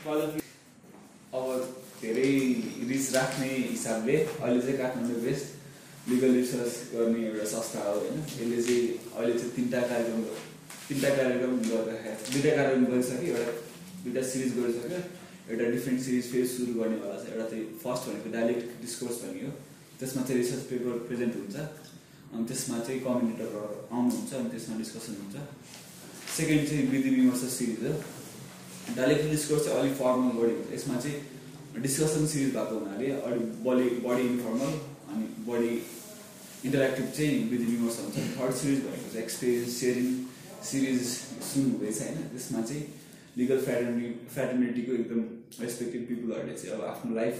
अब धेरै रिच राख्ने हिसाबले अहिले चाहिँ काठमाडौँ बेस्ट लिगल रिसर्च गर्ने एउटा संस्था हो होइन। यसले चाहिँ अहिले चाहिँ तिनवटा कार्यक्रम तिनवटा कार्यक्रम गर्दाखेरि दुइटा कार्यक्रम गरिसक्यो एउटा दुइटा सिरिज गरिसक्यो एउटा डिफ्रेन्ट सिरिज फेरि सुरु गर्नेवाला छ। एउटा चाहिँ फर्स्ट भनेको डाइलेक्ट डिस्कोर्स भन्ने हो। त्यसमा चाहिँ रिसर्च पेपर प्रेजेन्ट हुन्छ। अनि त्यसमा चाहिँ कम्युनिटरहरू आउनुहुन्छ अनि त्यसमा डिस्कसन हुन्छ। सेकेन्ड चाहिँ विधि विमर्श सिरिज हो। डाइलेक्ट डिस्कोर्स चाहिँ अलिक फर्मल बढी हुन्छ। यसमा चाहिँ डिस्कसन सिरिज भएको हुनाले अलिक बढी बढी इन्फर्मल अनि बढी इन्टरेक्टिभ चाहिँ विधि विमर्श हुन्छ। थर्ड सिरिज भनेको चाहिँ एक्सपिरियन्स सेयरिङ सिरिज सुन्नु हुँदैछ होइन। त्यसमा चाहिँ लिगल फ्याटर्नि फ्याटर्निटीको एकदम रेस्पेक्टेड पिपुलहरूले चाहिँ अब आफ्नो लाइफ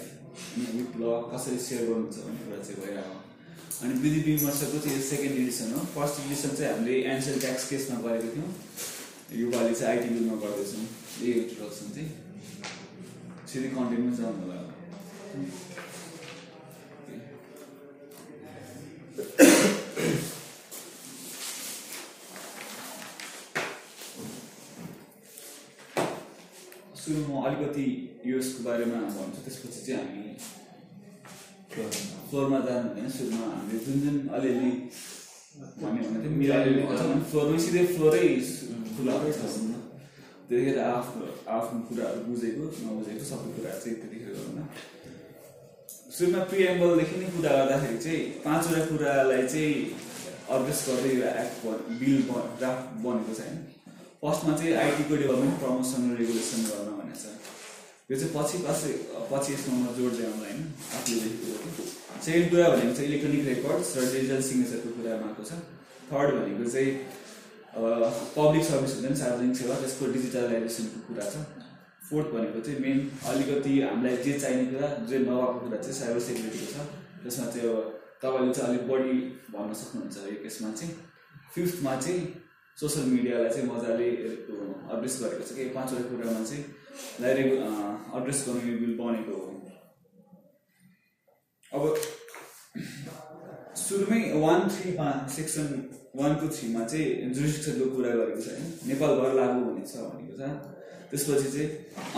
विथ ल कसरी सेयर गर्नुहुन्छ भन्ने कुरा चाहिँ भइरहेको अनि विधि विमर्शको चाहिँ यो सेकेन्ड एडिसन हो। फर्स्ट एडिसन चाहिँ हामीले एन्सर ट्याक्स केसमा गरेको थियौँ। योपालि चाहिँ आइटी बिलमा गर्दैछौँ। इन्ट्रोडक्सन चाहिँ सिधै कन्टेन्टमा जाउँ होला। सुरु म अलिकति यसको बारेमा भन्छु त्यसपछि चाहिँ हामी फ्लोरमा जानु हुँदैन। सुरुमा हामीले जुन जुन अलिअलि भन्यो भने चाहिँ मिलाइले फ्लोरमै सिधै फ्लोरै खुलाएकै छ त्यतिखेर आफ्नो आफ्नो कुराहरू बुझेको नबुझेको सबै कुराहरू चाहिँ त्यतिखेर गरौँ न सुरुमा प्रिएम्बलदेखि नै कुरा गर्दाखेरि चाहिँ पाँचवटा कुरालाई चाहिँ अड्रेस गर्दै यो एक्ट बिल ड्राफ्ट बनेको छ होइन फर्स्टमा चाहिँ आइटीको डेभलपमेन्ट प्रमोसन रेगुलेसन गर्न भनेको छ यो चाहिँ पछि पछि पछि यसमा म जोड्दै आउँला होइन आफूले लेखेको सेकेन्ड कुरा भनेको चाहिँ इलेक्ट्रोनिक रेकर्ड्स र डिजिटल सिग्नेचरको कुरा आएको छ थर्ड भनेको चाहिँ पब्लिक सर्भिस हुन्छ नि सार्वजनिक सेवा त्यसको डिजिटलाइजेसनको कुरा छ। फोर्थ भनेको चाहिँ मेन अलिकति हामीलाई जे चाहिने कुरा जे नभएको कुरा चाहिँ साइबर सेक्युरिटीको छ। त्यसमा चाहिँ तपाईँले चाहिँ अलिक बढी भन्न सक्नुहुन्छ यो केसमा चाहिँ। फिफ्थमा चाहिँ सोसियल मिडियालाई चाहिँ मजाले एड्रेस गरेको छ कि पाँचवटा कुरामा चाहिँ डाइरेक्ट एड्रेस गर्नु बिल बनेको हो। अब सुरुमै वान थ्रीमा सेक्सन वान टू थ्रीमा चाहिँ जुरिस्टिक्सनको कुरा गरेको छ होइन? नेपालभर लागु हुनेछ भनेको छ। त्यसपछि चाहिँ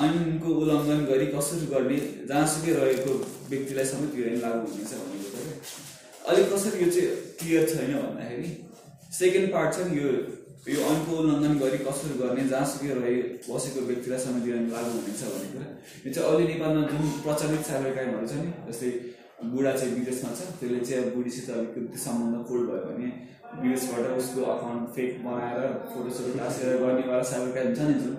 ऐनको उल्लङ्घन गरी कसरी गर्ने जहाँसुकै रहेको व्यक्तिलाई समेत यो ऐन लागु हुनेछ भनेको छ क्या अलिक कसरी यो चाहिँ क्लियर छैन भन्दाखेरि सेकेन्ड पार्ट छ यो यो ऐनको उल्लङ्घन गरी कसरी गर्ने जहाँसुकै रहे बसेको व्यक्तिलाई समेत यो ऐन लागु हुनेछ भन्ने कुरा यो चाहिँ अहिले नेपालमा जुन प्रचलित साइबर क्राइमहरू छ नि जस्तै बुढा चाहिँ विदेशमा छ त्यसले चाहिँ बुढीसित अलिकति सम्बन्ध फोल्ड भयो भने विदेशबाट उसको अकाउन्ट फेक बनाएर फोटोसोटो टाँसेर गर्नेवाला साइबर क्राइम छ नि जुन।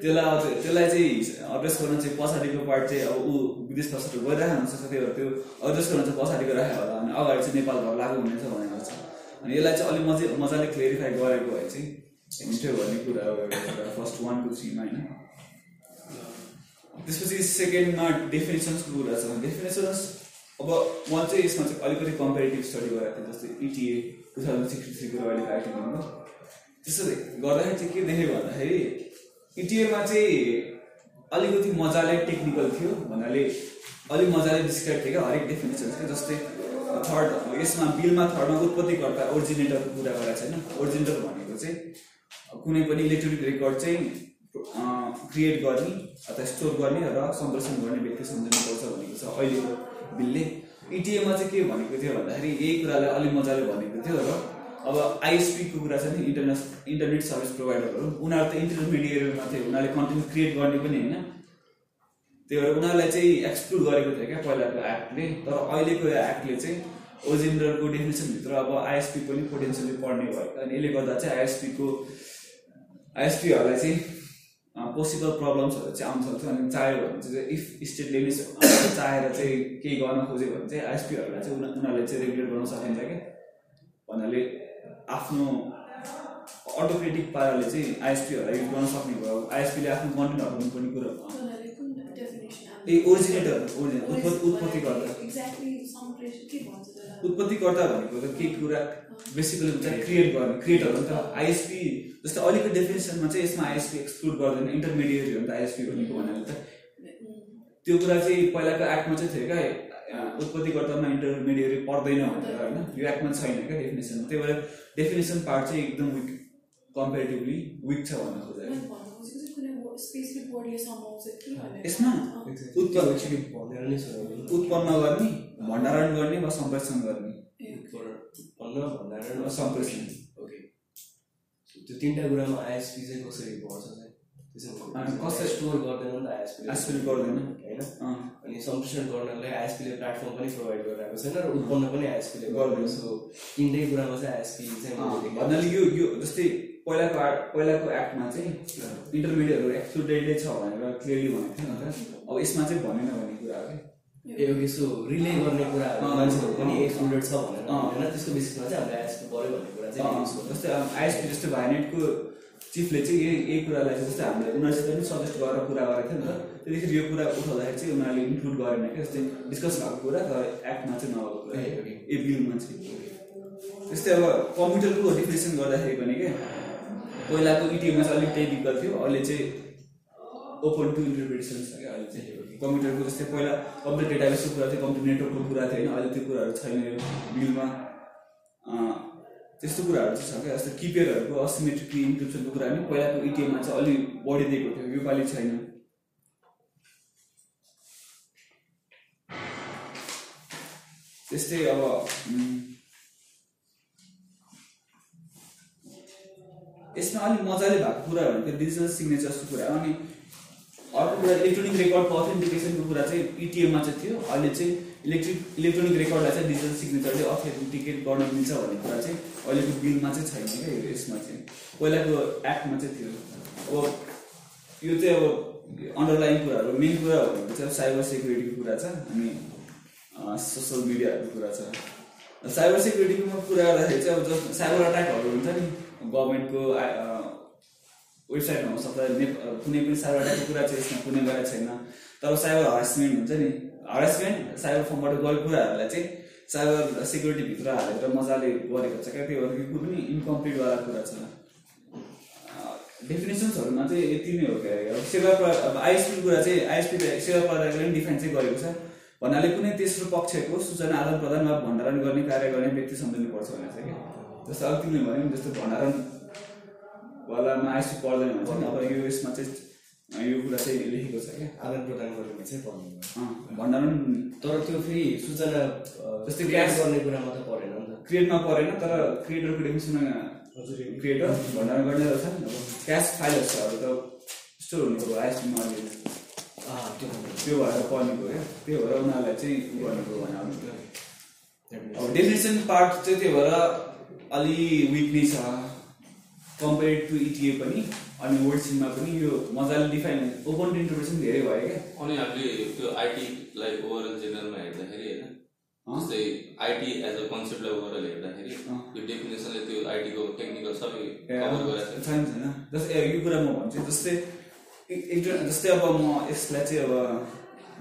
त्यसलाई अब त्यसलाई चाहिँ अड्रेस गर्न चाहिँ पछाडिको पार्ट चाहिँ अब ऊ विदेश बसेर गइरहेको हुनसक्छ त्यो त्यो अड्रेस गर्न चाहिँ पछाडिको राखेको होला अनि अगाडि चाहिँ नेपालभर लागु हुनेछ भनेको छ। अनि यसलाई चाहिँ अलिक मजा मजाले क्लियरिफाई गरेको भए चाहिँ हुन्थ्यो भन्ने कुरा हो फर्स्ट वान टू थ्रीमा होइन? त्यसपछि सेकेन्डमा डेफिनेसन्सको कुरा छ डेफिनेसन्स अब म चाहिँ यसमा चाहिँ अलिकति कम्पेरिटिभ स्टडी गरेको थिएँ जस्तै इटिए टु थाउजन्ड सिक्सटी थ्रीको अहिले आइटिएमको त्यसो गर्दाखेरि चाहिँ के देखेँ भन्दाखेरि इटिएमा चाहिँ अलिकति मजाले टेक्निकल थियो भन्नाले अलिक मजाले डिस्क्राइब थियो क्या हरेक डेफिनेसन क्या जस्तै थर्ड यसमा बिलमा थर्डमा उत्पत्तिकर्ता ओरिजिनेटरको कुरा गरेको छैन। ओरिजिनेटर भनेको चाहिँ कुनै पनि इलेक्ट्रोनिक रेकर्ड चाहिँ क्रिएट गर्ने अथवा स्टोर गर्ने र संरक्षण गर्ने व्यक्ति सम्झनु पर्छ भनेको छ अहिलेको बिलले इटिएमा चाहिँ के भनेको थियो भन्दाखेरि यही कुरालाई अलिक मजाले भनेको थियो र अब आइएसपीको कुरा छ नि इन्टरनेट इन्टरनेट सर्भिस प्रोभाइडरहरू उनीहरू त इन्टरमिडिएटमा थियो उनीहरूले कन्टेन्ट क्रिएट गर्ने पनि होइन। त्यही भएर उनीहरूलाई चाहिँ एक्सक्लुड गरेको थियो क्या पहिलाको एक्टले तर अहिलेको एक्टले चाहिँ ओजेन्डरको डेफिनेसनभित्र अब आइएसपी पनि पोटेन्सियली पढ्ने भयो अनि यसले गर्दा चाहिँ आइएसपीको आइएसपीहरूलाई चाहिँ पोसिबल प्रब्लम्सहरू चाहिँ आउन सक्छ अनि चाह्यो भने चाहिँ इफ स्टेटले नै चाहेर चाहिँ केही गर्न खोज्यो भने चाहिँ आइएसपीहरूलाई चाहिँ उनीहरूले चाहिँ रेगुलेट गर्न सकिन्छ क्या। भन्नाले आफ्नो अटोक्रेटिक पाराले चाहिँ आइएसपीहरूलाई युज गर्न सक्ने भयो। आइएसपीले आफ्नो कन्टेन्टहरू पनि कुरा ए ओरिजिनेटर ओरिजिनल उत्पत्तिकर्ता। उत्पत्तिकर्ता भनेको त केही कुरा बेसिकली हुन्छ क्रिएट गर्ने नि त। आइएसपी जस्तै अहिलेको डेफिनेसनमा चाहिँ यसमा आइएसपी एक्सक्लुड गर्दैन इन्टरमिडिएट हो नि त आइएसपी भनेको भनेर त। त्यो कुरा चाहिँ पहिलाको एक्टमा चाहिँ थियो क्या उत्पत्तिकर्तामा इन्टरमिडिएट पर्दैन भनेर होइन? यो एक्टमा छैन क्या डेफिनेसन त्यही भएर डेफिनेसन पार्ट चाहिँ एकदम विक कम्पेरिटिभली विक छ भन्न खोजेको योसम्म आउँछ कि भनेर यसमा। उत्पन्न उत्पन्न गर्ने भण्डारण गर्ने वा सम्प्रेषण गर्ने उत्पन्न भण्डारण वा सम्प्रेषण ओके त्यो तिनवटा कुरामा आइएसपी चाहिँ कसरी पर्छ चाहिँ कसरी- स्टोर गर्दैन नि त आइएसपीले आइएसपीले गर्दैन। होइन अनि सम्प्रेषण गर्नलाई आइएसपीले प्लेटफर्म पनि प्रोभाइड गरिरहेको छैन र उत्पन्न पनि आइएसपीले गर्दैन। सो तिनटै कुरामा चाहिँ आइएसपी चाहिँ। भन्नाले यो यो जस्तै पहिलाको आर्ट पहिलाको एक्टमा चाहिँ इन्टरमिडिएटहरू एक्सक्लुडेडै छ भनेर क्लियरली भनेको थियो नि त अब यसमा चाहिँ भनेन भन्ने कुरा हो क्या ए ओके सो रिले गर्ने अँ। मान्छेहरू पनि एक्सक्लुडेड छ भनेर। होइन त्यसको बेसिसमा चाहिँ हामीले आइएसपी पऱ्यो भन्ने कुरा चाहिँ। जस्तै अब आइएसपी जस्तै भाइनेटको चिफले चाहिँ यही यही कुरालाई चाहिँ जस्तै हामीले उनीहरूसित पनि सजेस्ट गरेर कुरा गरेको थियो नि त त्यतिखेर यो कुरा उठाउँदाखेरि चाहिँ उनीहरूले इन्क्लुड गरेन क्या जस्तै डिस्कस भएको कुरा तर एक्टमा चाहिँ नभएको कुरा। ए बिलमा चाहिँ त्यस्तै अब कम्प्युटरको डिफिनेसन गर्दाखेरि पनि क्या पहिलाको इटिएममा चाहिँ अलिक टेक्निकल थियो। अहिले चाहिँ ओपन टु इन्टरप्रिटेसन छ क्या अहिले चाहिँ कम्प्युटरको जस्तै पहिला कम्प्युटर डेटाबेसको कुरा थियो कम्प्युटर नेटवर्कको कुरा थियो होइन। अहिले त्यो कुराहरू छैन यो बिलमा। त्यस्तो कुराहरू चाहिँ छ क्या। जस्तो किपेडहरूको असिमेट्रिक इन्क्रिप्सनको कुरा पनि पहिलाको इटिएममा चाहिँ अलिक बढी दिएको थियो। योपालि छैन। त्यस्तै अब यसमा अलिक मजाले भएको कुरा भनेको डिजिटल सिग्नेचर्सको कुरा। अनि अर्को कुरा इलेक्ट्रोनिक रेकर्डको अथेन्टिकेसनको कुरा चाहिँ इटिएममा चाहिँ थियो। अहिले चाहिँ इलेक्ट्रिक इलेक्ट्रोनिक रेकर्डलाई चाहिँ डिजिटल सिग्नेचरले अथेन्टिकेट गर्न मिल्छ भन्ने कुरा चाहिँ अहिलेको बिलमा चाहिँ छैन क्या यसमा चाहिँ। पहिलाको एक्टमा चाहिँ थियो। अब यो चाहिँ अब अन्डरलाइन कुराहरू मेन कुरा भनेको चाहिँ साइबर सेक्युरिटीको कुरा छ अनि सोसियल मिडियाहरूको कुरा छ। साइबर सेक्युरिटीको कुरा गर्दाखेरि चाहिँ अब जस्तो साइबर अट्याकहरू हुन्छ नि गभर्मेन्टको वेबसाइटमा नेप कुनै पनि साइबर अट्याकको कुरा चाहिँ यसमा कुनै गरेको छैन। तर साइबर हरासमेन्ट हुन्छ नि। हरासमेन्ट साइबर फर्मबाट गरेको कुराहरूलाई चाहिँ साइबर सेक्युरिटीभित्र हालेर मजाले गरेको छ क्या। त्यो भएर यो पनि इन्कम्प्लिट कुरा छ। डेफिनेसन्सहरूमा चाहिँ यति नै हो क्या। सेवा प्र अब आइएसपीको कुरा चाहिँ आइएसपी सेवा प्रदायकले पनि डिफाइन चाहिँ गरेको छ। भन्नाले कुनै तेस्रो पक्षको सूचना आदान प्रदान वा भण्डारण गर्ने कार्य गर्ने व्यक्ति सम्झिनु पर्छ भनेको छ क्या जस्तो अब तिमीले भन्यो नि जस्तो भण्डारण वालामा आइएसपी पर्दैन भन्छ नि। अब यो यसमा चाहिँ यो कुरा चाहिँ लेखेको छ क्या। आदान प्रदान गरेर चाहिँ पर्ने अँ, भण्डारण तर त्यो फेरि सूचना जस्तै ग्यास- गर्ने कुरामा त परेन नि त। क्रिएटमा परेन तर क्रिएटरको डेफिनेसनमा क्रिएटर भण्डारण गर्ने रहेछ। नि अब क्यास फाइलहरू त स्टोर हुने कुरो आइएसपीमा अहिले त्यो भएर पर्नेको क्या। त्यो भएर उनीहरूलाई चाहिँ गर्नुको भने अब डेफिनेसन पार्ट चाहिँ त्यो भएर अलि विक नै छ कम्पेयर टु इटिए पनि अनि वर्डसिङमा पनि यो मजाले डिफाइन ओपन इन्टरप्रेसन धेरै भयो क्या अनि हामीले त्यो आइटीलाई ओभरअल जेनरलमा हेर्दाखेरि होइन? जस्तै आइटी एज अ कन्सेप्टलाई ओभरअल हेर्दाखेरि अँ। यो डेफिनेसनले त्यो आइटीको टेक्निकल सबै कभर गरेको छैन छैन जस्तै यो कुरा म भन्छु जस्तै एकजना जस्तै अब म यसलाई चाहिँ अब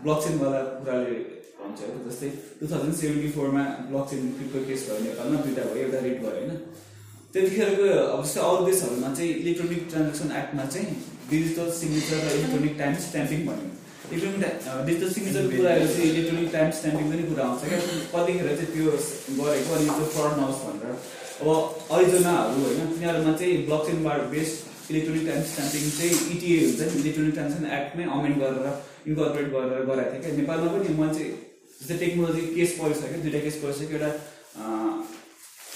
ब्लकचेनवाला कुराले भन्छ है। जस्तै टु थाउजन्ड सेभेन्टी फोरमा ब्लकचेन क्रिप्टो केस भयो नेपालमा दुइटा भयो एउटा रेट भयो होइन? त्यतिखेरको अब जस्तै अरू देशहरूमा चाहिँ इलेक्ट्रोनिक ट्रान्जेक्सन एक्टमा चाहिँ डिजिटल सिग्नेचर र इलेक्ट्रोनिक टाइम स्ट्याम्पिङ भन्यो। इलेक्ट्रोनिक डिजिटल सिग्नेचरको कुराहरू चाहिँ इलेक्ट्रोनिक टाइम स्ट्याम्पिङ पनि कुरा आउँछ क्या। कतिखेर चाहिँ त्यो गरेको अनि त्यो फ्रड नहोस् भनेर। अब अरिजोनाहरू होइन तिनीहरूमा चाहिँ ब्लकचेनबाट बेस्ड इलेक्ट्रोनिक टाइम स्ट्याम्पिङ चाहिँ इटिए हुन्छ। नि इलेक्ट्रोनिक ट्रान्जेक्सन एक्टमै अमेन्ड गरेर इन्कर्पोरेट गरेर गराएको थियो क्या। नेपालमा पनि मैले चाहिँ जस्तै टेक्नोलोजी केस परिसक्यो दुइटा केस परिसक्यो एउटा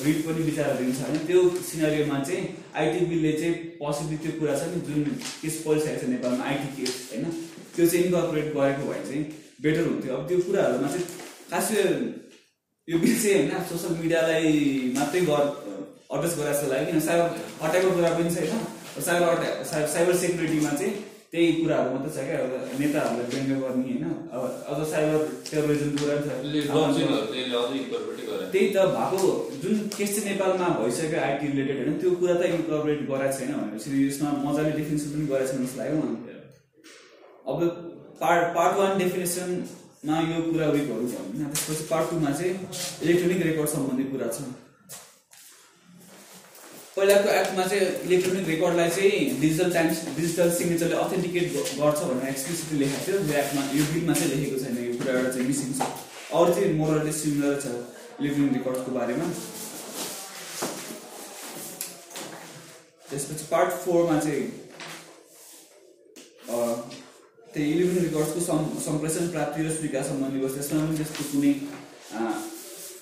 रिट पनि विचाराधीन छ भने त्यो सिनारीमा चाहिँ आइटी बिलले चाहिँ पोसिबली त्यो कुरा छ नि जुन केस परिसकेको छ नेपालमा आइटी केस होइन? त्यो चाहिँ इन्कर्पोरेट गरेको भए चाहिँ बेटर हुन्थ्यो। अब त्यो कुराहरूमा चाहिँ खास यो बिल चाहिँ होइन सोसियल मिडियालाई मात्रै गर एड्रेस गराएको जस्तो लाग्यो किन? साइबर अट्याकको कुरा पनि छैन। साइबर अट्याक साइ- साइबर सेक्युरिटीमा चाहिँ त्यही कुराहरू मात्रै छ क्या अब नेताहरूलाई व्यङ्ग्य गर्ने होइन। अब अझ साइबर टेरोरिजमको कुरा पनि छ। त्यही त भएको। जुन केस चाहिँ नेपालमा भइसक्यो आइटी रिलेटेड होइन त्यो कुरा त इन्कर्पोरेट गराएको छैन भनेपछि यसमा मजाले डेफिनेसन पनि गरेको छैन जस्तो लाग्यो अब पार्ट पार्ट वान डेफिनेसनमा यो कुरा विकहरू भनौँ न त्यसपछि पार्ट टूमा चाहिँ इलेक्ट्रोनिक रेकर्ड सम्बन्धी कुरा छ। पहिलाको एक्टमा चाहिँ इलेक्ट्रोनिक रेकर्डलाई चाहिँ डिजिटल टाइम्स डिजिटल सिग्नेचरले अथेन्टिकेट गर्छ भनेर एक्सप्लिसिटली लेखेको थियो। यो एक्टमा यो बिलमा चाहिँ लेखेको छैन यो कुरा एउटा चाहिँ मिसिङ छ। अरू चाहिँ मोरली सिमिलर छ इलेक्ट्रोनिक रेकर्डको बारेमा। त्यसपछि पार्ट फोरमा चाहिँ त्यही इलेभेन रेकर्ड्सको सम् सम्प्रेषण प्राप्ति र स्वीकार सम्बन्धी बस् त्यसमा पनि त्यस्तो कुनै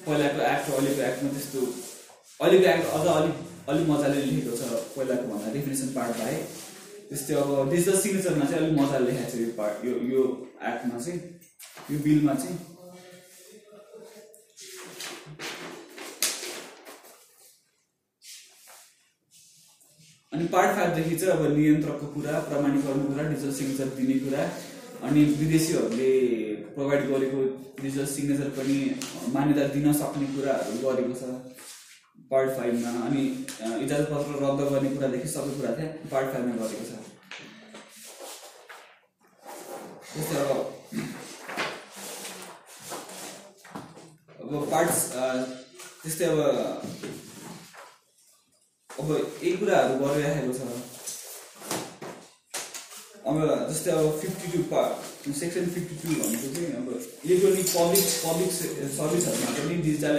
पहिलाको एक्ट अहिलेको एक्टमा त्यस्तो अहिलेको एक्ट अझ अलिक अलिक मजाले लेखेको छ पहिलाको भन्दा डेफिनेसन पार्ट बाहेक। त्यस्तै अब डिजिटल सिग्नेचरमा चाहिँ अलिक मजाले लेखाएको छ यो पार्ट यो यो एक्टमा चाहिँ यो बिलमा चाहिँ। अनि पार्ट फाइभदेखि चाहिँ अब नियन्त्रकको कुरा प्रमाणीकरणको कुरा डिजिटल सिग्नेचर दिने कुरा। अनि विदेशीहरूले प्रोभाइड गरेको डिजिटल सिग्नेचर पनि मान्यता दिन सक्ने कुराहरू गरेको छ। पार्ट फाइभमा अनि इजाजत पत्र रद्द गर्ने कुरादेखि सबै कुरा चाहिँ पार्ट फाइभमा गरेको छ। अब अब पार्ट्स त्यस्तै अब अब यही कुराहरू गरिराखेको छ। अब जस्तै अब fifty two part section fifty two भनेको चाहिँ अब इलेक्ट्रोनिक पब्लिक पब्लिक सर्भिसहरूमा पनि डिजिटल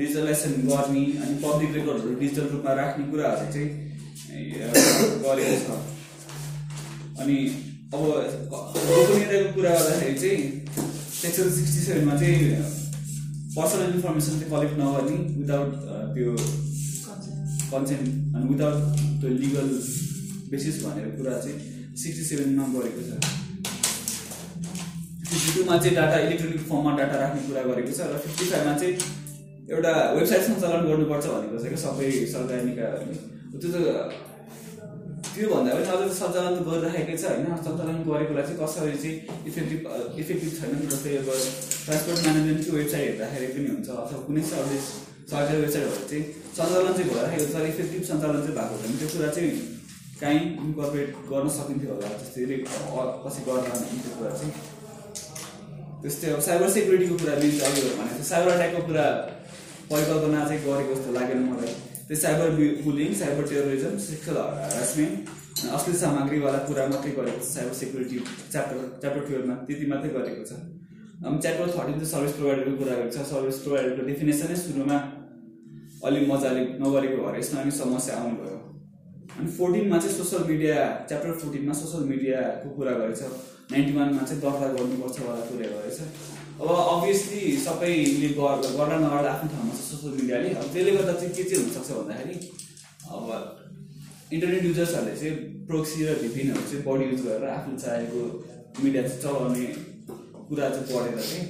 डिजिटलाइजेसन गर्ने अनि पब्लिक रेकर्डहरू डिजिटल रूपमा राख्ने कुराहरू चाहिँ गरेको छ। अनि अब गोपनीयताको कुरा गर्दाखेरि चाहिँ सेक्सन सिक्सटी सेभेनमा चाहिँ पर्सनल इन्फर्मेसन चाहिँ कलेक्ट नगर्ने विदाउट त्यो कन्सेन्ट अनि विदाउट त्यो लिगल बेसिस भनेर कुरा चाहिँ सिक्सटी सेभेनमा गरेको छ। फिफ्टी टूमा चाहिँ डाटा इलेक्ट्रोनिक फर्ममा डाटा राख्ने कुरा गरेको छ र फिफ्टी फाइभमा चाहिँ एउटा वेबसाइट सञ्चालन गर्नुपर्छ भनेको छ क्या सबै सरकारी निकायहरूले त्यो त त्योभन्दा पनि अझ सञ्चालन त गरिराखेकै छ होइन। सञ्चालन गरेकोलाई चाहिँ कसरी चाहिँ इफेक्टिभ इफेक्टिभ छैन जस्तै अब ट्रान्सपोर्ट म्यानेजमेन्टको वेबसाइट हेर्दाखेरि पनि हुन्छ अथवा कुनै सर्भिस सरकारी वेबसाइटहरू चाहिँ सञ्चालन चाहिँ भइरहेको छ। इफेक्टिभ सञ्चालन चाहिँ भएको छैन त्यो कुरा चाहिँ काहीँ इन्कर्पोरेट गर्न सकिन्थ्यो होला जस्तै कसै गर्दा त्यो कुरा चाहिँ। त्यस्तै अब साइबर सेक्युरिटीको कुरा मेन चाहिँ अघि भने त्यो साइबर अट्याकको कुरा परिकल्पना चाहिँ गरेको जस्तो लागेन मलाई। त्यो cyber bullying cyber terrorism sexual harassment अश्लील सामग्रीवाला कुरा मात्रै गरेको छ साइबर सेक्युरिटी च्याप्टर च्याप्टर टुवेल्भमा त्यति मात्रै गरेको छ। च्याप्टर थर्टिन चाहिँ सर्भिस प्रोभाइडरको कुरा गरेको छ। सर्भिस प्रोभाइडरको डेफिनेसनै सुरुमा अलिक मजाले नगरेको भएर यसमा पनि समस्या आउनुभयो। अनि फोर्टिनमा चाहिँ सोसियल मिडिया च्याप्टर फोर्टिनमा सोसियल मिडियाको कुरा गरेछ। नाइन्टी वानमा चाहिँ दर्ता गर्नुपर्छ वाला कुरा गरेछ। अब अभियसली सबैले गर- गर्दा नगर्दा आफ्नो ठाउँमा छ सोसियल मिडियाले अब त्यसले गर्दा चाहिँ के चाहिँ हुनसक्छ भन्दाखेरि अब इन्टरनेट युजर्सहरूले चाहिँ प्रोक्सी र भिपिनहरू चाहिँ बढी युज गरेर आफूले चाहेको मिडिया चाहिँ चलाउने कुरा चाहिँ पढेर चाहिँ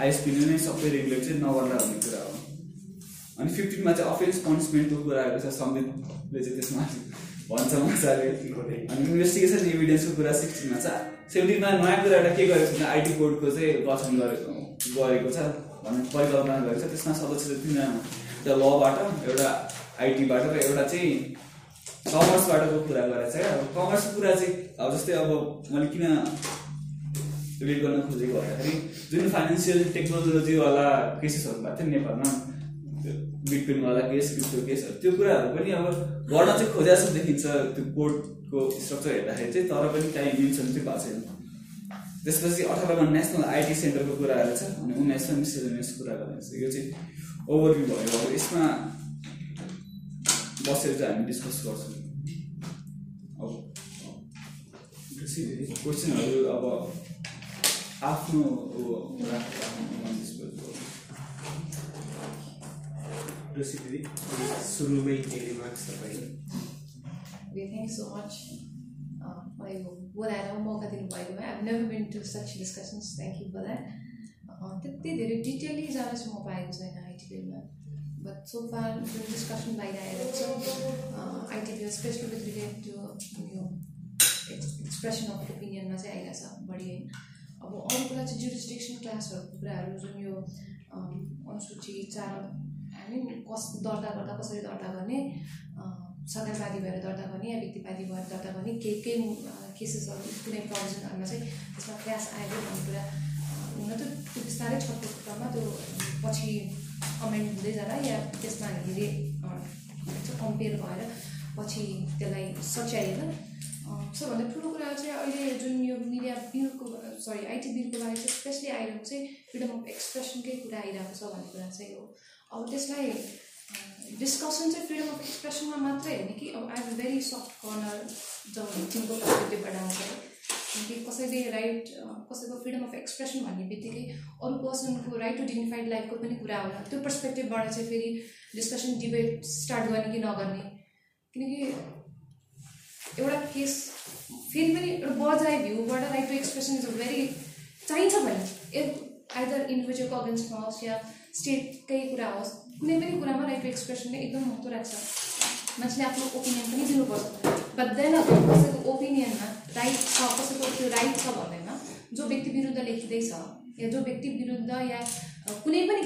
आइएसपीले नै सबै रेगुलेट चाहिँ नगर्दा भन्ने कुरा हो। अनि फिफ्टिनमा चाहिँ अफेन्स पनिसमेन्टको कुरा आएको छ चाहिँ त्यसमा भन्छ मजाले। अनि इन्भेस्टिगेसन एभिडेन्सको कुरा सिक्सटिनमा छ। सेभेन्टिनमा नयाँ कुरा एउटा के गरेको छ आइटी कोडको चाहिँ गठन गरेको गरेको छ भन्ने परिकल्पना गरेको छ। त्यसमा सदस्य तिनजना एउटा लबाट एउटा आइटीबाट र एउटा चाहिँ कमर्सबाटको कुरा गरेको छ क्या। अब कमर्सको कुरा चाहिँ अब जस्तै अब मैले किन रिलेट गर्न खोजेको भन्दाखेरि जुन फाइनेन्सियल टेक्नोलोजीवाला केसेसहरू भएको थियो नेपालमा बिटकोइनवाला केस क्रिप्टो केसहरू त्यो कुराहरू पनि अब गर्न चाहिँ खोजेको जस्तो देखिन्छ त्यो कोर्टको स्ट्रक्चर हेर्दाखेरि चाहिँ तर पनि काहीँ मेन्सन चाहिँ भएको छैन त्यसपछि अठारमा नेसनल आइटी सेन्टरको कुराहरू छ अनि उन्नाइसमा मिसलेनियस कुरा गर्नेछ यो चाहिँ ओभरभ्यू भयो अब यसमा बसेर चाहिँ हामी डिस्कस गर्छौँ अब क्वेसनहरू अब आफ्नो recipe much. uh, for your बोलाएर मौका दिनुभएकोमा I never been to such discussions thank you त्यति धेरै डिटेली जान चाहिँ म पाएको छैन आइटिपीमा बट सो फार जुन डिस्कसन बाहिर छ। ITP specially with relate to यो एक्सप्रेसन अफ ओपिनियनमा चाहिँ आइरहेको छ बढी। होइन अब अरू कुरा चाहिँ जुरिस्टिक्सन क्लासहरूको कुराहरू जुन यो अनुसूची चार मिन कस दर्ता गर्दा कसरी दर्ता गर्ने सरकारवादी भएर दर्ता गर्ने या व्यक्तिवादी भएर दर्ता गर्ने केही केही केसेसहरू कुनै प्रोभिजनहरूमा चाहिँ त्यसमा क्रास आयो भन्ने कुरा हुन त त्यो बिस्तारै छटको क्रममा त्यो पछि कमेन्ट हुँदै जाँदा या त्यसमा हामीले कम्पेयर भएर पछि त्यसलाई सच्याएर अँ, सबभन्दा ठुलो कुरा चाहिँ अहिले जुन यो मिडिया बिलको सरी आइटी बिलको बारे चाहिँ स्पेसली आइरहेको चाहिँ फ्रिडम अफ एक्सप्रेसनकै कुरा आइरहेको छ भन्ने कुरा चाहिँ हो। अब त्यसलाई डिस्कसन चाहिँ फ्रिडम अफ एक्सप्रेसनमा मात्रै होइन कि अब I have very soft corner जब भिक्टिमको पर्सपेक्टिभबाट आउँछ कि कसैले राइट कसैको फ्रिडम अफ एक्सप्रेसन भन्ने बित्तिकै अरू पर्सनको राइट टु डिग्निफाइड लाइफको पनि कुरा होला त्यो पर्सपेक्टिभबाट चाहिँ फेरि डिस्कसन डिबेट स्टार्ट गर्ने कि नगर्ने किनकि एउटा केस फेरि पनि एउटा बजाय भ्यूबाट right to expression is a very चाहिन्छ भने आइदर इन्डिभिजुअलको अगेन्स्टमा होस् या स्टेटकै कुरा होस् कुनै पनि कुरामा राइट टु एक्सप्रेसनले एकदम महत्त्व राख्छ। मान्छेले आफ्नो ओपिनियन पनि दिनुपर्छ। बट देन अब कसैको ओपिनियनमा राइट छ कसैको त्यो राइट छ भन्दैमा जो व्यक्ति विरुद्ध लेखिँदैछ या जो व्यक्ति विरुद्ध या कुनै पनि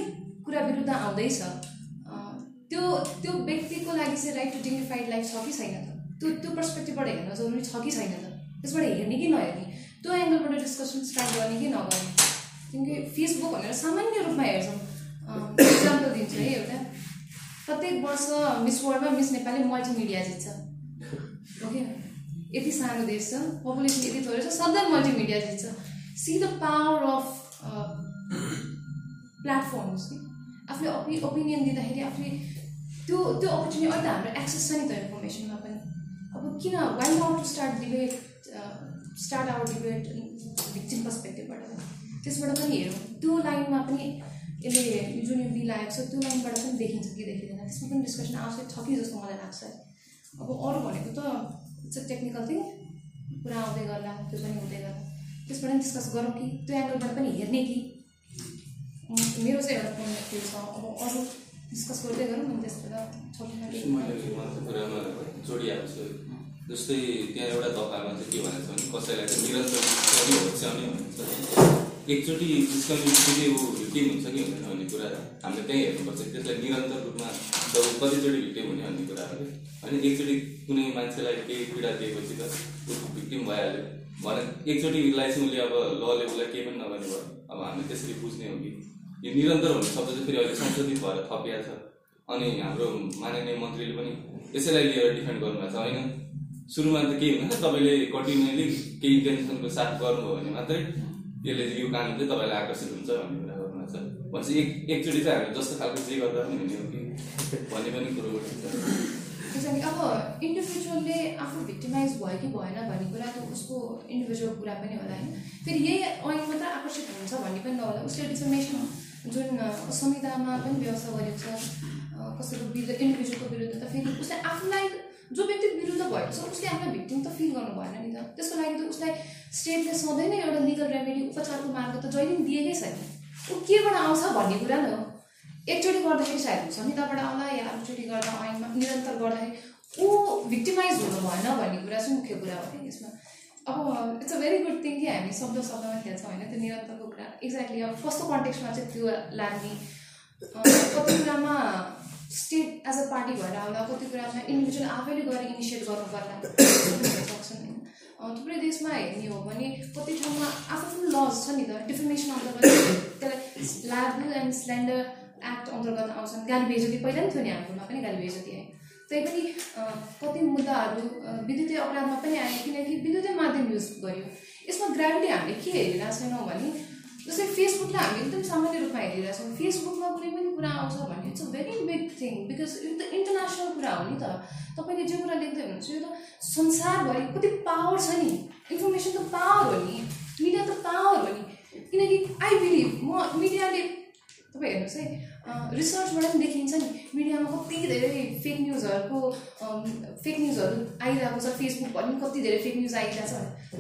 कुरा विरुद्ध आउँदैछ त्यो त्यो व्यक्तिको लागि चाहिँ राइट टु डिग्निफाइड लाइफ छ कि छैन त? त्यो त्यो पर्सपेक्टिभबाट हेर्न जरुरी छ कि छैन त? त्यसबाट हेर्ने कि नहेर्ने? त्यो एङ्गलबाट डिस्कसन स्टार्ट गर्ने कि नगर्ने? किनकि फेसबुक भनेर सामान्य रूपमा हेर्छौँ। इक्जाम्पल दिन्छु है एउटा। प्रत्येक वर्ष मिस वर्ल्डमा मिस नेपालले मल्टिमिडिया जित्छ। ओके? यति सानो देश छ पपुलेसन यति थोरै छ सधैँ मल्टिमिडिया जित्छ। See the power of platforms कि आफूले ओपि ओपिनियन दिँदाखेरि आफूले त्यो त्यो अपर्च्युनिटी अहिले त हाम्रो एक्सेस छ नि त इन्फर्मेसनमा पनि। अब किन why not to start debate start our debate victim पर्सपेक्टिभबाट त्यसबाट पनि हेरौँ। त्यो लाइनमा पनि यसले जुन यो बिल आएको छ त्यो लाइनबाट पनि देखिन्छ कि देखिँदैन। त्यसमा पनि डिस्कसन आवश्यक छ कि जस्तो मलाई लाग्छ अब अरू भनेको त इट्स टेक्निकल थिङ कुरा आउँदै गर्ला त्यो पनि हुँदै गर्ला। त्यसबाट पनि डिस्कस गरौँ कि त्यो एङ्गलबाट पनि हेर्ने कि। मेरो चाहिँ एउटा पोइन्ट भ्यू छ। अब अरू डिस्कस गर्दै गरौँ अनि त्यसबाट जस्तै त्यहाँ एउटा दफामा चाहिँ के भनेको छ भने कसैलाई चाहिँ निरन्तर एकचोटि डिस्कम्युनिटीले ऊ भिक्टिम हुन्छ कि हुँदैन भन्ने कुरा हामीले त्यहीँ हेर्नुपर्छ त्यसलाई निरन्तर रूपमा त ऊ कतिचोटि भिक्टिम हुने भन्ने कुरा हो। होइन एकचोटि कुनै मान्छेलाई केही पीडा दिएपछि त ऊ भिक्टिम भइहाल्यो। भने एकचोटिलाई चाहिँ उसले अब लले उसलाई केही पनि नगर्ने भयो। अब हामीले त्यसरी बुझ्ने हो कि। यो निरन्तर भन्ने शब्द चाहिँ फेरि अहिले संशोधित भएर थपिया छ। अनि हाम्रो माननीय मन्त्रीले पनि यसैलाई लिएर डिफेन्ड गर्नुभएको छ होइन? सुरुमा त केही हुँदैन तपाईँले कन्टिन्युली केही इन्टेन्सनको साथ गर्नुभयो भने मात्रै यसले यो कानुन चाहिँ तपाईँलाई आकर्षित हुन्छ भन्ने कुरा गर्नुभएको छ भनेपछि एक एकचोटि चाहिँ हामीले जस्तो खालको जे गर्दा पनि हुने हो कि भन्ने पनि कुरो एक्ज्याक्टली अब इन्डिभिजुअलले आफू भिक्टिमाइज भयो कि भएन भन्ने कुरा त उसको इन्डिभिजुअल कुरा पनि होला होइन। फेरि यही ऐन मात्र आकर्षित हुन्छ भन्ने पनि नहोला। उसले डिफर्मेसन जुन संहितामा पनि व्यवस्था गरेको छ कसैको विरुद्ध इन्डिभिजुअलको विरुद्ध त फेरि उसले आफूलाई जो व्यक्ति विरुद्ध भएको छ उसले आफूलाई भिक्टिम त फिल गर्नु भएन नि त। त्यसको लागि त उसलाई स्टेटले सधैँ नै एउटा लिगल रेमेडी उपचारको मार्ग त जहिले पनि दिएकै छैन। ऊ केबाट आउँछ भन्ने कुरा न हो। एकचोटि गर्दाखेरि सायद संहिताबाट आउला या अर्कोचोटि गर्दा ऐनमा निरन्तर गर्दाखेरि ऊ भिक्टिमाइज हुनु भएन भन्ने कुरा चाहिँ मुख्य कुरा हो कि यसमा अब it's a very good thing कि हामी शब्द शब्दमा खेल्छौँ होइन। त्यो निरन्तरको कुरा। एक्ज्याक्टली अब कस्तो कन्टेक्समा चाहिँ त्यो लाग्ने कति कुरामा स्टेट एज अ पार्टी भएर आउला कति कुरामा इन्डिभिजुअल आफैले गएर इनिसिएट गर्नु पर्ला सक्छन् होइन थुप्रै देशमा हेर्ने हो भने कति ठाउँमा आफ्नो लज छ नि त। डिफर्मेसन अन्तर्गत त्यसलाई ल्याबु एन्ड स्ल्यान्डर एक्ट अन्तर्गत आउँछन्। गाली बेजती पहिला नि थियो नि हाम्रोमा पनि गाली बेजती आयो। त्यही पनि अँ, कति मुद्दाहरू विद्युतीय अपराधमा पनि आयो। किनकि विद्युतीय माध्यम युज गर्यो। यसमा ग्राभिटी हामीले के हेरिरहेको छैनौँ भने जस्तै फेसबुकलाई हामी एकदम सामान्य रूपमा हेरिरहेछौँ फेसबुकमा कुनै पनि कुरा आउँछ भने it's a very big thing because यो त इन्टरनेसनल कुरा हो नि त? तपाईँले जे कुरा लेख्दै हुनुहुन्छ यो त संसारभरि कति पावर छ नि इन्फर्मेसन त पावर हो नि मिडिया त पावर हो नि किनकि आई बिलिभ म मिडियाले तपाईँ हेर्नुहोस् है रिसर्चबाट पनि देखिन्छ नि। मिडियामा कति धेरै फेक न्युजहरूको फेक न्युजहरू आइरहेको छ। फेसबुकभरि पनि कति धेरै फेक न्युज आइरहेको छ।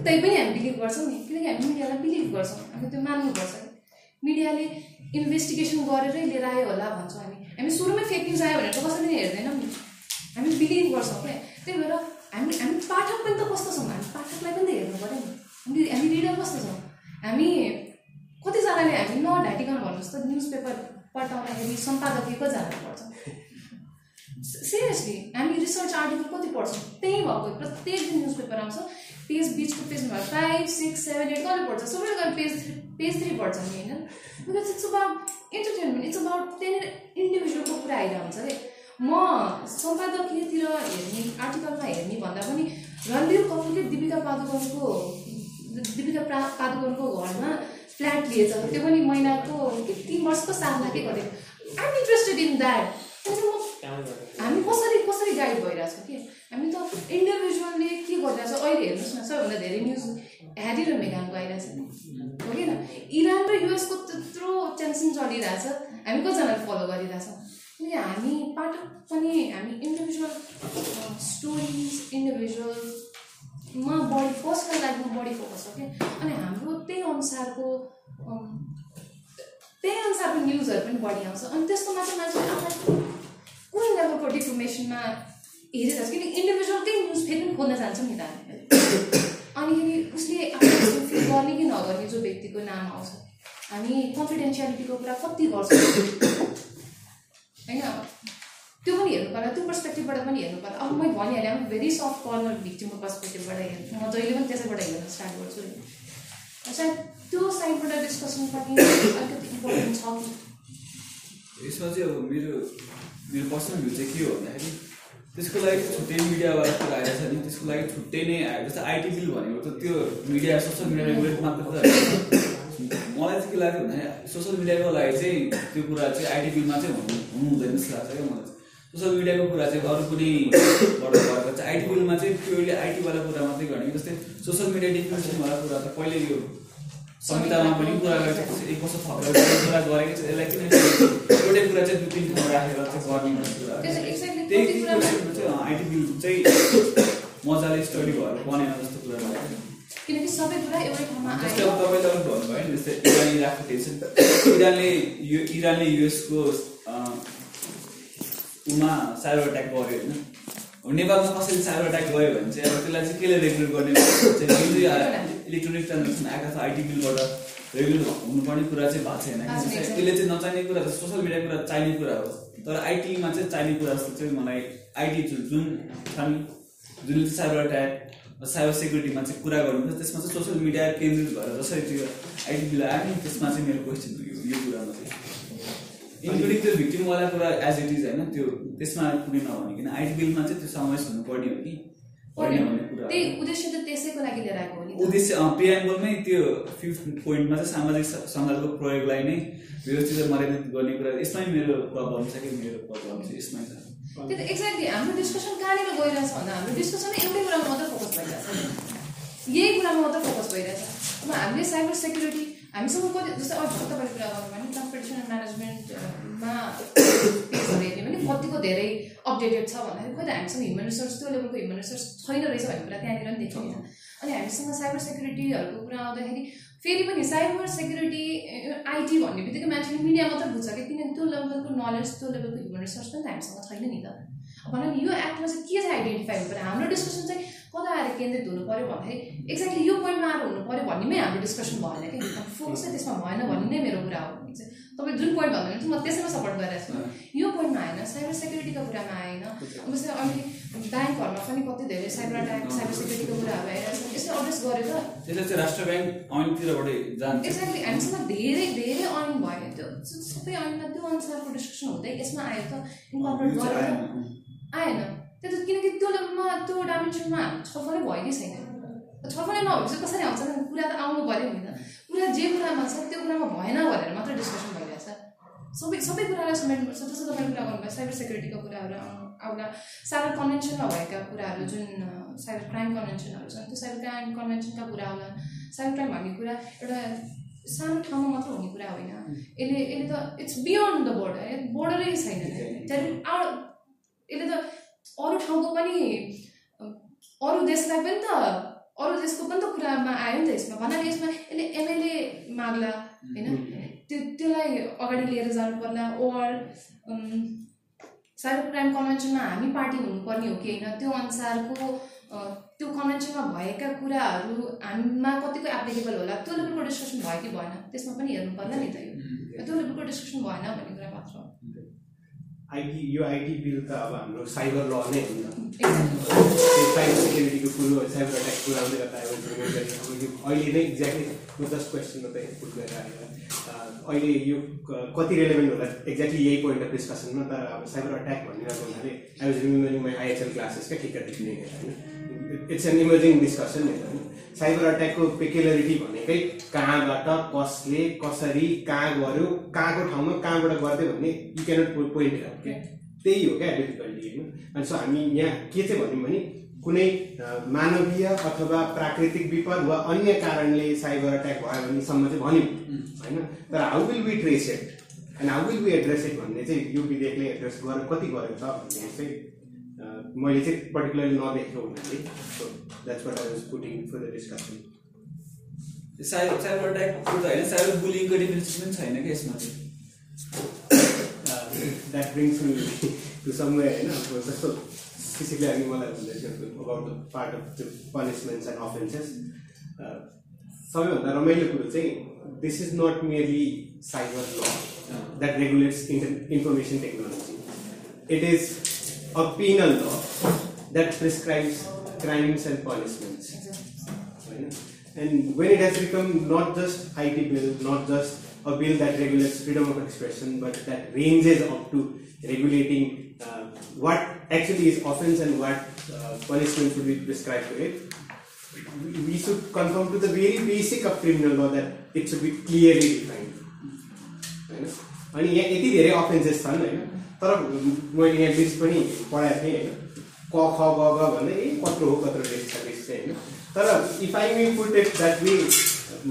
त्यही पनि हामी बिलिभ गर्छौँ नि। किनकि हामी मिडियालाई बिलिभ गर्छौँ। हामी त्यो मान्नुपर्छ मिडियाले इन्भेस्टिगेसन गरेरै लिएर आयो होला भन्छौँ हामी। हामी सुरुमै फेक न्युज आयो भनेर त कसैले पनि हेर्दैनौँ नि। हामी बिलिभ गर्छौँ क्या। त्यही भएर हामी हामी पाठक पनि त कस्तो छौँ? हामी पाठकलाई पनि त हेर्नु पऱ्यो नि। हामी हामी रिडर कस्तो छौँ? हामी कतिजनाले हामी नढाँटिकन भन्नुहोस् त न्युज पेपर पल्टाउँदाखेरि सम्पादकीय कतिजना पढ्छौँ सिरियसली हामी रिसर्च आर्टिकल कति पढ्छौँ? त्यही भएको प्रत्येक दिन न्युज पेपर आउँछ पेज बिचको पेजमा फाइभ सिक्स सेभेन एट कसले पढ्छ सबैले गएर पेज थ्री पेज थ्री पढ्छ नि होइन? Because it's about entertainment it's about त्यहाँनिर इन्डिभिजुअलको कुरा आइरहेको हुन्छ कि म सम्पादकीयतिर हेर्ने आर्टिकलमा हेर्ने भन्दा पनि रणवीर कपुरले दिपिका पादुकोणको दिपिका प्रा पादुकोणको घरमा फ्ल्याट लिएछ। त्यो पनि महिनाको के तिन वर्षको साथ लागे गरेको आइम इन्ट्रेस्टेड इन द्याट हामी कसरी कसरी गाइड भइरहेछौँ कि? हामी त इन्डिभिजुअलले के गरिरहेछ? अहिले हेर्नुहोस् न सबैभन्दा धेरै न्युज ह्यारी र मेगानको आइरहेछ। हो कि न? इरान र युएसको त्यत्रो टेन्सन चलिरहेछ। हामी कतिजनाले फलो गरिरहेछौँ? किनकि हामी पाठक पनि हामी इन्डिभिजुअल स्टोरिज इन्डिभिजुअलमा बढी पर्सनल लाइफमा बढी फोकस हो कि अनि हाम्रो त्यही अनुसारको त्यही अनुसारको न्युजहरू पनि बढी आउँछ। अनि त्यस्तोमा चाहिँ मान्छेले आफूलाई कुन लेभलको डिफर्मेसनमा हेरिरहेको छ किनकि इन्डिभिजुअलकै न्युज फेरि पनि खोज्न जान्छौँ नि त अनिखेरि उसले आफ्नो फिल गर्ने कि नगर्ने जो व्यक्तिको नाम आउँछ। हामी कन्फिडेन्सियालिटीको कुरा कति गर्छौँ? होइन त्यो पनि हेर्नु पर्ला त्यो पर्सपेक्टिभबाट पनि हेर्नु पर्ला। अब मैले भनिहालेँ अब भेरी सफ्ट कर्नर भिक्टिमको पर्सपेक्टिभबाट हेर्नु। म जहिले पनि त्यसैबाट हेर्न स्टार्ट गर्छु सायद त्यो साइडबाट डिस्कसन पनि अलिकति इम्पोर्टेन्ट छ कि? यसमा चाहिँ अब मेरो मेरो पर्सनल भ्यू चाहिँ के हो भन्दाखेरि त्यसको लागि छुट्टै मिडियावाला कुरा आइरहेको छ नि। त्यसको लागि छुट्टै नै आयो। जस्तै आइटी बिल भनेको त त्यो मिडिया सोसियल मिडिया रेगुलेट मात्र त। मलाई चाहिँ के लाग्यो भन्दाखेरि सोसियल मिडियाको लागि चाहिँ त्यो कुरा चाहिँ आइटी बिलमा चाहिँ हुनु हुनु हुँदैन जस्तो लाग्छ क्या मलाई सोसियल मिडियाको कुरा चाहिँ अरू कुनैबाट गरेर चाहिँ आइटी बिलमा चाहिँ प्योरली आइटीवाला कुरा मात्रै गर्ने। जस्तै सोसियल मिडिया डिफ्रेन्सिएसनवाला कुरा त पहिले यो संहितामा पनि कुरा गरेको एक वर्ष थपेर कुरा गरेको छ। यसलाई किन एउटै कुरा चाहिँ दुई तिन ठाउँ राखेर चाहिँ गर्ने कुरा त्यही चाहिँ आइटी बिल चाहिँ मजाले स्टडी भएर बनेन जस्तो कुरा लाग्यो। किनकि सबै कुरा एउटै ठाउँमा जस्तै अब तपाईँले अघि भन्नुभयो नि जस्तै इरान इराकको टेन्सन इरानले यो इरानले युएसको उमा साइबर अट्याक गर्यो होइन। अब नेपालमा कसैले साइबर अट्याक गयो भने चाहिँ अब त्यसलाई चाहिँ केले रेगुलेट गर्ने इलेक्ट्रोनिक ट्रान्जेक्सन आएको छ आइटी बिलबाट रेगुलेट हुनुपर्ने कुरा चाहिँ भएको छैन। छैन। त्यसले चाहिँ नचाहिने कुरा सोसियल मिडिया कुरा चाहिने कुरा हो। तर आइटीमा चाहिँ चाहिने कुरा जस्तो चाहिँ मलाई आइटी जुन जुन छ नि जुन साइबर अट्याक साइबर सेक्युरिटीमा चाहिँ कुरा गर्नुहुन्छ त्यसमा चाहिँ सोसियल मिडिया केन्द्रित भएर जसरी त्यो आइटी बिल आयो नि त्यसमा चाहिँ मेरो क्वेसन यो कुरामा चाहिँ। इन्क्लुडिङ त्यो भिक्टिमवाला कुरा एज इट इज होइन त्यो त्यसमा कुनै नभनिकन आइटी बिलमा चाहिँ त्यो समावेश हुनुपर्ने हो कि? उद्देश्य प्रियाम्बलमै त्यो फिफ्थ पोइन्टमा चाहिँ सामाजिक सञ्जालको प्रयोगलाई नै व्यवस्थित र मर्यादित गर्ने कुरा यसमै मेरो प्रब्लम छ कि मेरो प्रब्लम चाहिँ यसमै छ। त्यो त एक्ज्याक्टली हाम्रो डिस्कसन कहाँनिर गइरहेछ भन्दा हाम्रो डिस्कसन एउटै कुरामा मात्रै फोकस भइरहेछ। यही कुरामा मात्रै फोकस भइरहेछ। अब हामीले साइबर सेक्युरिटी हामीसँग कति जस्तै अघि तपाईँले कुरा गर्नु भने कम्पिटिसन म्यानेजमेन्टमा हेर्ने भने कतिको धेरै अपडेटेड छ भन्दाखेरि खोइ त हामीसँग ह्युमन रिसोर्स त्यो लेभलको ह्युमन रिसोर्स छैन रहेछ भन्ने कुरा त्यहाँनिर पनि देखिन्छ अनि हामीसँग साइबर सेक्युरिटीहरूको कुरा आउँदाखेरि फेरि पनि साइबर सेक्युरिटी आइटी भन्ने बित्तिकै मान्छेले मिडिया मात्रै बुझ्छ कि किनभने त्यो लेभलको नलेज त्यो लेभलको ह्युमन रिसोर्स पनि त हामीसँग छैन नि त भनौँ नि यो एक्टमा चाहिँ के चाहिँ आइडेन्टिफाई हुनु पऱ्यो हाम्रो डिस्कसन चाहिँ कता आएर केन्द्रित हुनु पऱ्यो भन्दाखेरि एक्ज्याक्टली यो पोइन्टमा आएर हुनु पऱ्यो भन्नेमै हाम्रो डिस्कसन भएन कि। फोकस चाहिँ त्यसमा भएन भन्ने नै मेरो कुरा हो। चाहिँ तपाईँ जुन पोइन्ट भन्नुहुन्छ म त्यसैमा सपोर्ट गरिरहेको छु। यो पोइन्टमा आएन साइबर सेक्युरिटीको कुरामा आएन। जस्तै अहिले ब्याङ्कहरूमा पनि कति धेरै साइबर अट्याक साइबर सेक्युरिटीको कुराहरू आइरहेको छ यसले एड्रेस गरेर चाहिँ राष्ट्र ब्याङ्क एक्ज्याक्टली हामीसँग धेरै धेरै ऐन भयो त्यो। सबै ऐनमा त्यो अनुसारको डिस्कसन हुँदै यसमा आयो त। इन्कर्पोरेट चाहिँ गरेर आएन। त्यो त किनकि त्यो लेभलमा त्यो डाइमेन्सनमा छलफलै भयो कि छैन छलफलै नभएपछि कसरी आउँछ नि कुरा त आउनु पऱ्यो नि त कुरा जे कुरामा छ त्यो कुरामा भएन भनेर मात्रै डिस्कसन भइरहेछ सबै सबै कुरालाई समेट्नुपर्छ जस्तो तपाईँले कुरा गर्नुभयो साइबर सेक्युरिटीको कुराहरू आउला साइबर कन्भेन्सनमा भएका कुराहरू जुन साइबर क्राइम कन्भेन्सनहरू छन् त्यो साइबर क्राइम कन्भेन्सनका कुरा आउला साइबर क्राइम भन्ने कुरा एउटा सानो ठाउँमा मात्र हुने कुरा होइन यसले यसले त इट्स बियोन्ड द बोर्डर बोर्डरै छैन त्यहाँदेखि आउ यसले त अरू ठाउँको पनि अरू देशलाई पनि त अरू देशको पनि त कुरामा आयो नि त यसमा। भन्नाले यसमा यसले एमएलए माग्ला होइन? त्यो त्यसलाई अगाडि लिएर जानु पर्ला ओर साइबर क्राइम कन्भेन्सनमा हामी पार्टी हुनुपर्ने हो कि होइन? त्यो अनुसारको त्यो कन्भेन्सनमा भएका कुराहरू हामीमा कतिको एप्लिकेबल होला? त्यो लेभलको डिस्कसन भयो कि भएन? त्यसमा पनि हेर्नु पर्ला नि त यो। त्यो लेभलको डिस्कसन भएन हो आइटी यो आइटी बिल त अब हाम्रो साइबर ल नै हो नि त Exactly. त्यो साइबर सेक्युरिटीको कुरो साइबर अट्याक कुरा आउँदै गर्दा अब यो अहिले नै एक्ज्याक्टली म जस्ट क्वेसन मात्रै इनपुट गरेर आएर अहिले यो कति रेलेभेन्ट होला एक्ज्याक्टली यही पोइन्ट अफ डिस्कसनमा तर अब साइबर अट्याक भनिरहेको हुनाले I was remembering my IHL classes क्या ठिक्क नै होइन। इट्स एन इमर्जिङ डिस्कसन होइन। साइबर अट्याकको पेक्युलरिटी भनेकै कहाँबाट कसले कसरी कहाँ गर्यो कहाँको ठाउँमा कहाँबाट गर्दै भन्ने यु क्यानट पोइन्ट क्या त्यही हो क्या डिफिकल्टी होइन अनि सो हामी यहाँ के चाहिँ भन्यौँ भने कुनै मानवीय अथवा प्राकृतिक विपद वा अन्य कारणले साइबर अट्याक भयो भनेसम्म चाहिँ भन्यो होइन? तर how will be trace it and how will be address it भन्ने चाहिँ यो विधेयकले एड्रेस गरेर कति गरेको छ भन्ने चाहिँ मैले चाहिँ पर्टिकुलरली नदेखेको हुनाले so that's what I was putting for the discussion cyber cyber attack त होइन साइबर बुलिङको डेफिनेसन पनि छैन क्या यसमा चाहिँ that brings me to someway होइन अब जस्तो त्यसैले अनि मलाई भन्दै थियो about the part of the punishments and offences सबैभन्दा रमाइलो कुरो चाहिँ this is not merely cyber law that regulates information technology it is A penal law that prescribes crimes and punishments होइन and when it has become not just IT bill, not just a bill that regulates freedom of expression, but that ranges up to regulating uh, what actually is offense and what uh, punishment should be prescribed to it, we, we should conform to the very basic of criminal law that it should be clearly defined. होइन अनि यहाँ यति धेरै offences छन् होइन तर मैले यहाँ लिस्ट पनि पढाएको थिएँ होइन। क ख ग ग भन्दै ए कत्रो हो कत्रो लिस्ट छ लिस्ट चाहिँ होइन। तर if I may put it that way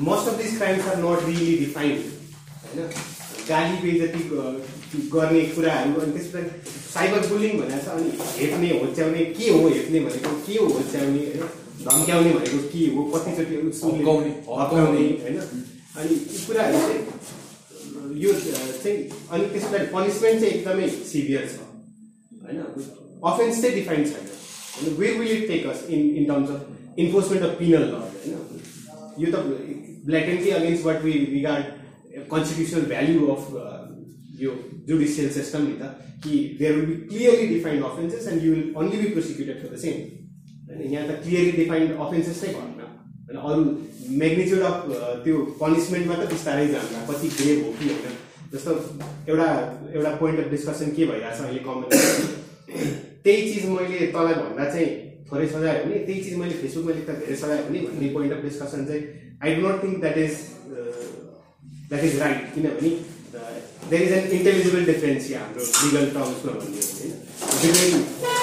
most of this crimes are not really defined होइन। गाली बेजती गर्ने कुराहरू अनि त्यसपछि साइबर बुलिङ भनेको छ अनि हेप्ने होच्याउने के हो हेप्ने भनेको के हो होच्याउने होइन। धम्क्याउने भनेको के हो कतिचोटि उसले। हप्काउने होइन। अनि यी कुराहरू चाहिँ यो चाहिँ अनि त्यसको पनिसमेन्ट चाहिँ एकदमै सिभियर छ। होइन? अफेन्स चाहिँ डिफाइन्ड छैन। होइन? Where will it take us in in terms of enforcement of penal law होइन? यो त blatantly against what we regard constitutional value of यो जुडिसियल सिस्टम नि त कि there will be clearly defined offences and you will only be prosecuted for the same होइन? यहाँ त क्लियरली डिफाइन्ड अफेन्सेस नै भएन होइन अरू मेग्निच्युड अफ त्यो पनिसमेन्टमा त बिस्तारै जान्छ। कति ग्रेभ हो कि होइन? जस्तो एउटा एउटा पोइन्ट अफ डिस्कसन के भइरहेछ अहिले कमन त्यही चिज मैले तँलाई भन्दा चाहिँ थोरै सजायो भने त्यही चिज मैले फेसबुकमा लेख्दा धेरै सजायो भने भन्ने पोइन्ट अफ डिस्कसन चाहिँ I do not think that is that is right किनभने there is an intelligible difference यहाँ हाम्रो लिगल टर्म्समा भन्ने होइन?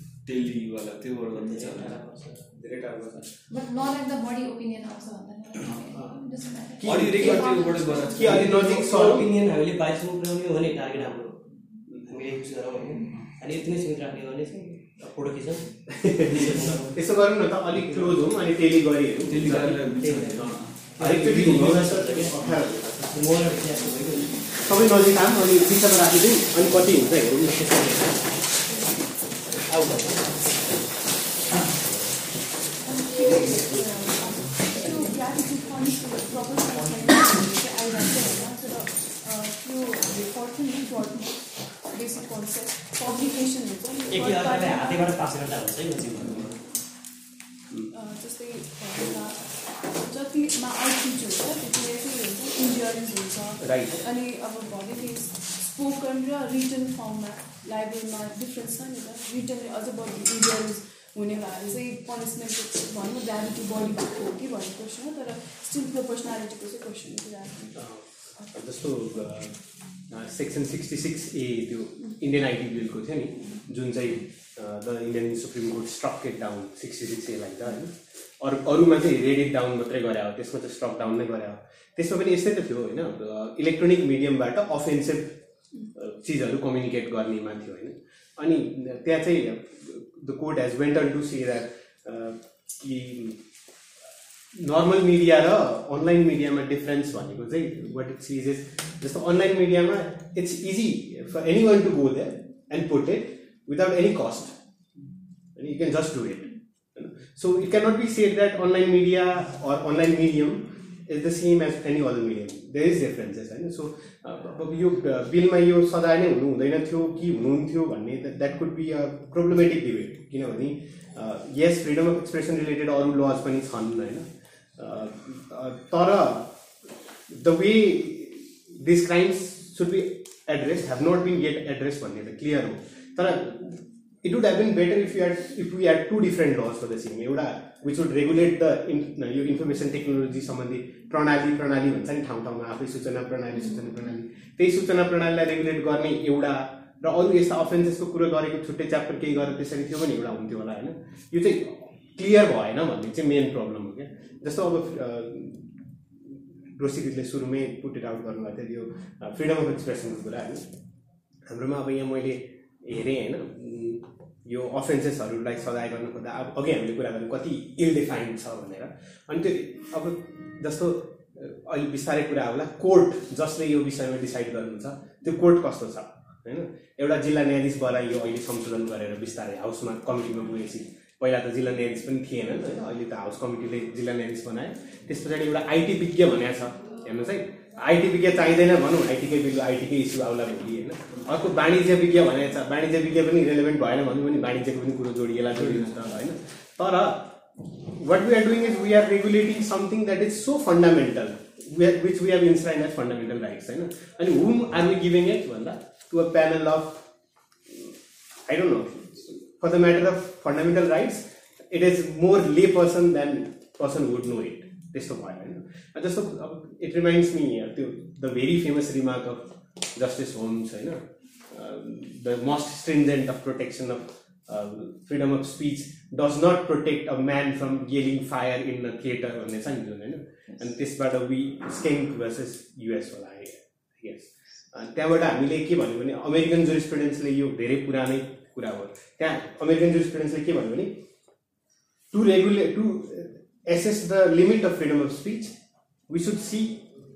टेलीवाला त्योबाट गर्नु छ धेरै टाढो छ but unlike the body opinion आउँछ भन्दा अडियो रेकर्ड त्योबाट गरेर कि अलि नजिक सर ओपिनियन हामीले बाइसमा पुऱ्याउने हो भने टार्गेट हाम्रो। हामीले युज गरौँ भने। अनि यति नै सीमित राख्ने हो भने चाहिँ फोटो खिचौँ यसो गरौँ न त अलिक क्लोज हौँ अनि टेली गरिहेरौँ। टेली गरेर सबै नजिक आऊँ अनि बिचमा राखिदिउँ अनि कति हुन्छ हेरौँ हातैबाट पास गर्दा हुन्छ है जस्तै जतिमा आउटरिच हुन्छ त्यतिले चाहिँ हुन्छ हुन्छ. अनि अब नि स्पोकन र रिटन फर्ममा लाइब्रेरीमा डिफ्रेन्स छ नि त। रिटनले अझ बढी इन्ड्योरेन्स हुने भएर चाहिँ पनिसमेन्ट भनौँ ग्राभिटी बढी भएको हो कि भन्ने क्वेसन हो तर स्टिल प्रोपोर्सनालिटीको चाहिँ क्वेसन कुरा जस्तो सेक्सन सिक्सटी सिक्स ए त्यो इन्डियन आइटी बिलको थियो नि जुन चाहिँ the Indian Supreme Court struck it down sixty six एलाई त होइन। अरू अरूमा चाहिँ रेड इट डाउन मात्रै गरे हो त्यसमा चाहिँ स्ट्रक डाउन नै गरे हो। त्यसमा पनि यस्तै त थियो होइन। इलेक्ट्रोनिक मिडियमबाट अफेन्सिभ चिजहरू कम्युनिकेट गर्नेमा थियो होइन अनि त्यहाँ चाहिँ the court has went on to see that कि नर्मल मिडिया र अनलाइन मिडियामा डिफरेन्स भनेको चाहिँ वाट इट्स इज इज जस्तो अनलाइन मिडियामा it's easy for any one to go there and put it without any cost and you can just do it. So it cannot be said that online media or online medium is the same as any other medium there is differences होइन so अब यो बिलमा यो सजाय नै हुनु हुँदैन थियो कि हुनुहुन्थ्यो भन्ने that could be a problematic debate किनभने यस फ्रिडम अफ एक्सप्रेसन रिलेटेड अरू लज पनि छन् होइन तर the way this crimes should be address have not been get address भन्ने त क्लियर हो तर it would have been better if you add if we add to different laws for the same एउटा would regulate the in यो information technology सम्बन्धी प्रणाली प्रणाली भन्छ नि ठाउँ ठाउँमा आफै सूचना प्रणाली सूचना प्रणाली त्यही सूचना प्रणालीलाई रेगुलेट गर्ने एउटा र अरू यस्ता अफेन्सेसको कुरो गरेको छुट्टै च्याप्टर केही गरेर त्यसरी थियो भने एउटा हुन्थ्यो होला होइन यो चाहिँ क्लियर भएन भन्ने चाहिँ मेन प्रब्लम हो क्या जस्तो अब रोसिदिदले सुरुमै पुट इट आउट गर्नुभएको थियो यो फ्रिडम अफ एक्सप्रेसनको कुरा होइन हाम्रोमा अब यहाँ मैले हेरेँ होइन। यो अफेन्सेसहरूलाई सजाय गर्नु खोज्दा अब अघि हामीले कुरा गऱ्यौँ कति इल डिफाइन्ड छ भनेर। अनि त्यो अब जस्तो अहिले बिस्तारै कुरा होला कोर्ट जसले यो विषयमा डिसाइड गर्नुहुन्छ त्यो कोर्ट कस्तो छ? होइन? एउटा जिल्ला न्यायाधीश बनाइयो अहिले संशोधन गरेर बिस्तारै हाउसमा कमिटीमा गएपछि पहिला त जिल्ला न्यायाधीश पनि थिएनन् होइन? अहिले त हाउस कमिटीले जिल्ला न्यायाधीश बनायो। त्यस पछाडि एउटा आइटी विज्ञ भनेको छ हेर्नुहोस् है। आइटी विज्ञ चाहिँदैन भनौँ आइटीकै बिल आइटीकै इस्यु आउला भोलि। अर्को वाणिज्य विज्ञ भनेको छ वाणिज्य विज्ञ पनि रेलेभेन्ट भएन भनौँ भने वाणिज्यको पनि कुरो जोडिएला जोडिनुहोस् न होइन। तर what we are doing is we are regulating something that is so fundamental which we have enshrined as fundamental rights होइन? अनि whom are we giving it भन्दा to a panel of I don't know for the matter of fundamental rights, it is more lay person than person would know it. त्यस्तो भयो होइन? जस्तो अब it reminds me त्यो the very famous remark of justice Holmes होइन? The most stringent of protection of freedom of speech does not protect a man from गेलिङ fire in a theatre भन्ने छ नि जुन होइन अनि त्यसबाट वी स्केङ्क भर्सेस युएस होला यस त्यहाँबाट हामीले के भन्यो भने अमेरिकन जुरिस्प्रुडेन्सले यो धेरै पुरानै कुरा हो त्यहाँ अमेरिकन जुरिस्प्रुडेन्सले के भन्यो भने to regulate to assess the limit of freedom of speech we should see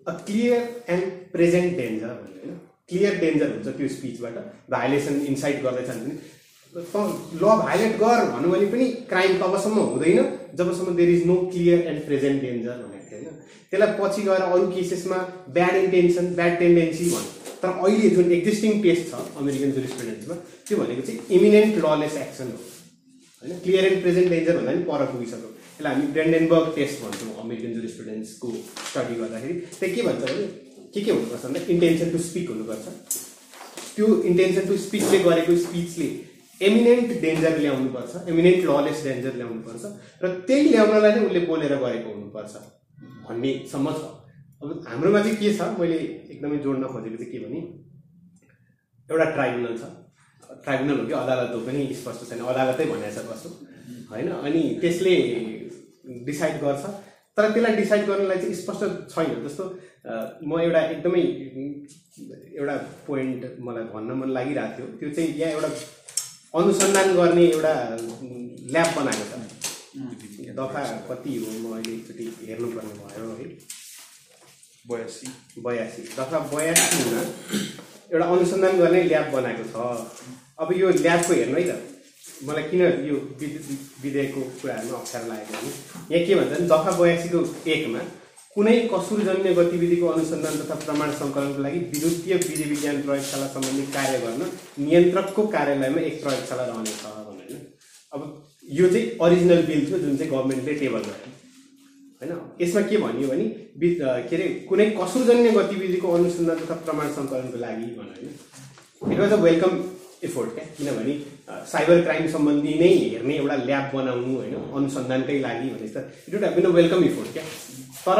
a clear and present danger भन्यो होइन क्लियर डेन्जर हुन्छ त्यो स्पिचबाट भाइलेसन इन्साइट गर्दैछन् भने। ल भाइलेट गर भन्नु भने पनि क्राइम तबसम्म हुँदैन जबसम्म there is no clear and present danger भनेको थियो होइन। त्यसलाई पछि गएर अरू केसेसमा ब्याड इन्टेन्सन ब्याड टेन्डेन्सी भन्यो। तर अहिले जुन एक्जिस्टिङ टेस्ट छ अमेरिकन जुरिस्प्रुडेन्समा त्यो भनेको चाहिँ इमिनेन्ट ललेस एक्सन हो। होइन क्लियर एन्ड प्रेजेन्ट डेन्जर भन्दा पनि पर पुगिसक्यो। यसलाई हामी ब्रेन्डेनबर्ग टेस्ट भन्छौँ अमेरिकन जुरिस्प्रुडेन्सको स्टडी गर्दाखेरि। त्यहाँ के भन्छ भने के के हुनुपर्छ भन्दा इन्टेन्सन टु स्पिक हुनुपर्छ। त्यो इन्टेन्सन टु स्पिचले गरेको स्पिचले एमिनेन्ट डेन्जर ल्याउनुपर्छ एमिनेन्ट ललेस डेन्जर ल्याउनुपर्छ र त्यही ल्याउनलाई नै उसले बोलेर गरेको हुनुपर्छ भन्नेसम्म छ। अब हाम्रोमा चाहिँ के छ? मैले एकदमै जोड्न खोजेको चाहिँ के भने एउटा ट्राइब्युनल छ। ट्राइब्युनल हो कि अदालत हो पनि स्पष्ट छैन। अदालतै भनेको छ कसो होइन? अनि त्यसले डिसाइड गर्छ। तर त्यसलाई डिसाइड गर्नलाई चाहिँ स्पष्ट छैन। जस्तो म एउटा एकदमै एउटा पोइन्ट मलाई भन्न मन लागिरहेको थियो। त्यो चाहिँ यहाँ एउटा अनुसन्धान गर्ने एउटा ल्याब बनाएको छ। दफा कति हो? म अहिले एकचोटि हेर्नुपर्ने भयो है। बयासी। बयासी। दफा बयासीमा एउटा अनुसन्धान गर्ने ल्याब बनाएको छ। अब यो ल्याबको हेर्नु है त। मलाई किन यो विधेयकको कुराहरूमा अप्ठ्यारो लागेको भने यहाँ के भन्छ भने दफा बयासीको एकमा कुनै कसुरजन्य गतिविधिको अनुसन्धान तथा प्रमाण सङ्कलनको लागि विद्युतीय विधि विज्ञान प्रयोगशाला सम्बन्धी कार्य गर्न नियन्त्रकको कार्यालयमा एक प्रयोगशाला रहनेछ होइन। अब यो चाहिँ अरिजिनल बिल थियो जुन चाहिँ गभर्मेन्टले टेबल गर्यो होइन? यसमा के भन्यो भने वि के अरे कुनै कसुरजन्य गतिविधिको अनुसन्धान तथा प्रमाण सङ्कलनको लागि होइन। It was a welcome effort क्या? किनभने साइबर क्राइम सम्बन्धी नै हेर्ने एउटा ल्याब बनाउनु होइन अनुसन्धानकै लागि भने त it would have been a welcome effort क्या? तर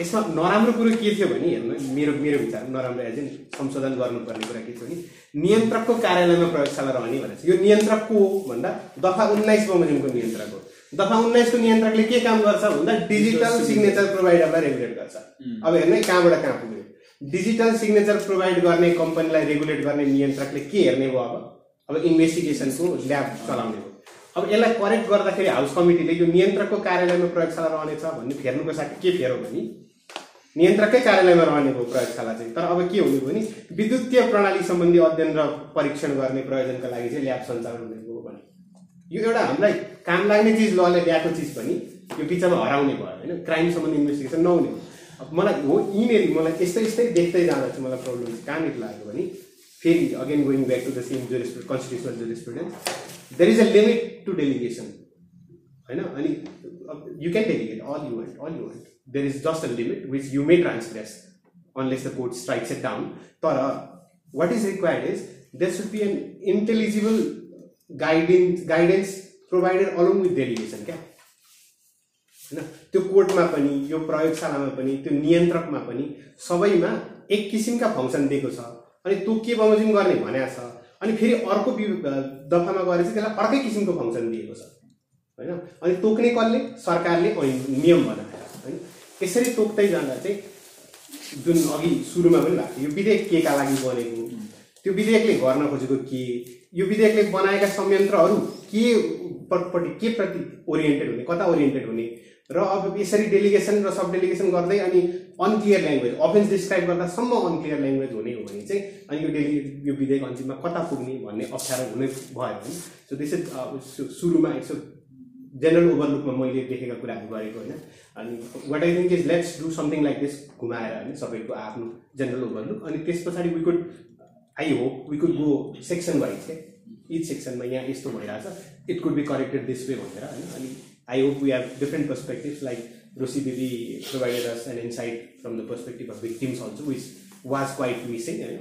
यसमा नराम्रो कुरो के थियो भने हेर्नु मेरो मेरो विचार नराम्रो एज इन संशोधन गर्नुपर्ने कुरा के थियो भने नियन्त्रकको कार्यालयमा प्रयोगशाला रहने भनेर यो नियन्त्रकको हो भन्दा दफा उन्नाइस बमोजिमको नियन्त्रक हो। दफा उन्नाइसको नियन्त्रकले के काम गर्छ भन्दा डिजिटल सिग्नेचर प्रोभाइडरलाई रेगुलेट गर्छ। अब हेर्नु कहाँबाट कहाँ पुग्यो। डिजिटल सिग्नेचर प्रोभाइड गर्ने कम्पनीलाई रेगुलेट गर्ने नियन्त्रकले के हेर्ने भयो अब? अब इन्भेस्टिगेसनको ल्याब चलाउने अब यसलाई करेक्ट गर्दाखेरि हाउस कमिटीले यो नियन्त्रकको कार्यालयमा प्रयोगशाला रहनेछ भन्ने फेर्नुको साथ के फेरो भने नियन्त्रकै कार्यालयमा रहने भयो प्रयोगशाला चाहिँ। तर अब के हुने भने विद्युतीय प्रणाली सम्बन्धी अध्ययन र परीक्षण गर्ने प्रयोजनका लागि चाहिँ ल्याब सञ्चालन हुने भयो भने। यो एउटा हामीलाई काम लाग्ने चिज लले ल्याएको चिज पनि यो बिचमा हराउने भयो होइन? क्राइम सम्बन्धी इन्भेस्टिगेसन नहुने अब मलाई हो यिनीहरू मलाई यस्तै यस्तै देख्दै जाँदा चाहिँ मलाई प्रब्लम कहाँनिर लाग्यो भने फेरि again going back to the same juris constitutional jurisprudence there is a limit to delegation होइन अनि you can delegate all you want all you want there is just a limit which you may transgress unless the court strikes it down तर what is required is there should be an intelligible guidance guidance provided along with delegation क्या होइन त्यो कोर्टमा पनि यो प्रयोगशालामा पनि त्यो नियन्त्रकमा पनि सबैमा एक किसिमका फङ्सन दिएको छ। अनि त्यो के बमोजिम गर्ने भनेको छ? अनि फेरि अर्को दफामा गएर चाहिँ त्यसलाई अर्कै किसिमको फङ्सन दिएको छ। होइन? अनि तोक्ने कसले? सरकारले नियम बनाएर। होइन? यसरी तोक्दै जाँदा चाहिँ जुन अघि सुरुमा पनि भएको यो विधेयक केका लागि बनेको? त्यो विधेयकले गर्न खोजेको के? यो विधेयकले बनाएका संयन्त्रहरू के पट्टि के प्रति ओरिएन्टेड हुने कता ओरिएन्टेड हुने? र अब यसरी डेलिगेसन र सब डेलिगेसन गर्दै अनि अनक्लियर ल्याङ्ग्वेज अफेन्स डिस्क्राइब गर्दासम्म अनक्लियर ल्याङ्ग्वेज हुने हो भने चाहिँ अनि यो डेलि यो विधेयक अन्तिममा कता पुग्ने भन्ने अप्ठ्यारो हुने भयो होइन सो दिस इज सुरुमा यसो जेनरल ओभरलुकमा मैले देखेका कुराहरू गरेको होइन। अनि what I think is let's do something like this घुमाएर होइन सबैको आफ्नो जेनरल ओभरलुक अनि त्यस पछाडि we could I hope we could go section wise क्या इच सेक्सनमा यहाँ यस्तो भइरहेछ। It could be corrected this way भनेर होइन। अनि I hope we have different perspectives like Rosy दिदी provided us an insight from the perspective of victims also which was quite missing होइन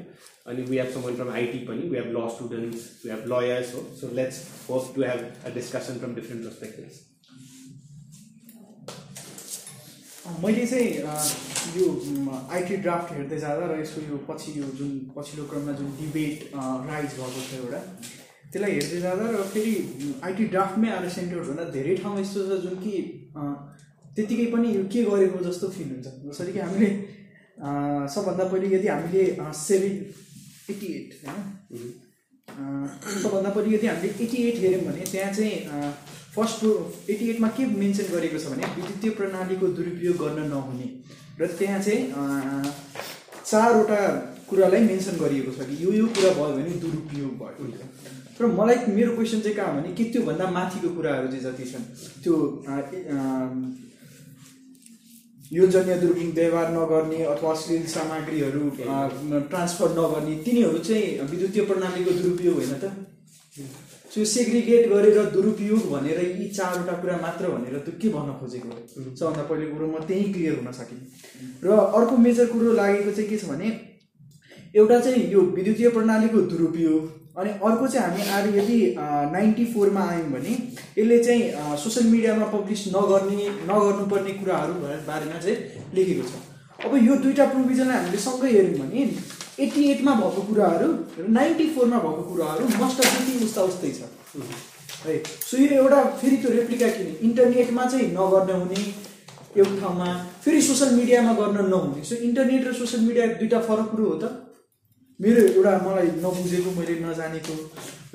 अनि we have someone from IT पनि we have law students we have lawyers हो so let's hope to have a discussion from different perspectives मैले चाहिँ a, यो IT draft हेर्दै जाँदा र यसको यो पछि यो जुन पछिल्लो क्रममा जुन डिबेट राइज भएको छ एउटा त्यसलाई हेर्दै जाँदा र फेरि आइटी ड्राफ्टमै आएर सेन्टर हुँदा धेरै ठाउँ यस्तो छ जुन कि त्यतिकै पनि यो के गरेको जस्तो फिल हुन्छ। जसरी कि हामीले सबभन्दा पहिले यदि हामीले सेभेन एट्टी एट होइन? सबभन्दा पहिले यदि हामीले एट्टी एट हेऱ्यौँ भने त्यहाँ चाहिँ फर्स्ट एट्टी एटमा के मेन्सन गरेको छ भने विद्युतीय प्रणालीको दुरुपयोग गर्न नहुने। र त्यहाँ चाहिँ चारवटा कुरालाई मेन्सन गरिएको छ कि यो यो कुरा भयो भने दुरुपयोग भयो। तर मलाई मेरो क्वेसन चाहिँ कहाँ भने के त्योभन्दा माथिको कुराहरू चाहिँ जति छन् त्यो अ, योजनीय दुर्बिन व्यवहार नगर्ने अथवा अश्लील सामग्रीहरू ट्रान्सफर नगर्ने तिनीहरू चाहिँ विद्युतीय प्रणालीको दुरुपयोग होइन त? सो सेग्रिगेट गरेर दुरुपयोग भनेर यी चारवटा कुरा मात्र भनेर त्यो के भन्न खोजेको? हो सबभन्दा पहिलो कुरो म त्यहीँ क्लियर हुन सकेँ। र अर्को मेजर कुरो लागेको चाहिँ के छ भने एउटा चाहिँ यो विद्युतीय प्रणालीको दुरुपयोग अनि अर्को चाहिँ हामी आएर यदि नाइन्टी फोरमा आयौँ भने यसले चाहिँ सोसियल मिडियामा पब्लिस नगर्ने नगर्नुपर्ने कुराहरू बारेमा चाहिँ लेखेको छ। अब यो दुईवटा प्रोभिजनलाई हामीले सँगै हेऱ्यौँ भने एट्टी एटमा भएको कुराहरू र नाइन्टी फोरमा भएको कुराहरू मस्ट जति उस्ता उस्तै छ। है सो यो एउटा फेरि त्यो रेप्लिका किन इन्टरनेटमा चाहिँ नगर्न हुने एउटा ठाउँमा फेरि सोसियल मिडियामा गर्न नहुने। सो इन्टरनेट र सोसियल मिडिया दुइटा फरक कुरो हो त। मेरो एउटा मलाई नबुझेको मैले नजानेको।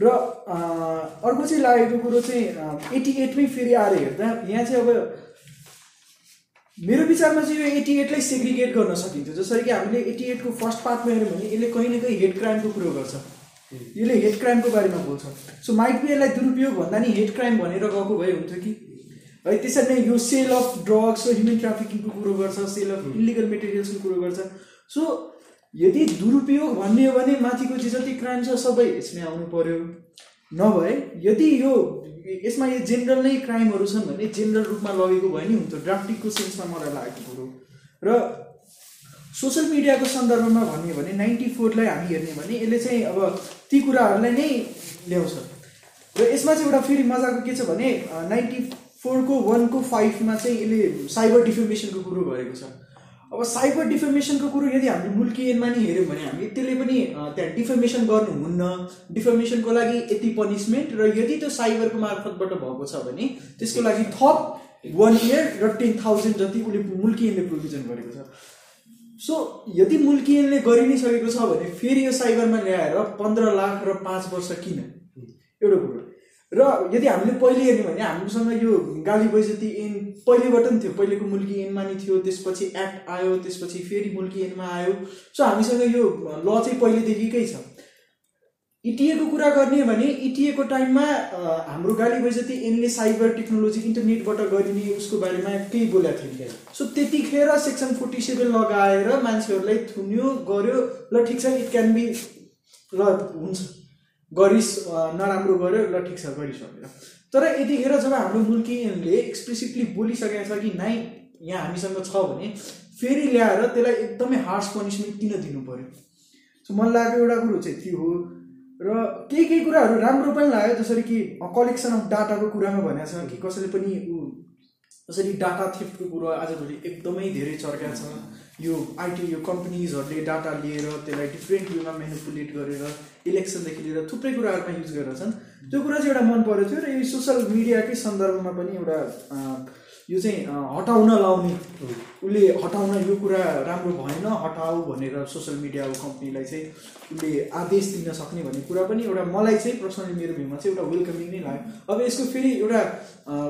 र अर्को चाहिँ लागेको कुरो चाहिँ एट्टी एटमै फेरि आएर हेर्दा यहाँ चाहिँ अब मेरो विचारमा चाहिँ यो एट्टी एटलाई सेग्रिगेट गर्न सकिन्थ्यो जसरी कि हामीले एट्टी एटको फर्स्ट पार्टमा हेऱ्यौँ भने यसले कहीँ न कहीँ हेड क्राइमको कुरो गर्छ। यसले हेड क्राइमको बारेमा बोल्छ। सो माइट बी यसलाई दुरुपयोग भन्दा नि हेड क्राइम भनेर गएको भए हुन्थ्यो कि। है त्यसरी नै यो सेल अफ ड्रग्स र ह्युमन ट्राफिकिङको कुरो गर्छ सेल अफ इलिगल मेटेरियल्सको कुरो गर्छ। सो यदि दुरुपयोग भन्ने हो भने माथिको जे जति क्राइम छ सबै यसमै आउनु पर्यो। नभए यदि यो यसमा यो जेनरल नै क्राइमहरू छन् भने जेनरल रूपमा लगेको भए नि हुन्थ्यो। ड्राफ्टिङको सेन्समा मलाई लागेको कुरो। र सोसियल मिडियाको सन्दर्भमा भन्ने भने नाइन्टी फोरलाई हामी हेर्ने भने यसले चाहिँ अब ती कुराहरूलाई नै ल्याउँछ। र यसमा चाहिँ एउटा फेरि मजाको के छ भने नाइन्टी फोरको वानको फाइभमा चाहिँ यसले साइबर डिफेमेसनको कुरो गरेको छ। अब साइबर डिफेमेसनको कुरो यदि हामीले मुल्की ऐनमा नि हेऱ्यौँ भने हामी त्यसले पनि त्यहाँ डिफेमेसन गर्नुहुन्न। डिफेमेसनको लागि यति पनिसमेन्ट र यदि त्यो साइबरको मार्फतबाट भएको छ भने त्यसको लागि थप वान इयर र टेन थाउजन्ड जति उसले मुल्की ऐनले प्रोभिजन गरेको छ। सो यदि मुल्की ऐनले गरि नै सकेको छ भने फेरि यो साइबरमा ल्याएर पन्ध्र लाख र पाँच वर्ष किन? एउटा कुरो। र यदि हामीले पहिले हेर्ने भने हामीसँग यो गाली बैजती ऐन पहिलेबाट पनि थियो। पहिलेको मुल्की ऐनमा नि थियो त्यसपछि एक्ट आयो त्यसपछि फेरि मुल्की ऐनमा आयो। सो हामीसँग यो ल चाहिँ पहिलेदेखिकै छ। इटिएको कुरा गर्ने भने इटिएको टाइममा हाम्रो गाली बैजती यिनले साइबर टेक्नोलोजी इन्टरनेटबाट गरिने उसको बारेमा केही बोलेको थिएन। सो त्यतिखेर सेक्सन फोर्टी सेभेन लगाएर मान्छेहरूलाई थुन्यो गर्यो ल ठिक छ इट क्यान बी ल हुन्छ। गरिस् नराम्रो गर्यो ल ठिक छ गरिस् भनेर तर यतिखेर जब हाम्रो मुल्कीले एक्सप्लिसिटली बोलिसकेको छ कि नाइ यहाँ हामीसँग छ भने फेरि ल्याएर त्यसलाई एकदमै हार्स पनिसमेन्ट किन दिनु पर्यो सो मलाई लाग्यो एउटा कुरो चाहिँ त्यो हो। र केही केही कुराहरू राम्रो पनि लाग्यो जसरी कि कलेक्सन अफ डाटाको कुरामा भनेको छ कि कसैले पनि ऊ जसरी डाटा थेफ्टको कुरो आजभोलि एकदमै धेरै चर्का छ। यो आइटी यो कम्पनीजहरूले डाटा लिएर त्यसलाई डिफ्रेन्ट वेमा मेनिपुलेट गरेर इलेक्सनदेखि लिएर थुप्रै कुराहरूमा युज गरेर छन्। त्यो कुरा चाहिँ एउटा मन परेको थियो र यो सोसियल मिडियाकै सन्दर्भमा पनि एउटा यो चाहिँ हटाउन लाउने उसले हटाउन यो कुरा राम्रो भएन हटाऊ भनेर सोसियल मिडिया कम्पनीलाई चाहिँ उसले आदेश दिन सक्ने भन्ने कुरा पनि एउटा मलाई चाहिँ पर्सनली मेरो भ्यूमा चाहिँ एउटा वेलकमिङ नै लाग्यो। अब यसको फेरि एउटा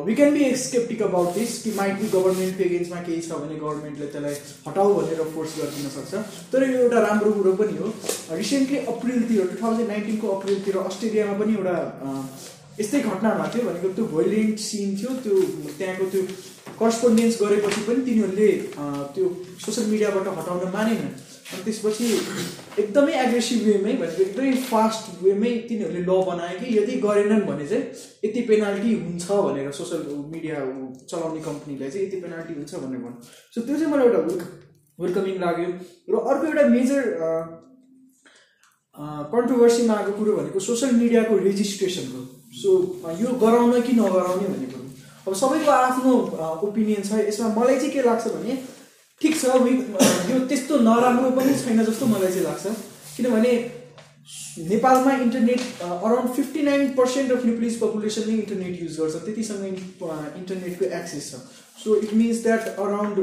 we can be sceptic about this कि माइट बी गभर्मेन्टको एगेन्स्टमा केही छ भने गभर्मेन्टले त्यसलाई हटाऊ भनेर फोर्स गरिदिन सक्छ। तर यो एउटा राम्रो कुरो पनि हो। रिसेन्टली अप्रिलतिर टु थाउजन्ड नाइन्टिनको अप्रिलतिर अस्ट्रेलियामा पनि एउटा यस्तै घटना भएको थियो भनेको त्यो भोइलेन्ट सिन थियो त्यो त्यहाँको त्यो करस्पोन्डेन्स गरेपछि पनि तिनीहरूले त्यो सोसियल मिडियाबाट हटाउन मानेन अनि त्यसपछि एकदमै एग्रेसिभ वेमै भनेको एकदमै फास्ट वेमै तिनीहरूले ल बनायो कि यदि गरेनन् भने चाहिँ यति पेनाल्टी हुन्छ भनेर सोसियल मिडिया चलाउने कम्पनीलाई चाहिँ यति पेनाल्टी हुन्छ भनेर भन्नु। सो त्यो चाहिँ मलाई एउटा वेलकम वेलकमिङ लाग्यो। र अर्को एउटा मेजर कन्ट्रोभर्सीमा आएको कुरो भनेको सोसियल मिडियाको रेजिस्ट्रेसनको सो यो गराउन कि नगराउने भन्ने कुरो। अब सबैको आफ्नो ओपिनियन छ यसमा मलाई चाहिँ के लाग्छ भने ठिक छ वि यो त्यस्तो नराम्रो पनि छैन जस्तो मलाई चाहिँ लाग्छ। किनभने नेपालमा internet around fifty nine percent of Nepalese पपुलेसनले internet use गर्छ। त्यतिसँग इन्टरनेटको एक्सेस छ। So it means that around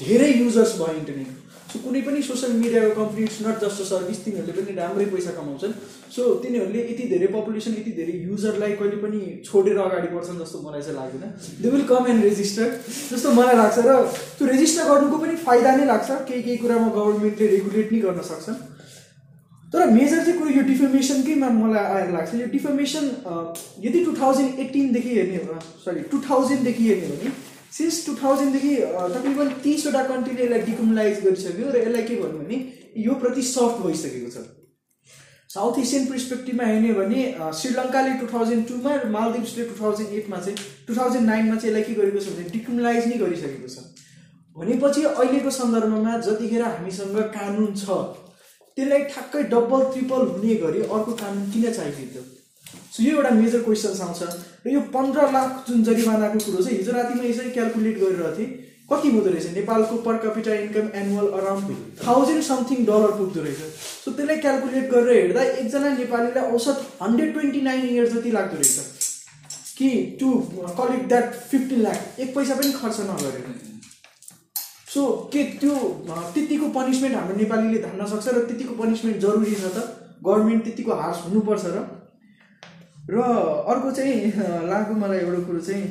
धेरै युजर्स भयो इन्टरनेट सो कुनै पनि सोसियल मिडियाको company it's not just a service तिनीहरूले पनि राम्रै पैसा कमाउँछन्। सो तिनीहरूले यति धेरै पपुलेसन यति धेरै युजरलाई कहिले पनि छोडेर अगाडि बढ्छन् जस्तो मलाई चाहिँ लाग्दैन। They will come and register जस्तो मलाई लाग्छ र त्यो रेजिस्टर गर्नुको पनि फाइदा नै लाग्छ। केही केही कुरामा गभर्मेन्टले रेगुलेट नै गर्न सक्छन्। तर मेजर चाहिँ कुरो यो डिफर्मेसनकैमा मलाई आएर लाग्छ। यो डिफर्मेसन यदि टु थाउजन्ड एट्टिनदेखि हेर्ने सरी टु थाउजन्डदेखि हेर्ने भने सिन्स टु थाउजन्डदेखि तकरिबन तिसवटा कन्ट्रीले यसलाई डिकमलाइज गरिसक्यो र यसलाई के भन्नु भने यो प्रति सफ्ट भइसकेको छ। साउथ एसियन पर्सपेक्टिभमा हेर्ने भने श्रीलङ्काले टु थाउजन्ड टूमा र मालदिप्सले टु थाउजन्ड एटमा चाहिँ टु थाउजन्ड नाइनमा चाहिँ यसलाई के गरेको छ भने डिकमलाइज नै गरिसकेको छ। भनेपछि अहिलेको सन्दर्भमा जतिखेर हामीसँग कानुन छ त्यसलाई ठ्याक्कै डबल ट्रिपल हुने गरी अर्को कानुन किन चाहिएको सो यो एउटा मेजर क्वेसन्स आउँछ र यो पन्ध्र लाख जुन जरिमानाको कुरो चाहिँ हिजो राति म यसरी क्यालकुलेट गरिरहेको थिएँ। कति हुँदो रहेछ? नेपालको per capita income annual around thousand something dollar पुग्दो रहेछ। सो त्यसलाई क्यालकुलेट गरेर हेर्दा एकजना नेपालीलाई औसत हन्ड्रेड ट्वेन्टी नाइन इयर्स जति लाग्दो रहेछ। कि to collect that fifteen lakh एक पैसा पनि खर्च नगरेर। सो के त्यो अ, त्यतिको पनिसमेन्ट हाम्रो नेपालीले धान्न सक्छ र त्यतिको पनिसमेन्ट जरुरी छ त? गभर्मेन्ट त्यतिको हार्स हुनुपर्छ र र अर्को चाहिँ लाग्यो मलाई एउटा कुरो चाहिँ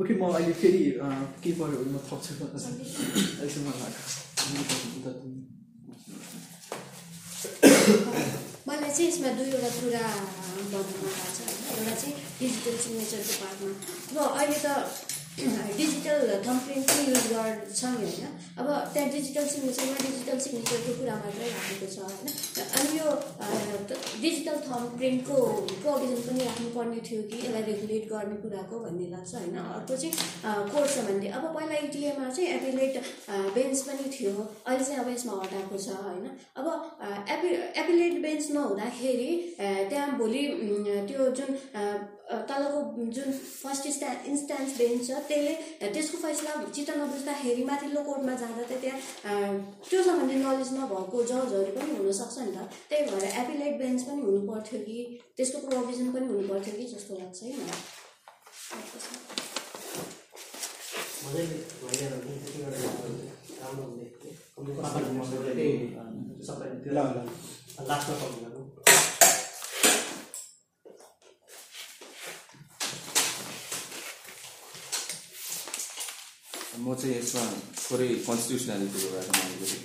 ओके म अहिले फेरि के पऱ्यो भने म थप्छु मलाई चाहिँ यसमा दुईवटा कुरा भन्नु मन लाग्छ। एउटा चाहिँ डिजिटल सिग्नेचरको पार्टमा अब अहिले त डिजिटल थम्प्रिन्ट पनि युज गर्छौँ नि होइन। अब त्यहाँ डिजिटल सिग्नेचरमा डिजिटल सिग्नेचरको कुरा मात्रै राखेको छ होइन। अनि यो डिजिटल थम्प्रिन्टको प्रोभिजन पनि राख्नुपर्ने थियो कि यसलाई रेगुलेट गर्ने कुराको भन्ने लाग्छ होइन। अर्को चाहिँ कोर्ट सम्बन्धी अब पहिला इटिएमा चाहिँ एपिलेट बेन्च पनि थियो। अहिले चाहिँ अब यसमा हटाएको छ होइन। अब एपि एपिलेट बेन्च नहुँदाखेरि त्यहाँ भोलि त्यो जुन तलको जुन फर्स्ट स्ट्या इन्स्टान्स बेन्च छ त्यसले त्यसको फैसला चित्त नबुझ्दाखेरि माथिल्लो कोर्टमा जाँदा त त्यहाँ त्यो सम्बन्धी नलेज नभएको जजहरू पनि हुनसक्छ नि त त्यही भएर एपिलेट बेन्च पनि हुनु पर्थ्यो कि त्यसको प्रोभिजन पनि हुनु पर्थ्यो कि जस्तो लाग्छ है मलाई मजाले भइरहेको हुन्छ त्यतिबाट राम्रो हुने थियो सबै ल ल लास्टमा कम्प्लिट गर्नु म चाहिँ यसमा थोरै कन्स्टिट्युसनालिटीको बारेमा अलिकति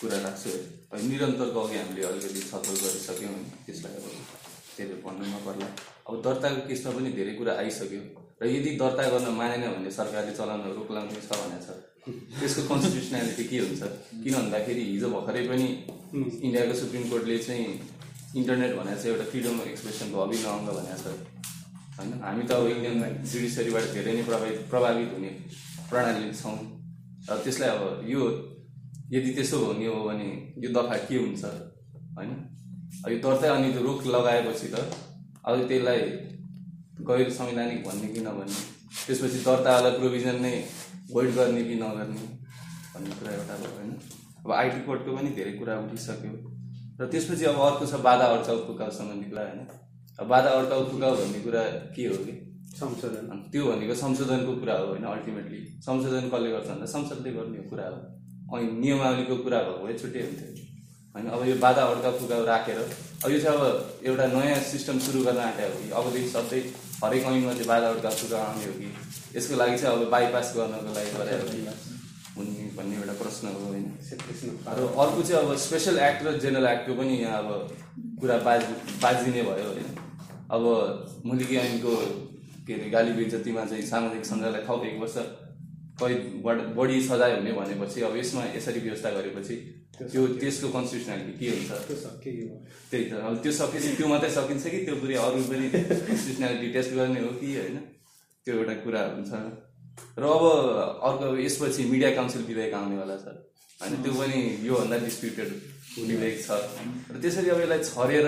कुरा राख्छु है। निरन्तरको अघि हामीले अलिकति छलफल गरिसक्यौँ त्यसलाई अब धेरै भन्नु नपर्ला। अब दर्ताको केसमा पनि धेरै कुरा आइसक्यो। र यदि दर्ता गर्न मानेन भने सरकारले चलाउन रोक लगाउने छ छ। त्यसको कन्स्टिट्युसनालिटी के हुन्छ? किन भन्दाखेरि हिजो भर्खरै पनि इन्डियाको सुप्रिम कोर्टले चाहिँ इन्टरनेट भनेको चाहिँ एउटा फ्रिडम अफ एक्सप्रेसनको अभिन्न अङ्ग भनेको छ। होइन? हामी त अब इन्डियन जुडिसियरीबाट धेरै नै प्रभावित प्रभावित हुने। प्रणाली छौँ। र त्यसलाई अब यो यदि त्यसो हुने हो भने यो दफा के हुन्छ होइन? यो दर्ता अनि त्यो रोक लगाएपछि त अब त्यसलाई गैर संवैधानिक भन्ने कि नभन्ने त्यसपछि दर्तावाला प्रोभिजन नै भोइड गर्ने कि नगर्ने भन्ने कुरा एउटा भयो होइन? अब आइटी कोर्टको पनि धेरै कुरा उठिसक्यो। र त्यसपछि अब अर्को छ बाधा अड्काउ फुकाउ सम्बन्धी कुरा होइन? अब बाधा अड्काउ फुकाउ भन्ने कुरा के हो कि? संशोधन। अनि त्यो भनेको संशोधनको कुरा हो होइन अल्टिमेटली संशोधन कसले गर्छ भन्दा संसदले गर्ने कुरा हो। अनि नियमावलीको कुरा भएको भए छुट्टै हुन्थ्यो। होइन अब यो बाधा अड्का फुकाउ राखेर अब यो चाहिँ अब एउटा नयाँ सिस्टम सुरु गर्न आँटेको हो कि? अबदेखि सधैँ हरेक ऐनमा चाहिँ बाधा अड्का फुकाउ आउने हो कि? यसको लागि चाहिँ अब बाइपास गर्नको लागि गरेर हुने भन्ने एउटा प्रश्न हो होइन। र अर्को चाहिँ अब स्पेसल एक्ट र जेनरल एक्टको पनि यहाँ अब कुरा बाज बाजिने भयो होइन। अब मुलुकी ऐनको के अरे गाली बेइज्जतीमा चाहिँ सामाजिक सञ्जाललाई थप एक वर्ष कैद बढ- बढी सजाय हुने भनेपछि अब यसमा यसरी व्यवस्था गरेपछि त्यो त्यसको कन्स्टिट्युसनालिटी के हुन्छ? त्यही त अब त्यो सकेपछि त्यो मात्रै सकिन्छ कि? त्यो पुरै अरू पनि कन्स्टिट्युसनालिटी टेस्ट गर्ने हो कि होइन? त्यो एउटा कुरा हुन्छ। र अब अर्को यसपछि मिडिया काउन्सिल विधेयक आउनेवाला छ। होइन त्यो पनि योभन्दा डिस्प्युटेड विधेयक छ। र त्यसरी अब यसलाई छरेर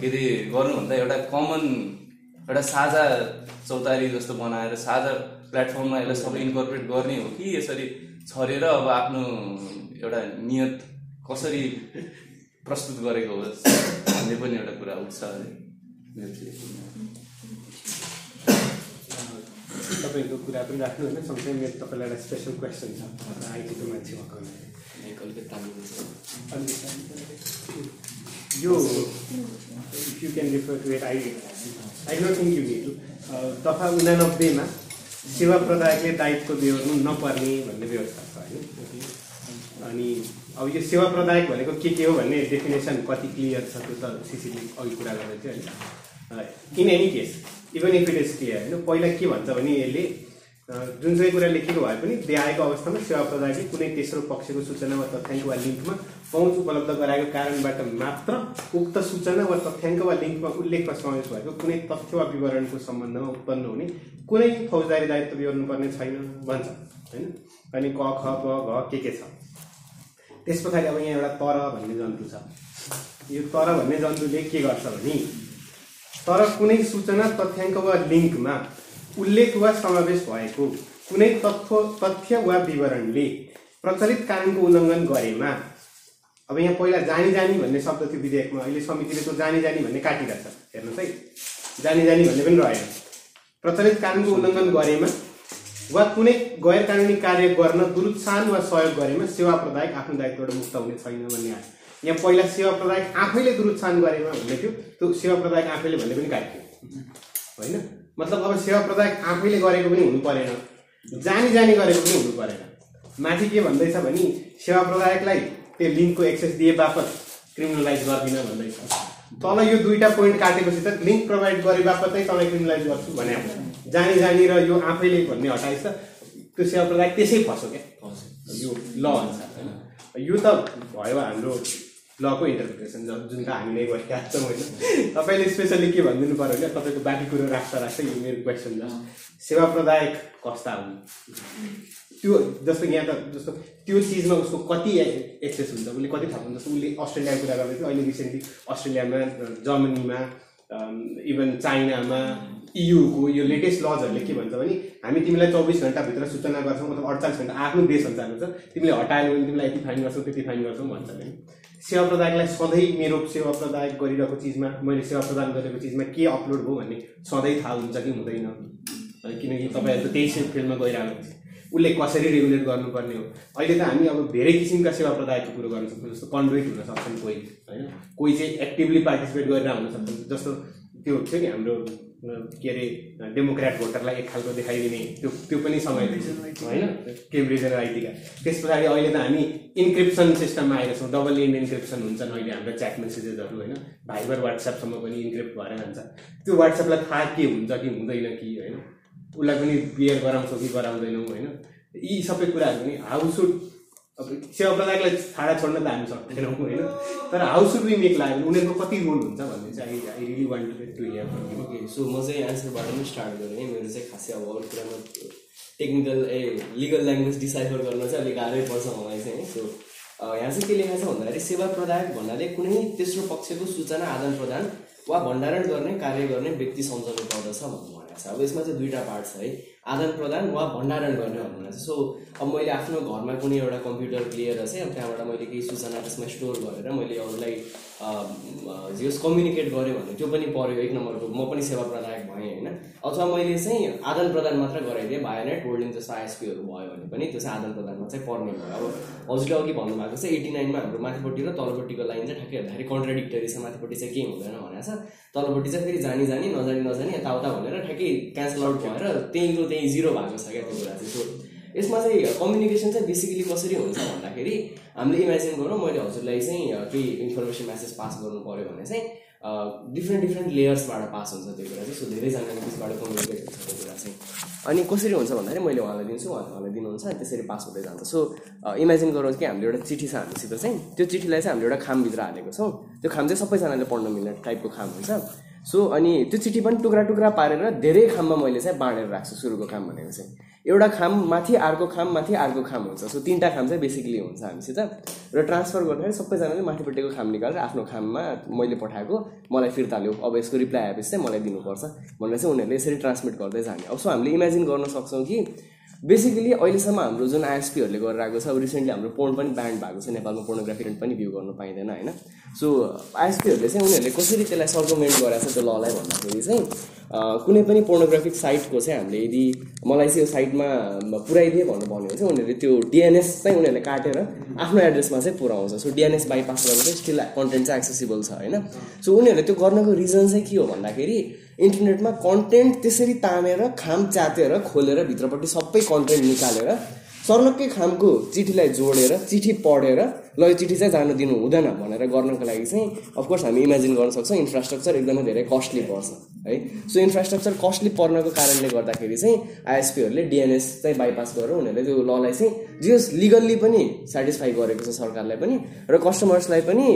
के अरे गर्नुभन्दा एउटा कमन एउटा साझा चौतारी जस्तो बनाएर साझा प्लेटफर्ममा यसलाई सबै इन्कर्पोरेट गर्ने हो कि यसरी छरेर अब आफ्नो एउटा नियत कसरी प्रस्तुत गरेको होस् भन्ने पनि एउटा कुरा उठ्छ है चाहिँ तपाईँको कुरा पनि राख्नु होइन सँगसँगै मेरो तपाईँलाई एउटा स्पेसल क्वेसन छ आइटीको मान्छे भएको यो if you can refer to it I I don't think you to दफा उनानब्बेमा सेवा प्रदायकले दायित्व बेहोर्नु नपर्ने भन्ने व्यवस्था छ होइन अनि अब यो सेवा प्रदायक भनेको के के हो भन्ने डेफिनेसन कति क्लियर छ त्यो त सिसीले अघि कुरा गर्दै थियो होइन। In any case even if it is clear होइन पहिला के भन्छ भने यसले अ, जुन चाहिँ कुरा लेखेको भए पनि देखाएको अवस्थामा सेवा प्रदायकले कुनै तेस्रो पक्षको सूचना वा तथ्याङ्क वा लिङ्कमा पहुँच उपलब्ध गराएको कारणबाट मात्र उक्त सूचना वा तथ्याङ्क वा लिङ्कमा उल्लेखमा समावेश भएको कुनै तथ्य वा विवरणको सम्बन्धमा उत्पन्न हुने कुनै फौजदारी दायित्व बिहोर्नु पर्ने छैन भन्छ होइन? अनि क ख ग घ के के छ? त्यस पछाडि अब यहाँ एउटा तर भन्ने जन्तु छ। यो तर भन्ने जन्तुले के गर्छ भने तर कुनै सूचना तथ्याङ्क वा लिङ्कमा उल्लेख वा समावेश भएको कुनै तथ्य तथ्य वा विवरणले प्रचलित कानुनको उल्लङ्घन गरेमा अब यहाँ पहिला जानी जानी भन्ने शब्द थियो विधेयकमा अहिले समितिले त्यो जानी जानी भन्ने काटिरहेछ हेर्नुहोस् है। जानी जानी भन्ने पनि रहेन। प्रचलित कानुनको उल्लङ्घन गरेमा वा कुनै गैर कानुनी कार्य गर्न दुरुत्साहन वा सहयोग गरेमा सेवा प्रदायक आफ्नो दायित्वबाट मुक्त हुने छैन भन्ने आयो। यहाँ पहिला सेवा प्रदायक आफैले दुरुत्साहन गरेमा भन्ने थियो त्यो सेवा प्रदायक आफैले भन्ने पनि काटियो। होइन? मतलब अब सेवा प्रदायक आफैले गरेको पनि हुनु परेन। जानी जानी गरेको पनि हुनु परेन। माथि के भन्दैछ भने सेवा प्रदायकलाई त्यो लिङ्कको एक्सेस दिए बापत क्रिमिनलाइज गर्दिनँ भन्दैछ। तल यो दुईवटा पोइन्ट काटेपछि त लिङ्क प्रोभाइड गरे बापतै तँलाई क्रिमिनलाइज गर्छु भने जानी जानी र यो आफैले भन्ने हटाइछ त्यो सेवा प्रदायक त्यसै फस्यो क्या। यो ल अनुसार होइन? यो त भयो हाम्रो लको इन्टरप्रिटेसन जुन त हामीले गरिरहेका छौँ होइन? तपाईँले स्पेसली के भनिदिनु पऱ्यो भने तपाईँको बाँकी कुरो राख्दा राख्दै यो मेरो क्वेसन छ सेवा प्रदायक कस्ता हुन्? त्यो जस्तो यहाँ त जस्तो त्यो चिजमा उसको कति एक्सेस हुन्छ उसले कति थाहा हुन्छ जस्तो उसले अस्ट्रेलियाको कुरा गर्दै अहिले रिसेन्टली अस्ट्रेलियामा जर्मनीमा इभन चाइनामा इयुको यो लेटेस्ट लजहरूले के भन्छ भने हामी तिमीलाई चौबिस घन्टाभित्र सूचना गर्छौँ मतलब अडचालिस घन्टा आफ्नो देश अनुसार हुन्छ तिमीले हटायो भने तिमीलाई यति फाइन गर्छौ त्यति फाइन गर्छौ भन्छ नि। सेवा प्रदायकलाई सधैँ मेरो सेवा प्रदायक गरिरहेको चिजमा मैले सेवा प्रदान गरेको चिजमा के अपलोड भयो भन्ने सधैँ थाहा हुन्छ कि हुँदैन। किनकि तपाईँहरू त त्यही फिल्डमा गइरहेको हुन्छ उसले कसरी रेगुलेट गर्नुपर्ने हो? अहिले त हामी अब धेरै किसिमका सेवा प्रदायकको कुरो गर्न सक्छौँ जस्तो कन्डुइट हुन सक्छन् कोही होइन? कोही चाहिँ एक्टिभली पार्टिसिपेट गरेर हुन सक्छन् जस्तो त्यो थियो नि हाम्रो के अरे डेमोक्रेट भोटरलाई एक खालको देखाइदिने त्यो त्यो पनि समय होइन? केम्ब्रिज आइटीका। त्यस पछाडि अहिले त हामी इन्क्रिप्सन सिस्टममा आएका छौँ डबल इन्ड इन्क्रिप्सन हुन्छन् अहिले हाम्रो च्याट मेसेजेसहरू होइन? भाइबर वाट्सएपसम्म पनि इन्क्रिप्ट भएर जान्छ। त्यो वाट्सएपलाई थाहा के हुन्छ कि हुँदैन कि होइन? उसलाई पनि बियर गराउँछौँ कि गराउँदैनौँ होइन? यी सबै कुराहरू पनि हाउ सुड अब सेवा प्रदायकलाई छाडा छोड्न त हामी सक्दैनौँ होइन? तर हाउ सुड वी मेक लाग्यो उनीहरूको कति रोल हुन्छ भन्ने चाहिँ I really want to hear okay so म चाहिँ एन्सरबाट पनि स्टार्ट गरेँ मेरो चाहिँ खासै अब अरू कुरामा technical a legal language decipher गर्न चाहिँ अलिक गाह्रै पर्छ मलाई चाहिँ सो यहाँ चाहिँ के लेखेको छ भन्दाखेरि सेवा प्रदायक भन्नाले कुनै तेस्रो पक्षको सूचना आदान प्रदान वा भण्डारण गर्ने कार्य गर्ने व्यक्ति सम्झनु पर्दछ भन्नु भनेको छ अब यसमा चाहिँ दुईवटा पार्ट छ है। आदान प्रदान वा भण्डारण गर्ने भन्नु भनेको छ सो अब मैले आफ्नो घरमा कुनै एउटा कम्प्युटर लिएर चाहिँ अब त्यहाँबाट मैले केही सूचना त्यसमा स्टोर गरेर मैले अरूलाई जस कम्युनिकेट गरेँ भने त्यो पनि पऱ्यो एक नम्बरको म पनि सेवा प्रदायक भएँ होइन। अथवा मैले चाहिँ आदान प्रदान मात्र गराइदिएँ भाइ नेट होल्डिङ जस्तो आइएसपीहरू भयो भने पनि त्यो चाहिँ आदान प्रदानमा चाहिँ पर्ने भयो। अब हजुरले अघि भन्नुभएको छ एटी नाइनमा हाम्रो माथिपट्टि र तलपट्टिको लाइन चाहिँ ठ्याक्कै हेर्दाखेरि कन्ट्राडिक्टरी छ माथिपट्टि चाहिँ केही हुँदैन भनेको छ। तलपट्टि चाहिँ फेरि जानी जानी नजानी नजानी यताउता भनेर ठ्याक्कै क्यान्सल आउट भएर त्यहीँको त्यहीँ जिरो भएको छ क्या त्यो कुरा चाहिँ। यसमा चाहिँ कम्युनिकेसन चाहिँ बेसिकली कसरी हुन्छ भन्दाखेरि हामीले इमेजिन गरौँ मैले हजुरलाई चाहिँ केही इन्फर्मेसन म्यासेज पास गर्नु पऱ्यो भने चाहिँ डिफ्रेन्ट डिफ्रेन्ट लेयर्सबाट पास हुन्छ त्यो कुरा चाहिँ। सो धेरैजनाको बिचबाट कम्युनिकेट हुन्छ त्यो कुरा चाहिँ। अनि कसरी हुन्छ भन्दाखेरि मैले उहाँलाई दिन्छु उहाँले उहाँलाई दिनुहुन्छ त्यसरी पास हुँदै जान्छ। सो इमेजिन गरौँ कि हामीले एउटा चिठी छ हामीसित चाहिँ त्यो चिठीलाई चाहिँ हामीले एउटा खामभित्र हालेको छौँ। त्यो खाम चाहिँ सबैजनाले पढ्न मिल्ने टाइपको खाम हुन्छ। सो अनि त्यो चिठी पनि टुक्रा टुक्रा पारेर धेरै खाममा मैले चाहिँ बाँडेर राख्छु सुरुको काम भनेको चाहिँ। एउटा खाम माथि अर्को खाम माथि अर्को खाम हुन्छ। सो तिनवटा खाम चाहिँ बेसिकली हुन्छ हामीसित। र ट्रान्सफर गर्दाखेरि सबैजनाले माथिपट्टिको खाम निकालेर आफ्नो खाममा मैले पठाएको। मलाई फिर्ता ल्याऊ। अब यसको रिप्लाई आएपछि चाहिँ मलाई दिनुपर्छ। भनेर चाहिँ उनीहरूले यसरी ट्रान्समिट गर्दै जाने। अब सो हामीले इमेजिन गर्न सक्छौँ कि बेसिकली अहिलेसम्म हाम्रो जुन आइएसपीहरूले गरेर आएको छ अब रिसेन्टली हाम्रो पोर्न पनि ब्यान्ड भएको छ नेपालमा पोर्नोग्राफी पनि भ्यू गर्नु पाइँदैन होइन? सो आइएसपीहरूले चाहिँ उनीहरूले कसरी त्यसलाई सर्कुमेन्ट गरेको छ त्यो ललाई भन्दाखेरि चाहिँ कुनै पनि पोर्नोग्राफिक साइटको चाहिँ हामीले यदि मलाई चाहिँ यो साइटमा पुऱ्याइदिए भन्नु भन्यो भने चाहिँ उनीहरूले त्यो डिएनएस चाहिँ उनीहरूले काटेर आफ्नो एड्रेसमा चाहिँ पुऱ्याउँछ। सो डिएनएस बाइपास गरेर चाहिँ स्टिल कन्टेन्ट चाहिँ एक्सेसिबल छ होइन? सो उनीहरूले त्यो गर्नको रिजन चाहिँ के हो भन्दाखेरि इन्टरनेटमा कन्टेन्ट त्यसरी तानेर खाम च्यातेर खोलेर भित्रपट्टि सबै कन्टेन्ट निकालेर सर्लक्कै खामको चिठीलाई जोडेर चिठी पढेर ल यो चिठी चाहिँ जानु दिनु हुँदैन भनेर गर्नको लागि चाहिँ अफकोर्स हामी इमेजिन गर्न सक्छौँ इन्फ्रास्ट्रक्चर एकदमै धेरै कस्टली पर्छ है? सो इन्फ्रास्ट्रक्चर कस्टली पर्नको कारणले गर्दाखेरि चाहिँ आइएसपीहरूले डिएनएस चाहिँ बाइपास गरेर उनीहरूले त्यो ललाई चाहिँ जस लिगल्ली पनि सेटिस्फाई गरेको छ सरकारलाई पनि र कस्टमर्सलाई पनि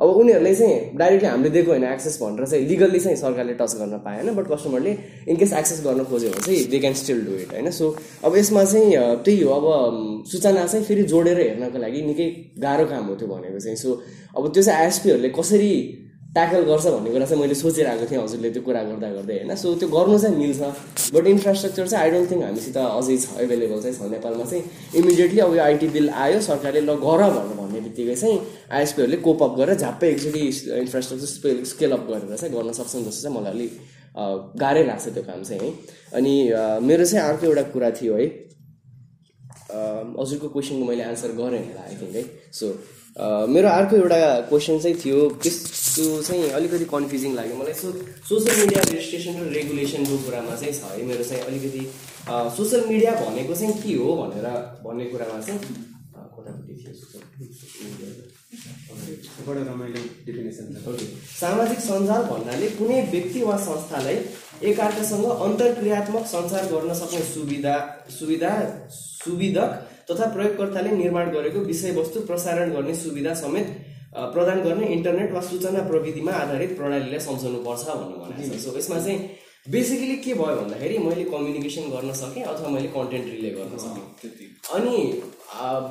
अब उनीहरूले चाहिँ डाइरेक्टली हामीले दिएको होइन एक्सेस भनेर चाहिँ लिगल्ली चाहिँ सरकारले टच गर्न पाएन बट कस्टमरले इनकेस एक्सेस गर्न खोज्यो भने चाहिँ they can still do it होइन? सो अब यसमा चाहिँ त्यही हो। अब सूचना चाहिँ फेरि जोडेर हेर्नको लागि निकै गाह्रो काम हो त्यो भनेको चाहिँ। सो अब त्यो चाहिँ आइएसपीहरूले कसरी ट्याकल गर्छ भन्ने कुरा चाहिँ मैले सोचिरहेको थिएँ हजुरले त्यो कुरा गर्दा गर्दै होइन? सो त्यो गर्नु चाहिँ मिल्छ बट इन्फ्रास्ट्रक्चर चाहिँ आई डोन्ट थिङ्क हामीसित अझै छ एभाइलेबल चाहिँ छ। नेपालमा चाहिँ इमिडिएटली अब यो आइटी बिल आयो सरकारले ल गर भनेर भन्ने बित्तिकै चाहिँ आइएसपीहरूले कोपअप गरेर झ्याप्पै एकचोटि इन्फ्रास्ट्रक्चर स्केल अप गरेर चाहिँ गर्न सक्छन् जस्तो चाहिँ मलाई अलिक गाह्रै लाग्छ त्यो काम चाहिँ है? अनि मेरो चाहिँ अर्को एउटा कुरा थियो है? हजुरको क्वेसनको मैले आन्सर गरेँ होला आई थिङ्क है? सो मेरो अर्को एउटा क्वेसन चाहिँ थियो त्यस त्यो चाहिँ अलिकति कन्फ्युजिङ लाग्यो। मलाई सो सोसियल मिडिया रेजिस्ट्रेसन र रेगुलेसनको कुरामा चाहिँ छ है मेरो चाहिँ अलिकति सोसियल मिडिया भनेको चाहिँ के हो भनेर भन्ने कुरामा चाहिँ कतापट्टि थियो सामाजिक सञ्जाल भन्नाले कुनै व्यक्ति वा संस्थालाई एकअर्कासँग अन्तर्क्रियात्मक सञ्चार गर्न सक्ने सुविधा सुविधा सुविधक तथा प्रयोगकर्ताले निर्माण गरेको विषयवस्तु प्रसारण गर्ने सुविधा समेत प्रदान गर्ने इन्टरनेट वा सूचना प्रविधिमा आधारित प्रणालीलाई सम्झाउनु पर्छ भन्नु भनेको छ। सो यसमा चाहिँ बेसिकली के भयो भन्दाखेरि मैले कम्युनिकेसन गर्न सकेँ अथवा मैले कन्टेन्ट रिले गर्न सकेँ। अनि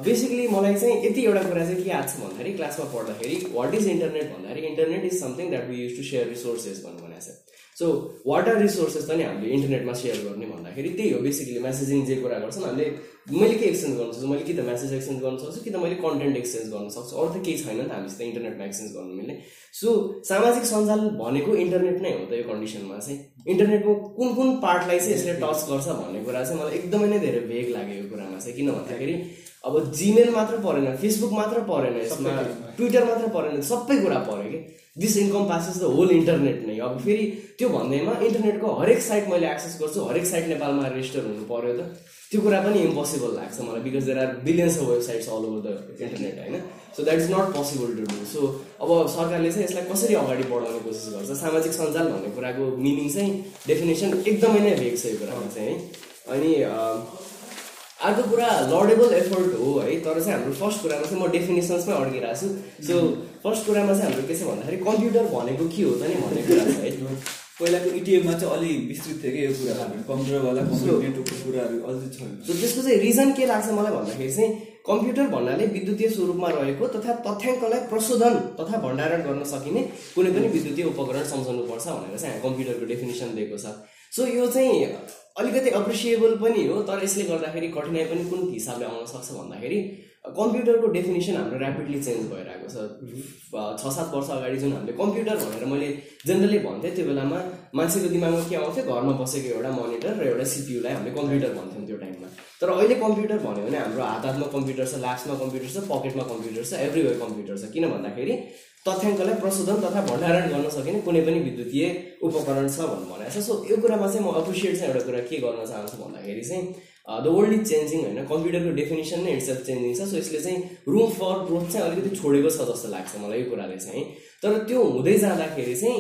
बेसिकली मलाई चाहिँ यति एउटा कुरा चाहिँ के याद छ भन्दाखेरि क्लासमा पढ्दाखेरि वाट इज इन्टरनेट भन्दाखेरि internet is something that we use to share resources भन्नु भनेको छ। सो वाटर रिसोर्सेस त नि हामीले इन्टरनेटमा सेयर गर्ने भन्दाखेरि त्यही हो बेसिकली मेसेजिङ जे कुरा गर्छौँ हामीले मैले के एक्सचेन्ज गर्न सक्छु? मैले कि त मेसेज एक्सचेन्ज गर्न सक्छु कि त मैले कन्टेन्ट एक्सचेन्ज गर्न सक्छु? अरू त केही छैन नि त हामीसित इन्टरनेटमा एक्सचेन्ज गर्नु मिल्ने। सो सामाजिक सञ्जाल भनेको इन्टरनेट नै हो त यो कन्डिसनमा चाहिँ। इन्टरनेटको कुन कुन पार्टलाई चाहिँ यसले टच गर्छ भन्ने कुरा चाहिँ मलाई एकदमै नै धेरै भेग लाग्यो यो कुरामा चाहिँ किन भन्दाखेरि अब जिमेल मात्र परेन फेसबुक मात्र परेन यसमा ट्विटर मात्र परेन सबै कुरा पऱ्यो कि? This income passes the whole internet नै। अब फेरि त्यो भन्दैमा इन्टरनेटको हरेक साइट मैले एक्सेस गर्छु हरेक साइट नेपालमा रेजिस्टर हुनु पऱ्यो त। त्यो कुरा पनि इम्पोसिबल लाग्छ मलाई because there are billions of websites all over the internet होइन? So that is not possible to do so अब सरकारले चाहिँ यसलाई कसरी अगाडि बढाउने कोसिस गर्छ? सामाजिक सञ्जाल भन्ने कुराको मिनिङ चाहिँ डेफिनेसन एकदमै नै भेग छ यो कुरामा चाहिँ है? अनि अर्को कुरा लडेबल एफर्ट हो है। तर चाहिँ हाम्रो फर्स्ट कुरामा चाहिँ म डेफिनेसन्समै अड्किरहेको छु। सो फर्स्ट कुरामा चाहिँ हाम्रो के छ भन्दाखेरि कम्प्युटर भनेको के हो त नि भन्ने कुरा छ है। पहिलाको इटिएममा चाहिँ अलिक विस्तृत थियो कि यो कुराहरू कम्प्युटरवाला कम्प्युटर नेटवर्कको कुराहरू अझै छैन सो त्यसको चाहिँ रिजन के लाग्छ मलाई भन्दाखेरि चाहिँ कम्प्युटर भन्नाले विद्युतीय स्वरूपमा रहेको तथा तथ्याङ्कलाई प्रशोधन तथा भण्डारण गर्न सकिने कुनै पनि विद्युतीय उपकरण सम्झाउनुपर्छ भनेर चाहिँ कम्प्युटरको डेफिनेसन दिएको छ। सो यो चाहिँ अलिकति अप्रिसिएबल पनि हो तर यसले गर्दाखेरि कठिनाइ पनि कुन हिसाबले आउन सक्छ भन्दाखेरि कम्प्युटरको डेफिनेसन हाम्रो ऱ्यापिडली चेन्ज भइरहेको छ। छ सात वर्ष अगाडि जुन हामीले कम्प्युटर भनेर मैले जेनरली भन्थेँ त्यो बेलामा मान्छेको दिमागमा के आउँथ्यो? घरमा बसेको एउटा मोनिटर र एउटा सिपियुलाई हामीले कम्प्युटर भन्थ्यौँ त्यो टाइममा। तर अहिले कम्प्युटर भन्यो भने हाम्रो हात हातमा कम्प्युटर छ ल्याप्समा कम्प्युटर छ पकेटमा कम्प्युटर छ एभ्रिवेयर कम्प्युटर छ। किन भन्दाखेरि तथ्याङ्कलाई प्रशोधन तथा भण्डारण गर्न सकिने कुनै पनि विद्युतीय उपकरण छ भन्नु भनेको छ। सो यो कुरामा चाहिँ म एप्रिसिएट चाहिँ एउटा कुरा के गर्न चाहन्छु भन्दाखेरि चाहिँ द वर्ल्ड इज चेन्जिङ होइन। कम्प्युटरको डेफिनेसन नै इट्सेल्फ चेन्जिङ छ। सो यसले चाहिँ रुम फर ग्रोथ चाहिँ अलिकति छोडेको छ जस्तो लाग्छ मलाई यो कुराले चाहिँ। तर त्यो हुँदै जाँदाखेरि चाहिँ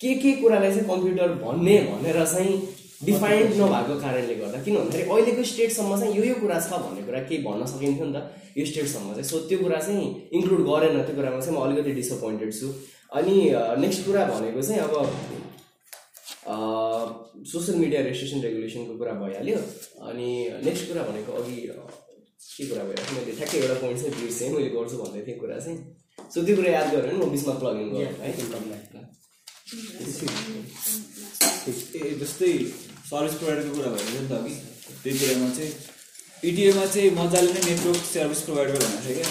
के के कुरालाई चाहिँ कम्प्युटर भन्ने भनेर चाहिँ डिफाइन्ड नभएको कारणले गर्दा किन भन्दाखेरि अहिलेको स्टेटसम्म चाहिँ यो यो कुरा छ भन्ने कुरा केही भन्न सकिन्थ्यो नि त यो स्टेटसम्म चाहिँ सो त्यो कुरा चाहिँ इन्क्लुड गरेन त्यो कुरामा चाहिँ म अलिकति डिसपोइन्टेड छु अनि नेक्स्ट कुरा भनेको चाहिँ अब सोसियल मिडिया रेजिस्ट्रेसन रेगुलेसनको कुरा भइहाल्यो अनि नेक्स्ट कुरा भनेको अघि के कुरा भइरहेको थियो मैले ठ्याक्कै एउटा पोइन्ट चाहिँ बिर्सेँ मैले गर्छु भन्दै थिएँ कुरा चाहिँ सो त्यो कुरा याद गऱ्यो भने म बिचमा प्लग इन गरौँ है जस्तै सर्भिस प्रोभाइडरको कुरा भयो नि त अघि त्यही कुरामा चाहिँ इटिएमा चाहिँ मजाले नै नेटवर्क सर्भिस प्रोभाइडर भनेको थियो क्या।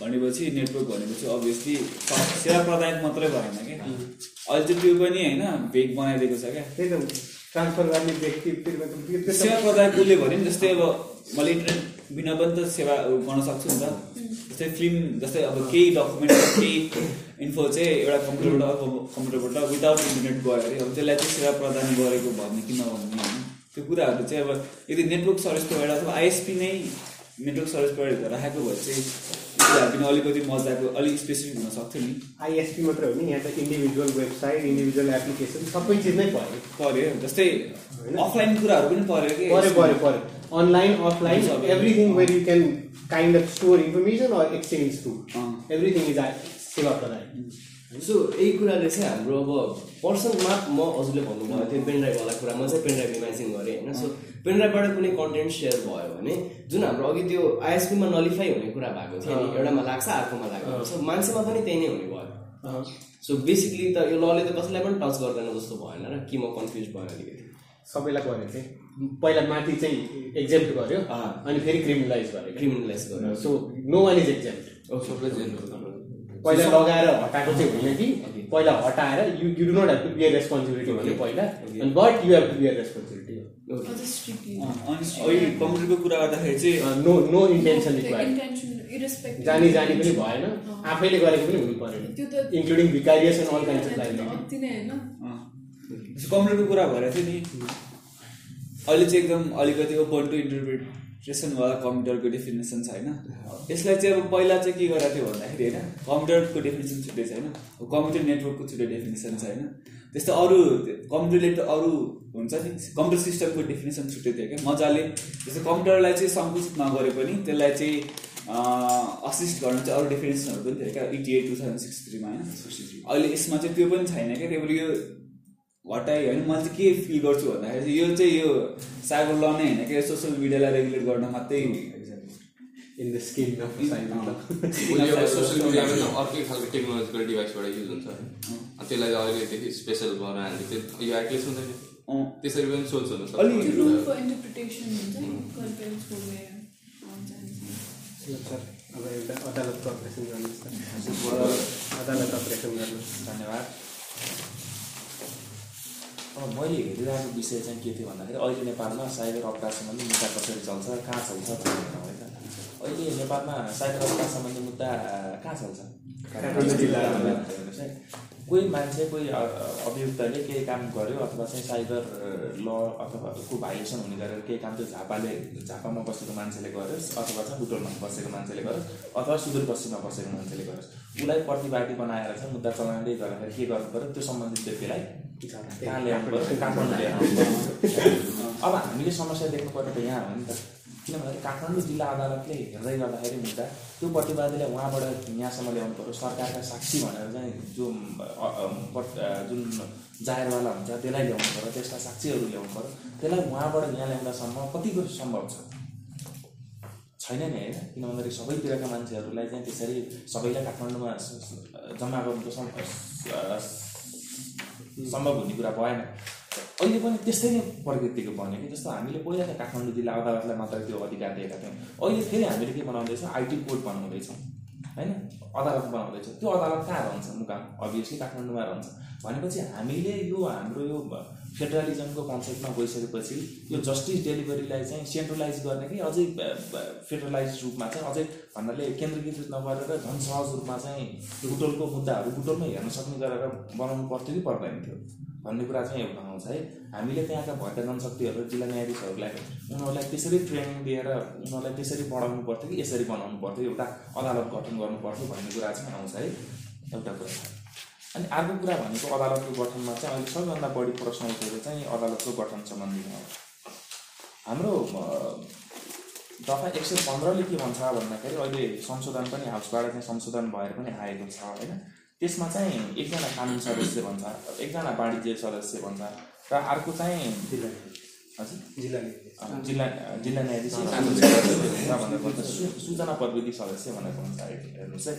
भनेपछि नेटवर्क भनेपछि अभियसली सेवा प्रदायक मात्रै भएन क्या। अहिले चाहिँ त्यो पनि होइन भेग बनाइदिएको छ क्या। त्यही त ट्रान्सफर गर्ने व्यक्ति सेवा प्रदायक उसले भन्यो नि जस्तै अब मैले इन्टरनेट बिना पनि त सेवा गर्न सक्छु नि त। जस्तै फिल्म जस्तै अब केही डकुमेन्ट केही इन्फो चाहिँ एउटा कम्प्युटरबाट अर्को कम्प्युटरबाट विदाउट इन्टरनेट गयो अरे अब त्यसलाई चाहिँ सेवा प्रदान गरेको भन्ने कि नभन्ने होइन? त्यो कुराहरू चाहिँ अब यदि नेटवर्क सर्भिस प्रोभाइडर अथवा आइएसपी नै नेटवर्क सर्भिस प्रोभाइडर राखेको भए चाहिँ कुराहरू पनि अलिकति मजाको अलिक स्पेसिफिक हुन सक्थ्यो नि? आइएसपी मात्रै हो नि यहाँ त इन्डिभिजुअल वेबसाइट इन्डिभिजुअल एप्लिकेसन सबै चिज नै पऱ्यो। पऱ्यो जस्तै अफलाइन कुराहरू पनि पऱ्यो कि? पऱ्यो पऱ्यो पऱ्यो। Online offline everything where you can kind of store information or exchange to everything is सेवा प्रदान सो यही कुराले चाहिँ हाम्रो अब पर्सनमा म हजुरले भन्नुभयो त्यो पेनड्राइभवाला कुरा म चाहिँ पेनड्राइभ इमेजिन गरेँ होइन? सो पेनड्राइभबाट कुनै कन्टेन्ट सेयर भयो भने जुन हाम्रो अघि त्यो आइएसपीमा नलिफाई हुने कुरा भएको थियो नि एउटामा लाग्छ अर्कोमा लाग्छ सो मान्छेमा पनि त्यही नै हुने भयो। सो बेसिकली त यो लले त कसैलाई पनि टच गर्दैन जस्तो भएन र कि म कन्फ्युज भयो अलिकति। सबैलाई गरेको थिएँ पहिला माथि चाहिँ एक्जेप्ट गर्यो अनि फेरि क्रिमिनलाइज गर्यो क्रिमिनलाइज गर्यो so no one is jail पहिला लगाएर हटाएको चाहिँ होइन कि? पहिला हटाएर you you do not have to bear responsibility भन्यो पहिला। But you have to bear responsibility अहिले कम्प्युटरको कुरा गर्दाखेरि चाहिँ no no intention required intention irrespective जानी जानी पनि भएन। आफैले गरेको पनि हुनु परेन। त्यो त including vicarious and all kinds of life कम्प्युटरको कुरा भएर थियो नि अहिले चाहिँ एकदम अलिकति ओपन टु इन्टरप्रिटेसनवाला कम्प्युटरको डेफिनेसन छ होइन यसलाई चाहिँ अब पहिला चाहिँ के गरेको थियो भन्दाखेरि होइन कम्प्युटरको डेफिनेसन छुट्टै छ होइन कम्प्युटर नेटवर्कको छुट्टै डेफिनेसन छ होइन त्यस्तो अरू कम्प्युटरले त अरू हुन्छ नि कम्प्युटर सिस्टमको डेफिनेसन छुट्टै थियो क्या। मजाले जस्तो कम्प्युटरलाई चाहिँ सङ्कुचित नगरे पनि त्यसलाई चाहिँ असिस्ट गर्न चाहिँ अरू डेफिनेसनहरू पनि थियो क्या। इटिए टु थाउजन्ड सिक्स थ्रीमा होइन? अहिले यसमा चाहिँ त्यो पनि छैन क्या। त्यही भएर यो हटाइ होइन मैले चाहिँ के फिल गर्छु भन्दाखेरि चाहिँ यो चाहिँ यो साइबर ल नै होइन क्या सोसियल मिडियालाई रेगुलेट गर्न मात्रै in the skin of social मिडियामा अर्कै खालको टेक्नोलोजिकल डिभाइसबाट युज हुन्छ। त्यसलाई चाहिँ अलिकति स्पेसल बनाएर हामीले त्यो यो एटलिस्ट हुँदैन त्यसरी पनि सोच हुनु अब एउटा अदालतको अपरेसन गर्नुहोस् अदालत अपरेसन गर्नुहोस्। धन्यवाद। अब मैले हेरिरहेको विषय चाहिँ के थियो भन्दाखेरि अहिले नेपालमा साइबर अपराध सम्बन्धी मुद्दा कसरी चल्छ कहाँ चल्छ भन्ने हो है त। अहिले नेपालमा साइबर अपराध सम्बन्धी मुद्दा कहाँ चल्छ? कोही मान्छे कोही अभियुक्तले केही काम गर्यो अथवा चाहिँ साइबर ल अथवा को भाइलेसन हुने गरेर केही काम चाहिँ झापाले झापामा बसेको मान्छेले गरोस् अथवा चाहिँ बुटोलमा बसेको मान्छेले गरोस् अथवा सुदूरपश्चिममा बसेको मान्छेले गरोस् उसलाई प्रतिवादी बनाएर चाहिँ मुद्दा चलाउँदै गर्दाखेरि के गर्नु पऱ्यो त्यो सम्बन्धित व्यक्तिलाई कहाँ ल्याउनु अब हामीले समस्या देख्नु पर्ने त यहाँ हो नि त किन भन्दाखेरि काठमाडौँ जिल्ला अदालतले हेर्दै गर्दाखेरि मुद्दा त्यो प्रतिवादीलाई उहाँबाट यहाँसम्म ल्याउनु पऱ्यो सरकारका साक्षी भनेर चाहिँ जो जुन जाहेरवाला हुन्छ त्यसलाई ल्याउनु पऱ्यो त्यसका साक्षीहरू ल्याउनु पऱ्यो त्यसलाई उहाँबाट यहाँ ल्याउँदासम्म कतिको सम्भव छ छैन नि होइन किन भन्दाखेरि सबैतिरका मान्छेहरूलाई चाहिँ त्यसरी सबैलाई काठमाडौँमा जम्मा गर्नुको सम्भव हुने कुरा भएन। अहिले पनि त्यस्तै नै प्रकृतिको बन्यो कि जस्तो हामीले पहिला त काठमाडौँ जिल्ला अदालतलाई मात्र त्यो अधिकार दिएका थियौँ। अहिले फेरि हामीले के बनाउँदैछौँ? IT court बनाउँदैछौँ। होइन? अदालत बनाउँदैछौँ। त्यो अदालत कहाँ रहन्छ मुकाम? अभियसली काठमाडौँमा रहन्छ। भनेपछि हामीले यो हाम्रो यो फेडरलिजमको कन्सेप्टमा गइसकेपछि यो जस्टिस डेलिभरीलाई चाहिँ सेन्ट्रलाइज गर्ने कि अझै फेडरलाइज रूपमा चाहिँ अझै भन्नाले केन्द्रीकृत नगरेर झन् सहज रूपमा चाहिँ बुटोलको मुद्दाहरू बुटोलमै हेर्न सक्ने गरेर बनाउनु पर्थ्यो कि पर्दैन थियो भन्ने कुरा चाहिँ एउटा आउँछ है। हामीले त्यहाँका भएका जनशक्तिहरू जिल्ला न्यायाधीशहरूलाई उनीहरूलाई त्यसरी ट्रेनिङ दिएर उनीहरूलाई त्यसरी पढाउनु पर्थ्यो कि यसरी बनाउनु पर्थ्यो एउटा अदालत गठन गर्नु पर्थ्यो भन्ने कुरा चाहिँ आउँछ है। एउटा कुरा। अनि अर्को कुरा भनेको अदालतको गठनमा चाहिँ अहिले सबैभन्दा बढी प्रश्न उठेको चाहिँ अदालतको गठन सम्बन्धीमा हो। हाम्रो दफा एक सय पन्ध्रले के भन्छ भन्दाखेरि अहिले संशोधन पनि हाउसबाट चाहिँ संशोधन भएर पनि आएको छ होइन? त्यसमा चाहिँ एकजना कानुन सदस्य भन्छ एकजना वाणिज्य सदस्य भन्छ र अर्को चाहिँ हजुर? जिल्ला जिल्ला जिल्ला न्यायाधीश सूचना प्रविधि सदस्य भनेर भन्छ हेर्नुहोस् है।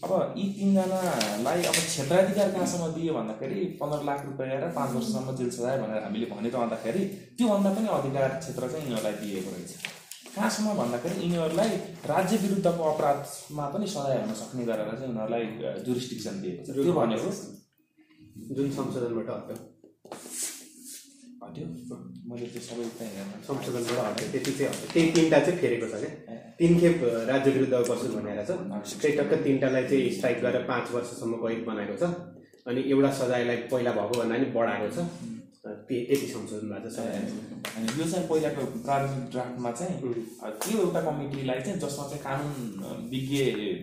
अब यी तिनजनालाई अब क्षेत्राधिकार कहाँसम्म दियो भन्दाखेरि पन्ध्र लाख रुपियाँ र पाँच वर्षसम्म जेल सजाय भनेर हामीले भनिरहँदाखेरि त्योभन्दा पनि अधिकार क्षेत्र चाहिँ यिनीहरूलाई दिएको रहेछ। कहाँसम्म भन्दाखेरि यिनीहरूलाई राज्य विरुद्धको अपराधमा पनि सजाय हुन सक्ने गरेर चाहिँ यिनीहरूलाई जुरिस्टिक्सन दिएको छ। त्यो भनेको जुन संशोधनबाट हट्यो हट्यो मैले त्यो सबै त्यति चाहिँ हट्यो त्यही तिनवटा चाहिँ फेरेको छ क्या। तिन खेप राज्य विरुद्ध बस्नु भनेर छ। त्यही टक्क तिनवटालाई चाहिँ स्ट्राइक गरेर पाँच वर्षसम्म कैद बनाएको छ। अनि एउटा सजायलाई पहिला भएको भन्दा पनि बढाएको छ। त्यति संशोधन भएको छ। अनि यो चाहिँ पहिलाको प्रारम्भिक ड्राफ्टमा चाहिँ त्यो एउटा कमिटीलाई चाहिँ जसमा चाहिँ कानुन विज्ञ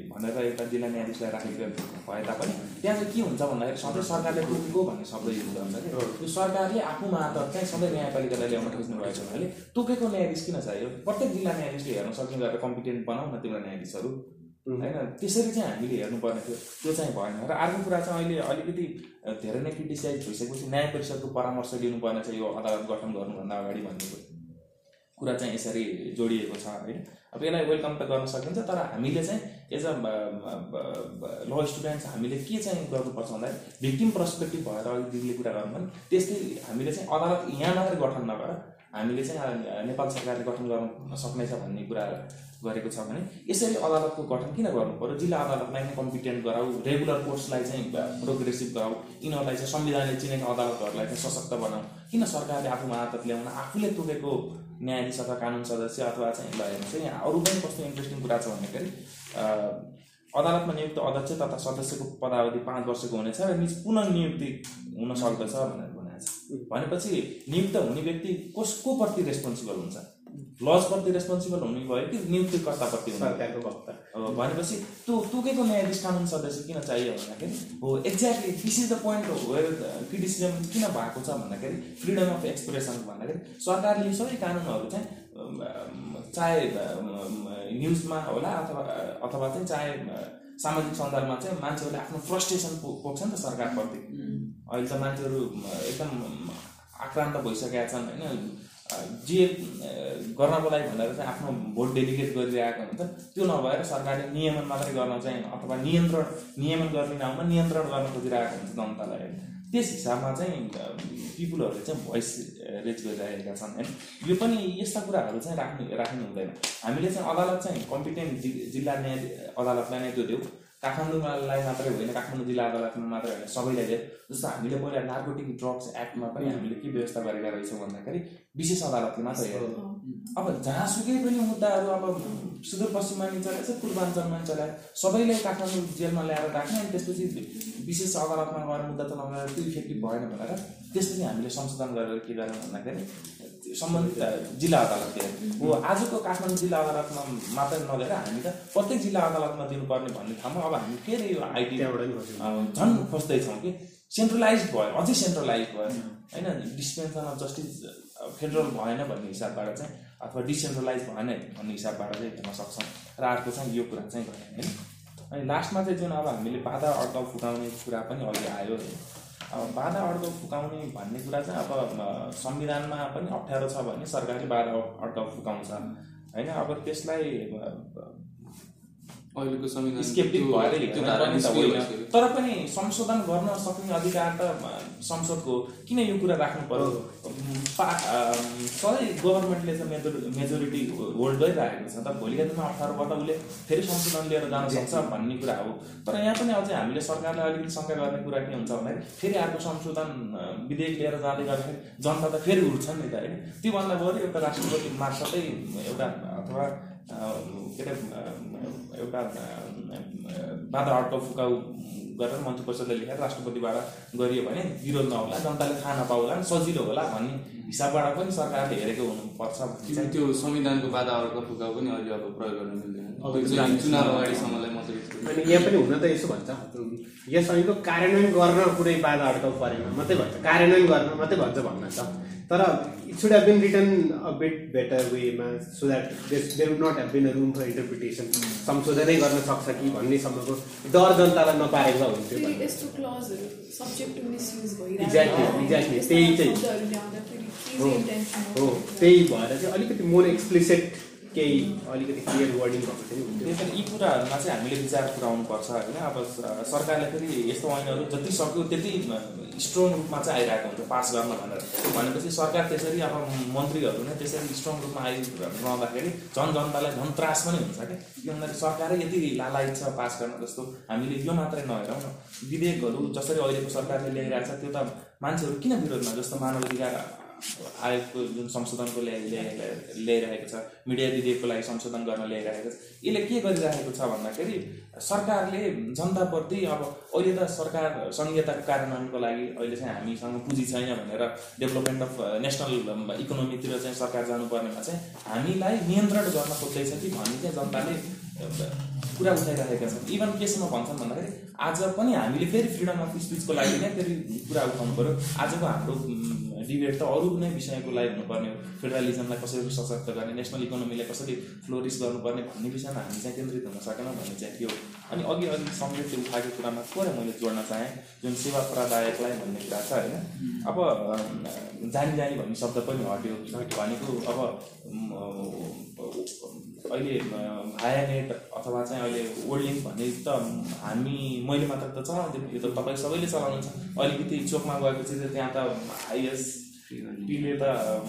भनेर एउटा जिल्ला न्यायाधीशलाई राखेको भए तापनि त्यहाँ चाहिँ के हुन्छ भन्दाखेरि सधैँ सरकारले तोकेको भन्ने शब्द युज गर्छ कि। यो सरकारले आफू मार्फत चाहिँ सधैँ न्यायपालिकालाई ल्याउन खोज्नु भएको छ भने तोकेको न्यायाधीश किन चाहियो? प्रत्येक जिल्ला न्यायाधीशले हेर्न सक्ने गरेर कम्पिटेन्ट बनाऊ न तिम्रो न्यायाधीशहरू। होइन? त्यसरी चाहिँ हामीले हेर्नुपर्ने थियो। त्यो चाहिँ भएन। र अर्को कुरा चाहिँ अहिले अलिकति धेरै नै क्रिटिसाइज भइसकेपछि न्याय परिषदको परामर्श लिनुपर्ने छ यो अदालत गठन गर्नुभन्दा अगाडि भन्ने कुरा चाहिँ यसरी जोडिएको छ होइन? अब यसलाई वेलकम त गर्न सकिन्छ तर हामीले चाहिँ एज अ ल स्टुडेन्ट्स हामीले के चाहिँ गर्नुपर्छ भन्दाखेरि भिक्टिम पर्सपेक्टिभ भएर अघि दिदीले कुरा गर्नु भने त्यस्तै हामीले चाहिँ अदालत यहाँ मात्रै गठन नगर हामीले चाहिँ नेपाल सरकारले गठन गर्न सक्नेछ भन्ने कुरा गरेको छ भने यसरी अदालतको गठन किन गर्नु पर्यो? जिल्ला अदालतलाई नै कम्पिटेन्ट गराऊ रेगुलर कोर्सलाई चाहिँ प्रोग्रेसिभ गराऊ। यिनीहरूलाई चाहिँ संविधानले चिनेका अदालतहरूलाई चाहिँ सशक्त बनाऊ। किन सरकारले आफूमा आदत ल्याउन आफूले तोकेको न्यायाधीश अथवा कानुन सदस्य अथवा चाहिँ ल हेर्नुहोस् यहाँ अरू पनि कस्तो इन्ट्रेस्टिङ कुरा छ भन्दाखेरि अदालतमा नियुक्त अध्यक्ष तथा सदस्यको पदावधि पाँच वर्षको हुनेछ र निज पुनः नियुक्ति हुन सक्दछ भनेर भनेको छ। भनेपछि नियुक्त हुने व्यक्ति कसको प्रति रेस्पोन्सिबल हुन्छ? लजप्रति रेस्पोन्सिबल हुने भयो कि भयो? सरकारको वक्ता। अब भनेपछि त्यो तोकेको न्यायाधीश कानुन सदस्य किन चाहियो भन्दाखेरि? हो exactly this is the point where criticism किन भएको छ भन्दाखेरि फ्रिडम अफ एक्सप्रेसन भन्दाखेरि सरकारले यो सबै कानुनहरू चाहिँ चाहे न्युजमा होला अथवा अथवा चाहिँ चाहे सामाजिक सञ्जालमा चाहिँ मान्छेहरूले आफ्नो फ्रस्ट्रेसन पोख्छ नि त सरकारप्रति। अहिले त मान्छेहरू एकदम आक्रान्त भइसकेका छन् होइन? जे गर्नको लागि भनेर चाहिँ आफ्नो भोट डेलिगेट गरिरहेको हुन्छ त्यो नभएर सरकारले नियमन मात्रै गर्न चाहिँ अथवा नियन्त्रण नियमन गर्ने नाममा नियन्त्रण गर्न खोजिरहेको हुन्छ जनतालाई होइन। त्यस हिसाबमा चाहिँ पिपुलहरूले चाहिँ भोइस रेज गरिरहेका छन् होइन। यो पनि यस्ता कुराहरू चाहिँ राख्नु राख्नु हुँदैन। हामीले चाहिँ अदालत चाहिँ कम्पिटेन्ट जिल्ला न्याय अदालतलाई नै त्यो देऊ। काठमाडौँलाई मात्रै होइन काठमाडौँ जिल्ला अदालतमा मात्रै होइन सबैलाई जस्तो हामीले पहिला नार्कोटिक ड्रग्स एक्टमा पनि हामीले के व्यवस्था गरेका रहेछौँ भन्दाखेरि विशेष अदालतले मात्रै अब जहाँसुकै पनि मुद्दाहरू अब सुदूरपश्चिममा नि चलाएछ पूर्वाञ्चलमा नि चलाए सबैलाई काठमाडौँ जेलमा ल्याएर राख्ने अनि त्यसपछि विशेष अदालतमा गएर मुद्दा चलाउन त्यो इफेक्टिभ भएन भनेर त्यसपछि हामीले संशोधन गरेर के गर्यौँ भन्दाखेरि सम्बन्धित जिल्ला अदालतले हो। आजको काठमाडौँ जिल्ला अदालतमा मात्रै नलिएर हामी त प्रत्येक जिल्ला अदालतमा दिनुपर्ने भन्ने ठाउँमा अब हामी फेरि यो आइटी त्यहाँबाट नि खोज्यौँ। झन् खोज्दैछौँ कि सेन्ट्रलाइज भयो अझै सेन्ट्रलाइज भयो। होइन डिस्पेन्सन अफ जस्टिस फेडरल भएन भन्ने हिसाबबाट चाहिँ अथवा डिसेन्ट्रलाइज भएन भन्ने हिसाबबाट चाहिँ हेर्न सक्छौँ र अर्को चाहिँ यो कुरा चाहिँ भयो होइन अनि लास्टमा चाहिँ जुन अब हामीले बाधा अड्काउ फुकाउने कुरा पनि अघि आयो है। अब बाधा अड्काउ फुकाउने भन्ने कुरा चाहिँ अब संविधानमा पनि अप्ठ्यारो छ भने सरकारले बाधा अड्काउ फुकाउँछ। होइन अब त्यसलाई अहिलेको संविधान त। तर पनि संशोधन गर्न सक्ने अधिकार त संसदको किन यो कुरा राख्नु पर्यो? सधैँ गभर्मेन्टले चाहिँ मेजोर मेजोरिटी होल्ड गरिरहेको छ त। भोलिका दिनमा अठारबाट उसले फेरि संशोधन लिएर जान सक्छ भन्ने कुरा हो। तर यहाँ पनि अझै हामीले सरकारलाई अलिकति शङ्का गर्ने कुरा के हुन्छ भन्दाखेरि फेरि अर्को संशोधन विधेयक लिएर जाँदै गर्दाखेरि जनता त फेरि उठ्छन् नि त होइन? त्योभन्दा बरु एउटा राष्ट्रपति मार्फतै एउटा अथवा के अरे एउटा बाधा अड्काउ फुकाउ गरेर मन्त्री परिषदले लेखेर राष्ट्रपतिबाट गरियो भने विरोध नहोला जनताले थाहा नपाउला सजिलो होला भन्ने हिसाबबाट पनि सरकारले हेरेको हुनुपर्छ त्यो संविधानको बाधा अर्को फुकाउ पनि अहिले अब प्रयोग गर्न मिल्दैन? चुनाव अगाडिसम्मलाई मात्रै अनि यहाँ पनि हुन त यसो भन्छ। यस ऐनको कार्यान्वयन गर्न कुनै बाधा अड्काउ परेन मात्रै भन्छ। कार्यान्वयन गर्न मात्रै भन्छ भन्न छ तर it should have been return a bit better वेमा so that there would not have been a room for interpretation संशोधनै गर्न सक्छ कि भन्नेसम्मको डर जनतालाई नपारेको हुन्थ्यो भन्ने। Exactly, exactly. त्यही चाहिँ। हो त्यही भएर चाहिँ अलिकति मोर एक्सप्लिसिट केही अलिकति क्लियर वर्डिङ भएको थियो। त्यही भएर यी कुराहरूमा चाहिँ हामीले विचार पुऱ्याउनु पर्छ होइन। अब सरकारले फेरि यस्तो ऐनहरू जति सक्यो त्यति स्ट्रङ रूपमा चाहिँ आइरहेको हुन्छ पास गर्न भनेर। भनेपछि सरकार त्यसरी अब मन्त्रीहरू नै त्यसरी स्ट्रङ रूपमा आइरहँदाखेरि झन् जनतालाई झन् त्रास पनि हुन्छ क्या। के भन्दाखेरि सरकारै यति लालायत छ पास गर्न जस्तो। हामीले यो मात्रै नहेरौँ न। विधेयकहरू जसरी अहिलेको सरकारले ल्याइरहेको छ त्यो त मान्छेहरू किन विरोधमा जस्तो मानव अधिकार आयोगको जुन संशोधनको ल्याइ ल्याइ- ल्याइरहेको छ मिडिया विधेयकको लागि संशोधन गर्न ल्याइरहेको छ यसले के गरिरहेको छ भन्दाखेरि सरकारले जनताप्रति अब अहिले त सरकार सङ्घीयताको कार्यान्वयनको लागि अहिले चाहिँ हामीसँग पुँजी छैन भनेर डेभलपमेन्ट अफ नेसनल इकोनोमीतिर चाहिँ सरकार जानुपर्नेमा चाहिँ हामीलाई नियन्त्रण गर्न खोज्दैछ कि भन्ने चाहिँ जनताले कुरा उठाइरहेका छन्। इभन केसमा भन्छन् भन्दाखेरि आज पनि हामीले फेरि फ्रिडम अफ स्पिचको लागि नै फेरि कुरा उठाउनु पऱ्यो आजको हाम्रो डिबेट त अरू कुनै विषयको लागि हुनुपर्ने हो। फेडरलिजमलाई कसरी सशक्त गर्ने नेसनल इकोनोमीलाई कसरी फ्लोरिस गर्नुपर्ने भन्ने विषयमा हामी चाहिँ केन्द्रित हुन सकेनौँ भन्ने चाहिँ थियो। अनि अघि अघि सङ्गीतले उठाएको कुरामा थोरै मैले जोड्न चाहेँ जुन सेवा प्रदायकलाई भन्ने कुरा छ होइन। अब जानी जानी भन्ने शब्द पनि हट्यो। भनेको अब अहिले भाया नेट अथवा चाहिँ अहिले लिङ्क भन्ने त हामी मैले मात्र त चलाउँदिनँ यो त तपाईँ सबैले चलाउनुहुन्छ। अलिकति चोकमा गएपछि त त्यहाँ त आइएस पीले त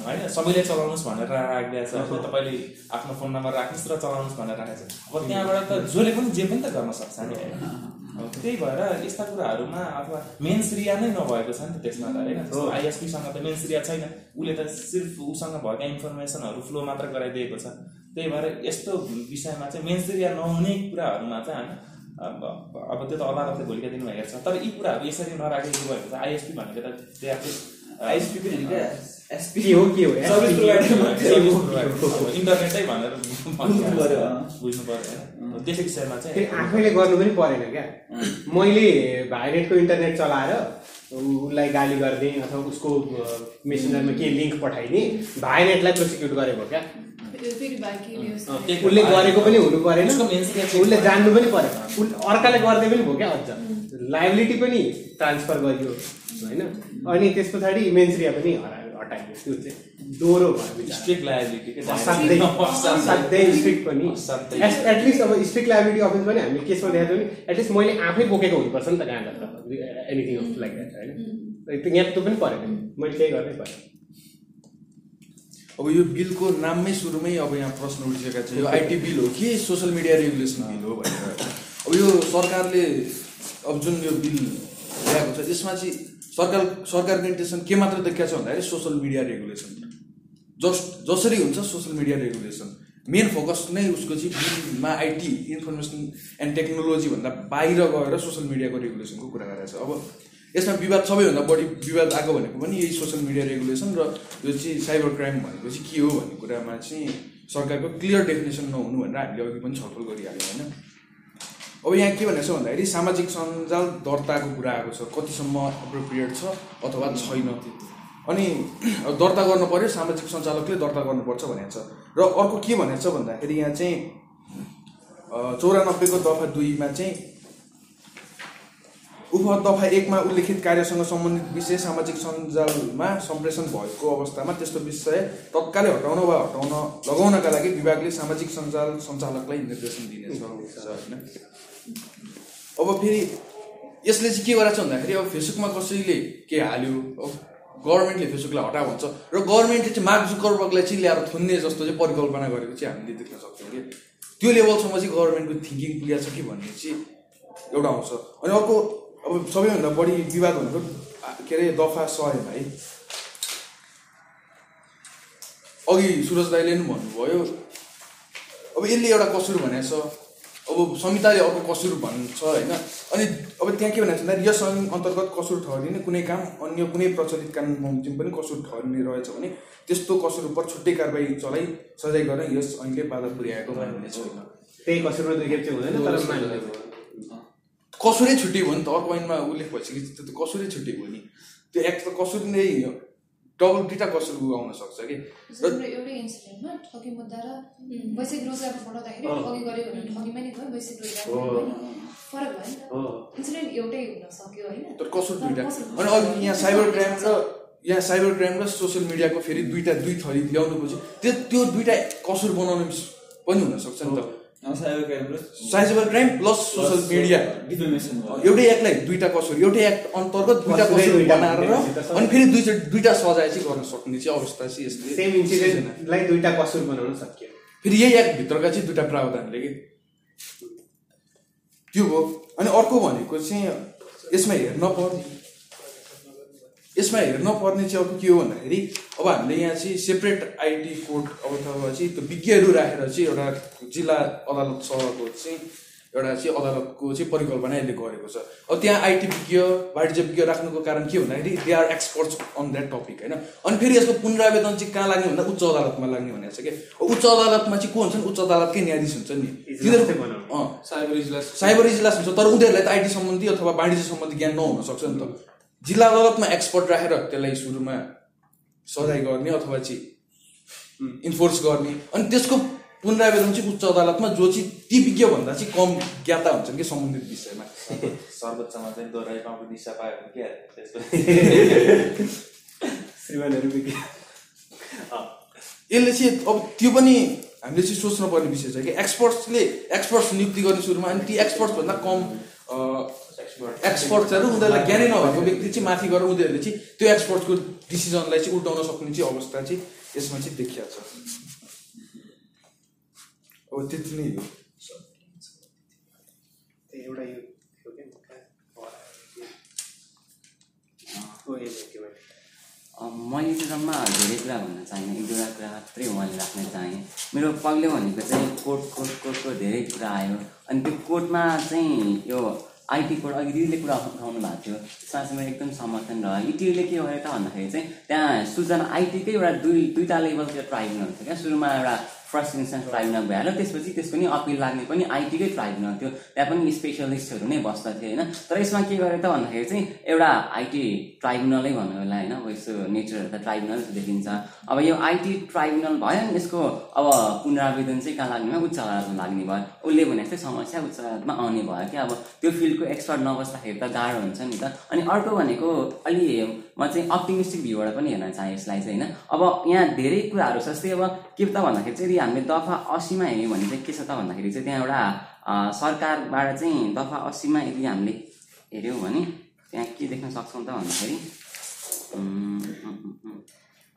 होइन सबैले चलाउनुहोस् भनेर राखिदिएको छ। अब तपाईँले आफ्नो फोन नम्बर राख्नुहोस् र चलाउनुहोस् भनेर राखेको छ। अब त्यहाँबाट त जसले पनि जे पनि त गर्न सक्छ नि। होइन त्यही भएर यस्ता कुराहरूमा अथवा मेन श्रिया नै नभएको छ नि त त्यसमा त होइन? आइएसपीसँग त मेन श्रिया छैन। उसले त सिर्फ उसँग भएका इन्फर्मेसनहरू फ्लो मात्र गराइदिएको छ। त्यही भएर यस्तो विषयमा चाहिँ मेन श्रिया नहुने कुराहरूमा चाहिँ हामी अब अब त्यो त अदालतले भोलिका दिनमा हेर्छ तर यी कुराहरू यसरी नराखेको भएको छ आइएसपी भनेको त त्यहाँ आइएसपी पनि क्या? एसपी के हो? के हो? Service provider. इन्टरनेटै भनेर बुझ्नु पर्यो, अँ। बुझ्नु पर्यो होइन त्यो विषयमा फेरि चाहिँ आफैले गर्नु पनि परेन क्या? मैले भाइनेटको इन्टरनेट चलाएर उसलाई गाली गरिदिएँ अथवा उसको मेसेन्जरमा के लिङ्क पठाइदिएँ भाइनेटलाई प्रोसिक्युट गरेको क्या? उसले गरेको पनि हुनु परेन। उसले जान्नु पनि परेन। उस अर्काले गर्दै पनि भयो क्या अझ। लाइबिलिटी पनि ट्रान्सफर गरियो होइन? अनि त्यस पछाडि मेन्सरिया पनि हरायो हटाइयो त्यो चाहिँ दोहोरो भयो। एटलिस्ट अब स्ट्रिक्ट लाइबिलिटी अफेन्स पनि हामीले केसमा देखाएको नि एटलिस्ट मैले आफै बोकेको हुनुपर्छ नि त कहाँबाट एनिथिङ अफ लाइक द्याट होइन? यहाँ त्यो पनि परेन। मैले केही गर्नै परेन। अब यो बिलको नाममै सुरुमै अब यहाँ प्रश्न उठिसकेका छ यो आइटी बिल हो कि सोसियल मिडिया रेगुलेसन बिल हो भनेर। अब यो सरकारले अब जुन यो बिल ल्याएको छ यसमा चाहिँ सरकार सरकारको इन्टेन्सन के मात्र देखिएको छ भन्दाखेरि सोसियल मिडिया रेगुलेसन। जस जसरी हुन्छ social media regulation. Main focus नै उसको चाहिँ बिलमा आइटी इन्फर्मेसन एन्ड टेक्नोलोजी भन्दा बाहिर गएर सोसियल मिडियाको रेगुलेसनको कुरा गरेको छ। अब यसमा विवाद सबैभन्दा बढी विवाद आएको भनेको पनि यही सोसियल मिडिया रेगुलेसन र यो चाहिँ साइबर क्राइम भनेको चाहिँ के हो भन्ने कुरामा चाहिँ सरकारको क्लियर डेफिनेसन नहुनु भनेर हामीले अघि पनि छलफल गरिहाल्यौँ होइन? अब यहाँ के भनेको छ भन्दाखेरि सामाजिक सञ्जाल दर्ताको कुरा आएको छ कतिसम्म एप्रोप्रिएट छ अथवा छैन अनि दर्ता गर्नु पर्यो सामाजिक सञ्चालकले दर्ता गर्नुपर्छ भनेको छ। र अर्को के भनेको छ भन्दाखेरि यहाँ चाहिँ चौरानब्बेको दफा दुईमा चाहिँ उप दफा एकमा उल्लेखित कार्यसँग सम्बन्धित विषय सामाजिक सञ्जालमा सम्प्रेषण भएको अवस्थामा त्यस्तो विषय तत्कालै हटाउन वा हटाउन लगाउनका लागि विभागले सामाजिक सञ्जाल सञ्चालकलाई निर्देशन दिनेछ। होइन? अब फेरि यसले चाहिँ के गरेको छ भन्दाखेरि अब फेसबुकमा कसैले के हाल्यो? अब गभर्मेन्टले फेसबुकलाई हटा भन्छ। र गभर्मेन्टले चाहिँ मार्क जुकरबर्गलाई चाहिँ ल्याएर थुन्ने जस्तो चाहिँ परिकल्पना गरेको चाहिँ हामीले देख्न सक्छौँ कि त्यो लेभलसम्म चाहिँ गभर्मेन्टको थिङ्किङ पुगेको छ कि भन्ने चाहिँ एउटा आउँछ। अनि अर्को अब सबैभन्दा बढी विवाद भनेको के अरे दफा सयमा है अघि सुरज दाईले पनि भन्नुभयो अब यसले एउटा कसुर भनेको छ। अब संहिताले अर्को कसुर भन्छ होइन? अनि अब त्यहाँ के भनेको छ भन्दाखेरि यस अन्तर्गत कसुर ठहरिने कुनै काम अन्य कुनै प्रचलित कानुन बमोजिम पनि कसुर ठहरिने रहेछ भने त्यस्तो कसुर उप छुट्टै कारवाही चलाइ सजाय गर्न यस ऐनले बाधा पुर्याएको मान्ने छैन त्यही कसुरमा दुई खेप चाहिँ हुँदैन कसुरै छुट्टी भयो नि त अर्को ऐनमा उल्लेख भइसकेपछि त्यो त कसुरै छुट्टी भयो नि। त्यो एक त कसुर नै डबल दुइटा कसुर आउन सक्छ कि? जस्तो हाम्रो एउटै इन्सिडेन्टमा ठगी मुद्दा र वैश्विक रोजगार पठाउँदाखेरि ठगी गऱ्यो भने ठगीमा नि भयो वैश्विक रोजगार पनि फरक भयो नि त। इन्सिडेन्ट एउटै हुन सक्यो होइन। तर कसुर दुइटा अनि अघि यहाँ साइबर क्राइम र यहाँ साइबर क्राइम र सोसियल मिडियाको फेरि दुइटा दुई थरी ल्याउनु त्यो त्यो दुइटा कसुर बनाउनु पनि हुनसक्छ नि त। साइबर क्राइम र cyber crime plus social media एउटै एक्टलाई दुइटा कसुर एउटै एक्ट अन्तर्गत दुइटा कसुर बनाएर अनि फेरि दुई दुइटा सजाय चाहिँ गर्न सक्ने चाहिँ अवस्था चाहिँ यसले सेम इन्सिडेन्टलाई दुइटा कसुर बनाउन सकियो। फेरि यही एक्टभित्रका चाहिँ दुइटा प्रावधानले कि? त्यो भयो अनि अर्को भनेको चाहिँ यसमा हेर्न पर्ने यसमा हेर्न पर्ने चाहिँ अर्को के हो भन्दाखेरि अब हामीले यहाँ चाहिँ सेपरेट आइटी कोर्ट अथवा चाहिँ त्यो विज्ञहरू राखेर चाहिँ एउटा जिल्ला अदालत सहरको चाहिँ एउटा चाहिँ अदालतको चाहिँ परिकल्पना यसले गरेको छ। अब त्यहाँ आइटी विज्ञ वाणिज्य विज्ञ राख्नुको कारण के भन्दाखेरि they are experts on that topic होइन? अनि फेरि यसको पुनरावेदन चाहिँ कहाँ लाग्ने भन्दा उच्च अदालतमा लाग्ने भनेको छ कि उच्च अदालतमा चाहिँ को हुन्छन्? उच्च अदालतकै न्यायाधीश हुन्छ नि। साइबर इजलास। साइबर इजलास हुन्छ तर उनीहरूलाई त आइटी सम्बन्धी अथवा वाणिज्य सम्बन्धी ज्ञान नहुन सक्छ नि त। जिल्ला अदालतमा एक्सपर्ट राखेर त्यसलाई सुरुमा सजाय गर्ने अथवा चाहिँ इन्फोर्स गर्ने। अनि त्यसको पुनरावेदन चाहिँ उच्च अदालतमा जो चाहिँ ती विज्ञभन्दा चाहिँ कम ज्ञाता हुन्छन् कि सम्बन्धित विषयमा। सर्वोच्चमा चाहिँ दोहोऱ्याइ पाउनु दिशा पायो भने के हाल्यो त्यसको श्रीमानहरू यसले चाहिँ अब त्यो पनि हामीले चाहिँ सोच्नुपर्ने विषय छ कि एक्सपर्ट्सले एक्सपर्ट्स नियुक्ति गर्ने सुरुमा अनि ती एक्सपर्ट्सभन्दा कम एक्सपर्ट्सहरू उनीहरूलाई ज्ञानै नभएको व्यक्ति चाहिँ माथि गएर उनीहरूले चाहिँ त्यो एक्सपर्ट्सको डिसिजनलाई चाहिँ उल्टाउन सक्ने चाहिँ अवस्था चाहिँ यसमा चाहिँ देखिया छ। अब त्यति नै हो। एउटा मैले चाहिँ जम्मा धेरै कुरा भन्न चाहिनँ एक दुईवटा कुरा मात्रै उहाँले राख्न चाहेँ। मेरो पग्लो भनेको चाहिँ कोर्ट कोर्ट कोर्टको धेरै कुरा आयो। अनि त्यो कोर्टमा चाहिँ यो आइटी कोर्ट अघि दिदीले कुरा उठाउनु भएको थियो। त्यसमा चाहिँ मेरो एकदम समर्थन रह्यो इटिओले के गर्यो त भन्दाखेरि चाहिँ त्यहाँ सूचना आइटीकै एउटा दुई दुईवटा लेभलको ट्राइब्युनल थियो क्या। सुरुमा एउटा फर्स्ट इन्स्टेन्स ट्राइब्युनल भइहाल्यो। त्यसपछि त्यसको नि अपिल लाग्ने पनि आइटीकै ट्राइब्युनल थियो। त्यहाँ पनि स्पेसलिस्टहरू नै बस्दथे होइन? तर यसमा के गर्यो त भन्दाखेरि चाहिँ एउटा आइटी ट्राइब्युनलै भन्नु होला होइन? अब यस्तो नेचरहरू त ट्राइब्युनल देखिन्छ। अब यो आइटी ट्राइब्युनल भयो नि यसको अब पुनरावेदन चाहिँ कहाँ लाग्ने उच्च अदालतमा लाग्ने भयो। उसले भने जस्तै समस्या उच्च अदालतमा आउने भयो क्या। अब त्यो फिल्डको एक्सपर्ट नबस्दाखेरि त गाह्रो हुन्छ नि त। अनि अर्को भनेको अलि म चाहिँ अप्टिमिस्टिक भ्यूबाट पनि हेर्न चाहेँ यसलाई चाहिँ होइन? अब यहाँ धेरै कुराहरू छ। जस्तै अब के त भन्दाखेरि चाहिँ यदि हामीले दफा असीमा हेऱ्यौँ भने चाहिँ के छ त भन्दाखेरि चाहिँ त्यहाँ एउटा सरकारबाट चाहिँ दफा असीमा यदि हामीले हेऱ्यौँ भने त्यहाँ के देख्न सक्छौँ त भन्दाखेरि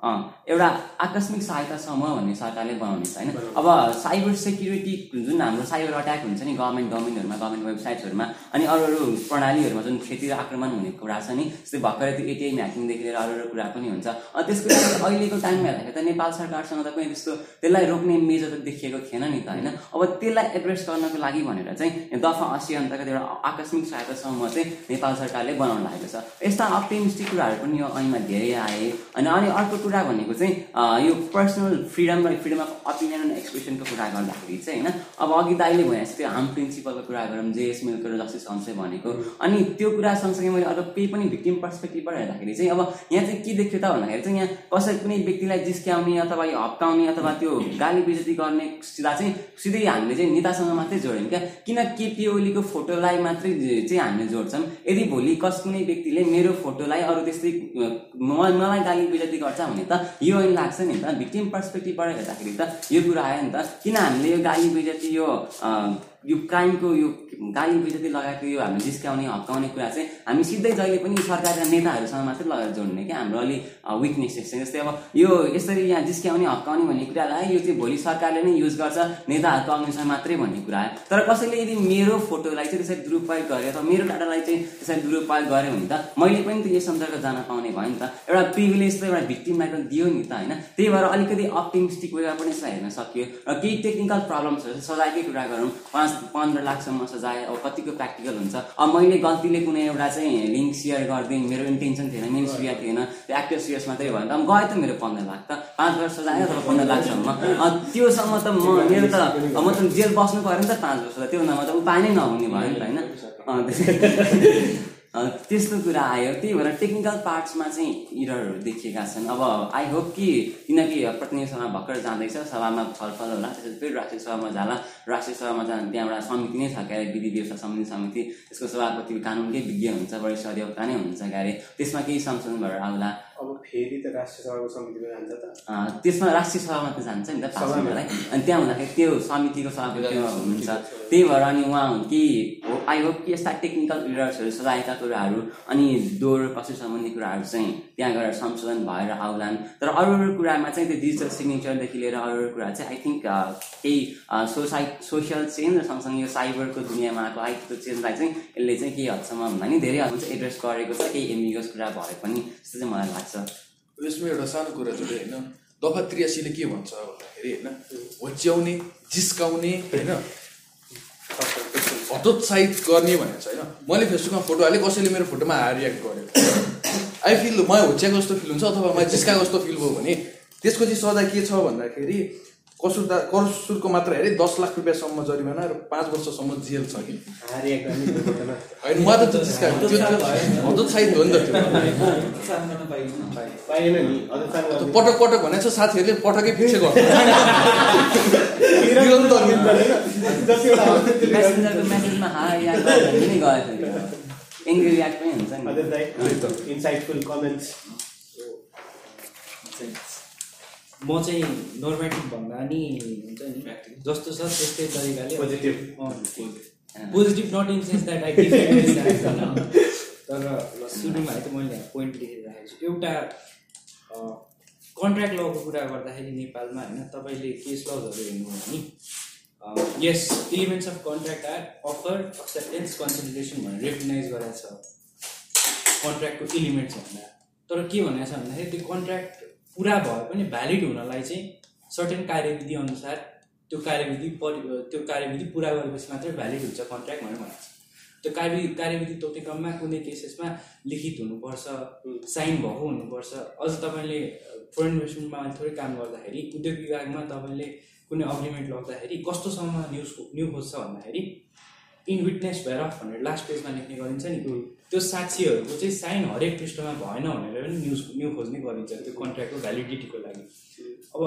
एउटा आकस्मिक सहायता समूह भन्ने सरकारले बनाउने छ होइन? अब साइबर सेक्युरिटी जुन हाम्रो साइबर अट्याक हुन्छ नि गभर्मेन्ट डोमेनहरूमा गभर्मेन्ट वेबसाइट्सहरूमा अनि अरू अरू प्रणालीहरूमा जुन खेती र आक्रमण हुने कुरा छ नि जस्तै भर्खरै त्यो एटिएम ह्याकिङदेखि लिएर अरू अरू कुरा पनि हुन्छ। अनि त्यसको लागि अहिलेको टाइममा हेर्दाखेरि त नेपाल सरकारसँग त कुनै त्यस्तो त्यसलाई रोक्ने मेजर त देखिएको थिएन नि त होइन? अब त्यसलाई एड्रेस गर्नको लागि भनेर चाहिँ दफा असी अन्तर्गत एउटा आकस्मिक सहायता समूह चाहिँ नेपाल सरकारले बनाउन लागेको छ। यस्ता अप्टिमिस्टिक कुराहरू पनि यो ऐनमा धेरै आए अनि अनि अर्को कुरा भनेको चाहिँ यो पर्सनल फ्रिडम र फ्रिडम अफ ओपिनियन एन्ड एक्सप्रेसनको कुरा गर्दाखेरि चाहिँ होइन अब अघि दाइले भने जस्तो त्यो हार्म प्रिन्सिपलको कुरा गरौँ जेएस मिल्को र जस्टिस हम्सले भनेको। अनि त्यो कुरा सँगसँगै मैले अर्को केही पनि भिक्टिम पर्सपेक्टिभबाट हेर्दाखेरि चाहिँ अब यहाँ चाहिँ के देख्यो त भन्दाखेरि चाहिँ यहाँ कसै कुनै व्यक्तिलाई जिस्क्याउने अथवा यो हप्काउने अथवा त्यो गाली बेजती गर्ने सिधा चाहिँ सिधै हामीले चाहिँ नेतासँग मात्रै जोड्यौँ क्या। किन केपी ओलीको फोटोलाई मात्रै चाहिँ हामीले जोड्छौँ यदि भोलि कस कुनै व्यक्तिले मेरो फोटोलाई अरू त्यस्तै मलाई गाली बेजती गर्छ त यो ऐन लाग्छ नि त भिक्टिम पर्सपेक्टिभबाट हेर्दाखेरि त यो कुरा आयो नि त। किन हामीले यो गाली बेजती यो यो क्राइमको यो गाली बेजती लगाएको यो हामीले जिस्काउने हप्काउने कुरा चाहिँ हामी सिधै जहिले पनि सरकारका नेताहरूसँग मात्रै लगाएर जोड्ने क्या हाम्रो अलि विकनेसेस चाहिँ जस्तै अब यो यसरी यहाँ जिस्काउने हप्काउने भन्ने कुरालाई यो चाहिँ भोलि सरकारले नै युज गर्छ नेताहरूको अनुसार मात्रै भन्ने कुरा आयो। तर कसैले यदि मेरो फोटोलाई चाहिँ त्यसरी दुरुपयोग गरे अथवा मेरो डाटालाई चाहिँ त्यसरी दुरुपयोग गर्यो भने त मैले पनि त यस अन्तर्गत जान पाउने भयो नि त। एउटा प्रिभिलेज त एउटा भिक्टिमलाई त दियो नि त होइन? त्यही भएर अलिकति अप्टिमिस्टिक वेमा पनि यसलाई हेर्न सकियो। र केही टेक्निकल प्रब्लम्सहरू सजायकै कुरा गरौँ। पाँच पन्ध्र लाखसम्म सजाय अब कतिको प्र्याक्टिकल हुन्छ। अब मैले गल्तीले कुनै एउटा चाहिँ लिङ्क सेयर गरिदिएँ मेरो इन्टेन्सन थिएन मेन सिरिया थिएन त्यो एक्टिभ सिरियस मात्रै भयो त अब गयो त मेरो पन्ध्र लाख त। पाँच वर्ष सजाय अथवा पन्ध्र लाखसम्म। त्योसम्म त म मेरो त म त जेल बस्नु पऱ्यो नि त पाँच वर्ष त। त्योभन्दा म त उपाय नै नहुने भयो नि त होइन? त्यस्तो कुरा आयो। त्यही भएर टेक्निकल पार्ट्समा चाहिँ इररहरू देखिएका छन्। अब आई होप कि किनकि प्रतिनिधि सभा भर्खर जाँदैछ सभामा छलफल होला। त्यसपछि फेरि राष्ट्रिय सभामा जाला। राष्ट्रिय सभामा जाँदा त्यहाँ एउटा समिति नै छ क्यारे विधि व्यवस्था सम्बन्धी समिति। त्यसको सभापति कानुनकै विज्ञ हुन्छ वरिष्ठ अधिवक्ता नै हुन्छ क्यारे त्यसमा केही संशोधन भएर आउला। अब फेरि त राष्ट्रिय सभाको समितिमा जान्छ त। अँ, त्यसमा राष्ट्रिय सभामा त जान्छ नि त पास अनि त्यहाँ हुँदाखेरि त्यो समितिको सभापति हुनुहुन्छ त्यही भएर अनि उहाँ हुन् कि हो आई होप कि यस्ता टेक्निकल इरर्सहरू सजाएका कुराहरू अनि दोहोर कसै सम्बन्धी कुराहरू चाहिँ त्यहाँ गएर संशोधन भएर आउलान्। तर अरू अरू कुरामा चाहिँ त्यो डिजिटल सिग्नेचरदेखि लिएर अरू अरू कुरा चाहिँ आई थिङ्क केही सोसाइ सोसियल चेन्ज र सँगसँगै यो साइबरको दुनियाँमा आएको आइटीको चेन्जलाई चाहिँ यसले चाहिँ केही हदसम्म भन्दा नि धेरै हदमा चाहिँ एड्रेस गरेको छ। केही एम्बिगस कुरा भए पनि जस्तो चाहिँ मलाई लाग्छ। यसमा एउटा सानो कुरा जोडे होइन दफा त्रियासीले के भन्छ भन्दाखेरि होइन होच्याउने जिस्काउने होइन हतोत्साहित गर्ने भनेको छ होइन। मैले फेसबुकमा फोटो हालेँ कसैले मेरो फोटोमा हायर रियाक्ट गर्यो। आई फिल म होच्याएको जस्तो फिल हुन्छ अथवा म जिस्काएको जस्तो फिल भयो भने त्यसको चाहिँ सजाय के छ भन्दाखेरि कसुरदा कसुरको मात्र हेरे दस लाख रुपियाँसम्म जरिमाना र पाँच वर्षसम्म जेल छ कि। होइन म त त्यो हो नि त पटक पटक भनेको छ साथीहरूले पटकै पछि गर्छ निरन्तर मेसेन्जरको मेसेजमा हाई या पनि गएको थियो एङ्ग्री रियाक्ट पनि हुन्छ नि। अझ दाइ इन्साइटफुल कमेन्ट्स म चाहिँ नर्मेटिभ भन्दा नि हुन्छ नि जस्तो छ त्यस्तै तरिकाले. Positive not in sense that I तर ल सुरुमा त मैले पोइन्ट लेखेर राखेको छु। एउटा कन्ट्र्याक्ट लको कुरा गर्दाखेरि नेपालमा होइन तपाईँले केस लजहरू हेर्नुभयो भने यस elements of contract are offer acceptance consideration भनेर रेकगनाइज गरेको छ। कन्ट्र्याक्टको इलिमेन्ट्स भन्दा। तर के भनेको छ भन्दाखेरि त्यो कन्ट्र्याक्ट पुरा भए पनि भ्यालिड हुनलाई चाहिँ सर्टेन कार्यविधि अनुसार त्यो कार्यविधि परि त्यो कार्यविधि पुरा गरेपछि मात्रै भ्यालिड हुन्छ कन्ट्र्याक्ट भनेर भनेको छ। त्यो कार्यविधि कार्यविधि तोक्ने क्रममा कुनै केसेसमा लिखित हुनुपर्छ साइन भएको हुनुपर्छ। अझ तपाईँले फरेन इन्भेस्टमेन्टमा थोरै काम गर्दाखेरि उद्योग विभागमा तपाईँले कुनै अग्रिमेन्ट लग्दाखेरि कस्तोसम्म न्युज न्यु खोज्छ भन्दाखेरि इन विटनेस भएर भनेर लास्ट पेजमा लेख्ने गरिन्छ नि। त्यो साक्षीहरूको चाहिँ साइन हरेक पृष्ठमा भएन भनेर पनि न्युज न्यु खोज्ने गरिन्छ। त्यो कन्ट्र्याक्टको भ्यालिडिटीको लागि। अब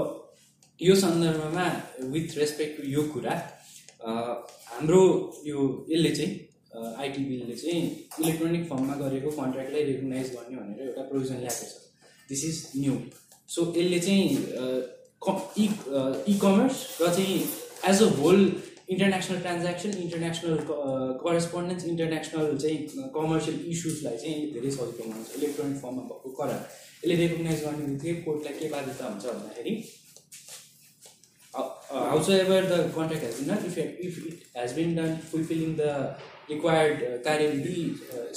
यो सन्दर्भमा विथ रेस्पेक्ट टु यो कुरा हाम्रो यो यसले चाहिँ आइटी बिलले चाहिँ इलेक्ट्रोनिक फर्ममा गरेको कन्ट्र्याक्टलाई रेकगनाइज गर्ने भनेर एउटा प्रोभिजन ल्याएको छ। दिस इज न्यू सो यसले चाहिँ इ इ कमर्स र चाहिँ as a whole international transaction international correspondence international चाहिँ कमर्सियल इस्युजलाई चाहिँ धेरै सजिलो बनाउँछ इलेक्ट्रोनिक फर्ममा भएको करार यसले रेकगनाइज गर्ने बित्तिकै कोर्टलाई के बाध्यता हुन्छ भन्दाखेरि however the contract has been done if if it has been done fulfilling the required कार्यविधि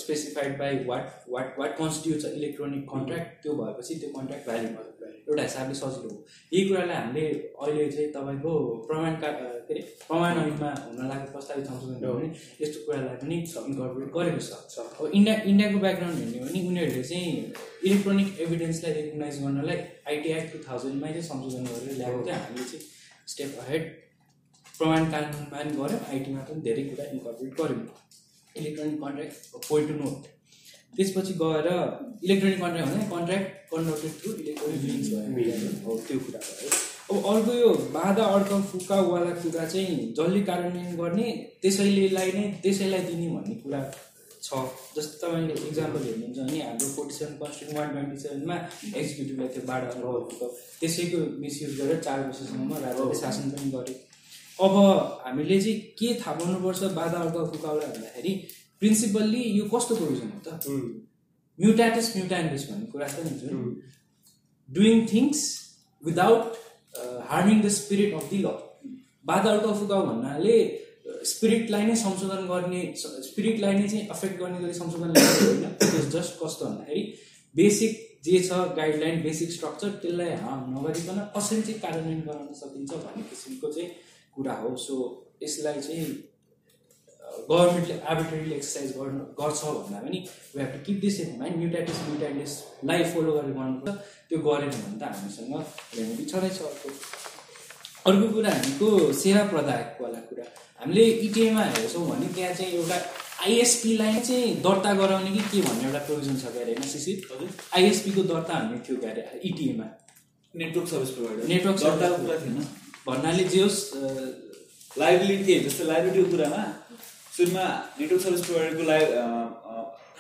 specified by what what what constitutes electronic contract त्यो भएपछि त्यो कन्ट्र्याक्ट भ्यालिड भयो। एउटा हिसाबले सजिलो हो। यही कुरालाई हामीले अहिले चाहिँ तपाईँको प्रमाण का के अरे प्रमाण ऐनमा हुन लागेको प्रस्तावित संशोधन हो भने यस्तो कुरालाई पनि इन्कर्पोरेट गरेको छ। अब इन्डिया इन्डियाको ब्याकग्राउन्ड हेर्ने हो भने उनीहरूले चाहिँ इलेक्ट्रोनिक एभिडेन्सलाई रेकगनाइज गर्नलाई आइटी एक्ट टु थाउजन्डमै चाहिँ संशोधन गरेर ल्याएको थियो। हामीले चाहिँ स्टेप अहेड प्रमाण कानुनमा पनि गऱ्यौँ आइटीमा पनि धेरै कुरा इन्कर्पोरेट गऱ्यौँ electronic contract point to note त्यसपछि गएर इलेक्ट्रोनिक कन्ट्र्याक्ट भने contract converted through electronic means भयो। हो त्यो कुरा भयो। अब अर्को यो बाधा अड्क फुकावाला कुरा चाहिँ जसले कार्यान्वयन गर्ने त्यसैलेलाई नै त्यसैलाई दिने भन्ने कुरा छ। जस्तो तपाईँले इक्जाम्पल हेर्नुहुन्छ भने हाम्रो forty seven constitute one twenty सेभेनमा एक्जिक्युटिभलाई त्यो बाढा त्यसैको मिसयुज गरेर चार वर्षसम्म राजाले शासन पनि गरे अब हामीले चाहिँ के थाहा पाउनुपर्छ बाधा अड्क फुकाउला भन्दाखेरि प्रिन्सिपल्ली यो कस्तो प्रोभिजन हो त? म्युटाटिस म्युटान्डिस भन्ने कुरा छ नि। जुन doing things without harming the spirit of the law बाधा अड्क फुकाउ भन्नाले स्पिरिटलाई नै संशोधन गर्ने स्पिरिटलाई नै चाहिँ अफेक्ट गर्ने गरी संशोधन ल्याएको होइन? त्यो जस्ट कस्तो भन्दाखेरि बेसिक जे छ गाइडलाइन बेसिक स्ट्रक्चर त्यसलाई हार्म नगरिकन कसरी चाहिँ कार्यान्वयन गराउन सकिन्छ भन्ने किसिमको चाहिँ कुरा हो सो यसलाई चाहिँ गभर्मेन्टले आर्बिट्रेरीले एक्सर्साइज गर्नु गर्छ भन्दा पनि we have to keep this in mind mutatis म्युटाइटिसलाई follow गरेर गर्नुपर्छ। त्यो गरेन भने त हामीसँग रेमेडी छँदै छ अर्को। अर्को कुरा हामीको सेवा प्रदायकवाला कुरा। हामीले इटिएमा हेर्छौँ भने त्यहाँ चाहिँ एउटा आइएसपीलाई चाहिँ दर्ता गराउने कि के भन्ने एउटा प्रोभिजन छ क्या अरे होइन सिसी? आइएसपीको दर्ता हान्ने थियो क्या अरे इटिएमा नेटवर्क सर्भिस प्रोभाइडर नेटवर्क दर्ताको कुरा थिएन। भन्नाले जे होस् लाइबिलिटी थिए जस्तो लाइबिलिटीको कुरामा सुरुमा नेटवर्क सर्भिस प्रोभाइडरको लाइ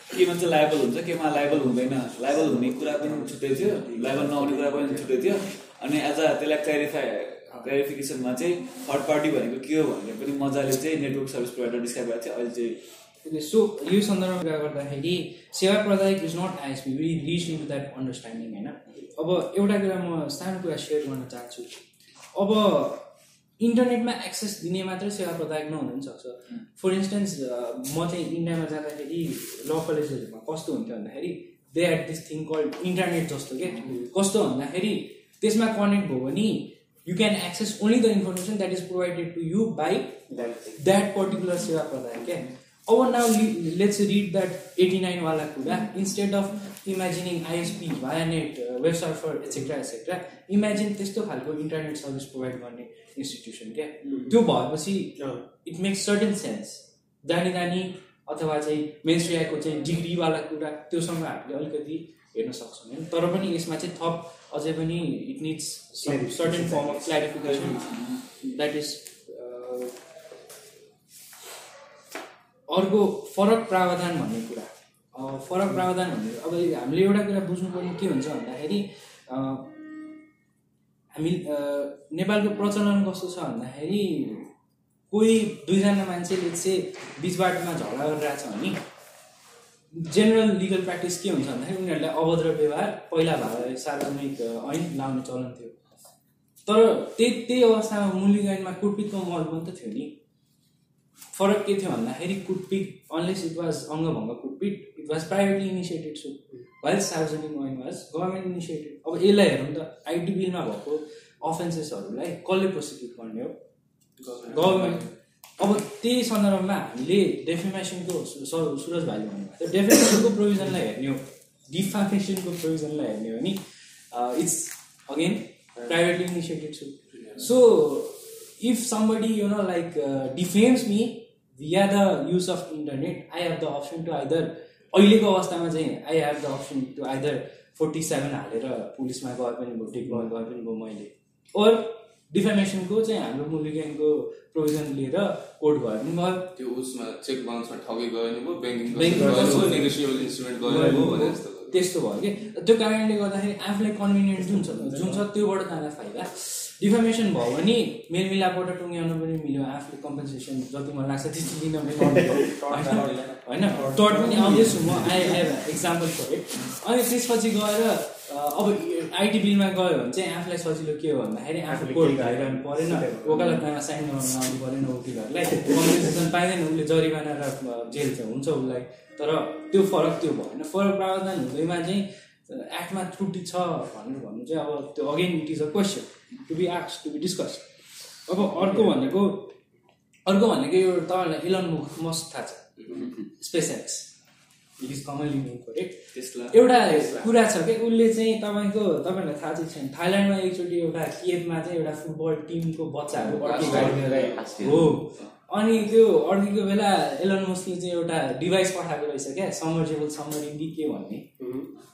केमा चाहिँ लाइबल हुन्छ केमा लाइबल हुँदैन। लाइबल हुने कुरा पनि छुट्टै थियो लाइबल नहुने कुरा पनि छुट्टै थियो। अनि एज अ त्यसलाई क्ल्यारिफाई क्ल्यारिफिकेसनमा चाहिँ थर्ड पार्टी भनेको के हो भनेर पनि मजाले चाहिँ नेटवर्क सर्भिस प्रोभाइडर डिस्क्राइब गरेको अहिले चाहिँ सो यो सन्दर्भमा कुरा गर्दाखेरि सेवा प्रदायक is not ISP we reach in that understanding होइन? अब एउटा कुरा म सानो कुरा सेयर गर्न चाहन्छु। अब इन्टरनेटमा एक्सेस दिने मात्रै सेवा प्रदायक नहुनु पनि सक्छ फर इन्स्टेन्स म चाहिँ इन्डियामा जाँदाखेरि ल कलेजहरूमा कस्तो हुन्थ्यो भन्दाखेरि they at this thing called internet जस्तो के? कस्तो भन्दाखेरि त्यसमा कनेक्ट भयो भने you can access only the information that is provided to you by that particular सेवा प्रदायक क्या अब now let's read that eighty नाइनवाला कुरा instead of imagining ISP via net web surfer etcetera etcetera imagine त्यस्तो खालको internet service provide गर्ने institution क्या त्यो भएपछि इट मेक्स सर्टेन सेन्स जानी जानी अथवा चाहिँ मेन्स्ट्रियाको चाहिँ डिग्रीवाला कुरा त्योसँग हामीले अलिकति हेर्न सक्छौँ होइन? तर पनि यसमा चाहिँ थप अझै पनि it needs certain form of clarification that is अर्को फरक प्रावधान भन्ने कुरा। फरक प्रावधान भन्ने अब हामीले एउटा कुरा बुझ्नुपर्ने के हुन्छ भन्दाखेरि हामी नेपालको प्रचलन कस्तो छ भन्दाखेरि कोही दुईजना मान्छेले चाहिँ बिचबाटमा झगडा गरिरहेछ भने जेनरल लिगल प्र्याक्टिस के हुन्छ भन्दाखेरि उनीहरूलाई अभद्र व्यवहार पहिला भए सार्वजनिक ऐन लाउने चलन थियो। तर त्यही त्यही अवस्थामा मुलिक ऐनमा कुटपिटको महल पनि त थियो नि। फरक के थियो भन्दाखेरि कुटपिट अनलेस इट वाज अङ्गभङ्ग कुटपिट it was privately initiated so while सार्वजनिक ऐन वाज गभर्मेन्ट इनिसिएटेड अब यसलाई हेरौँ त आइटी बिलमा भएको अफेन्सेसहरूलाई कसले प्रोसिक्युट गर्ने हो? गभर्मेन्ट अब त्यही सन्दर्भमा हामीले डेफिमेसनको सुरज भाइले भन्नुभएको थियो। डेफिमेसनको प्रोभिजनलाई हेर्ने हो। डिफामेसनको प्रोभिजनलाई हेर्ने हो नि। It's again privately initiated so if somebody you know like uh, defames me via the use of internet i have the option to either अहिलेको अवस्थामा चाहिँ I have the option to either forty seven हालेर पुलिसमा गए पनि भयो take गए पनि भयो मैले ओर डिफेमेसनको चाहिँ हाम्रो मुलिगेनको प्रोभिजन लिएर कोर्ट गए पनि भयो त्यो उसमा चेक बााउन्समा ठगी गयो नि भयो भयो भने जस्तो त्यस्तो भयो कि। त्यो कारणले गर्दाखेरि आफूलाई कन्भिनियन्ट जुन छ जुन छ त्योबाट जाँदा फाइदा। डिफर्मेसन भयो भने मेलमिलापबाट टुङ्ग्याउनु पनि मिल्यो आफूले कम्पन्सेसन जति मन लाग्छ त्यति लिन पनि होइन? टर्ट पनि आउँदैछु म I have example for it अनि त्यसपछि गएर अब आइटी बिलमा गयो भने चाहिँ आफूलाई सजिलो के हो भन्दाखेरि आफू कोर्ट भइरहनु परेन। वकालतमा साइन गर्न आउनु परेन वकिलहरूलाई। कम्पन्सेसन पाइँदैन उसले जरिवाना र जेल चाहिँ हुन्छ उसलाई। तर त्यो फरक त्यो भएन फरक प्रावधान हुँदैमा चाहिँ एक्टमा त्रुटि छ भनेर भन्नु चाहिँ अब त्यो again it is a question to be आक्स to be discuss अब अर्को भनेको अर्को भनेको यो तपाईँहरूलाई इलन मस्क थाहा छ। SpaceX it is commonly for it एउटा कुरा छ कि उसले चाहिँ तपाईँको तपाईँहरूलाई थाहा चाहिँ छैन। थाइल्यान्डमा एकचोटि एउटा केबमा चाहिँ एउटा फुटबल टिमको बच्चाहरू हो। अनि त्यो अड्केको बेला एलन मस्कले चाहिँ एउटा डिभाइस पठाएको रहेछ क्या समर्जेबल समरिङ कि के भन्ने।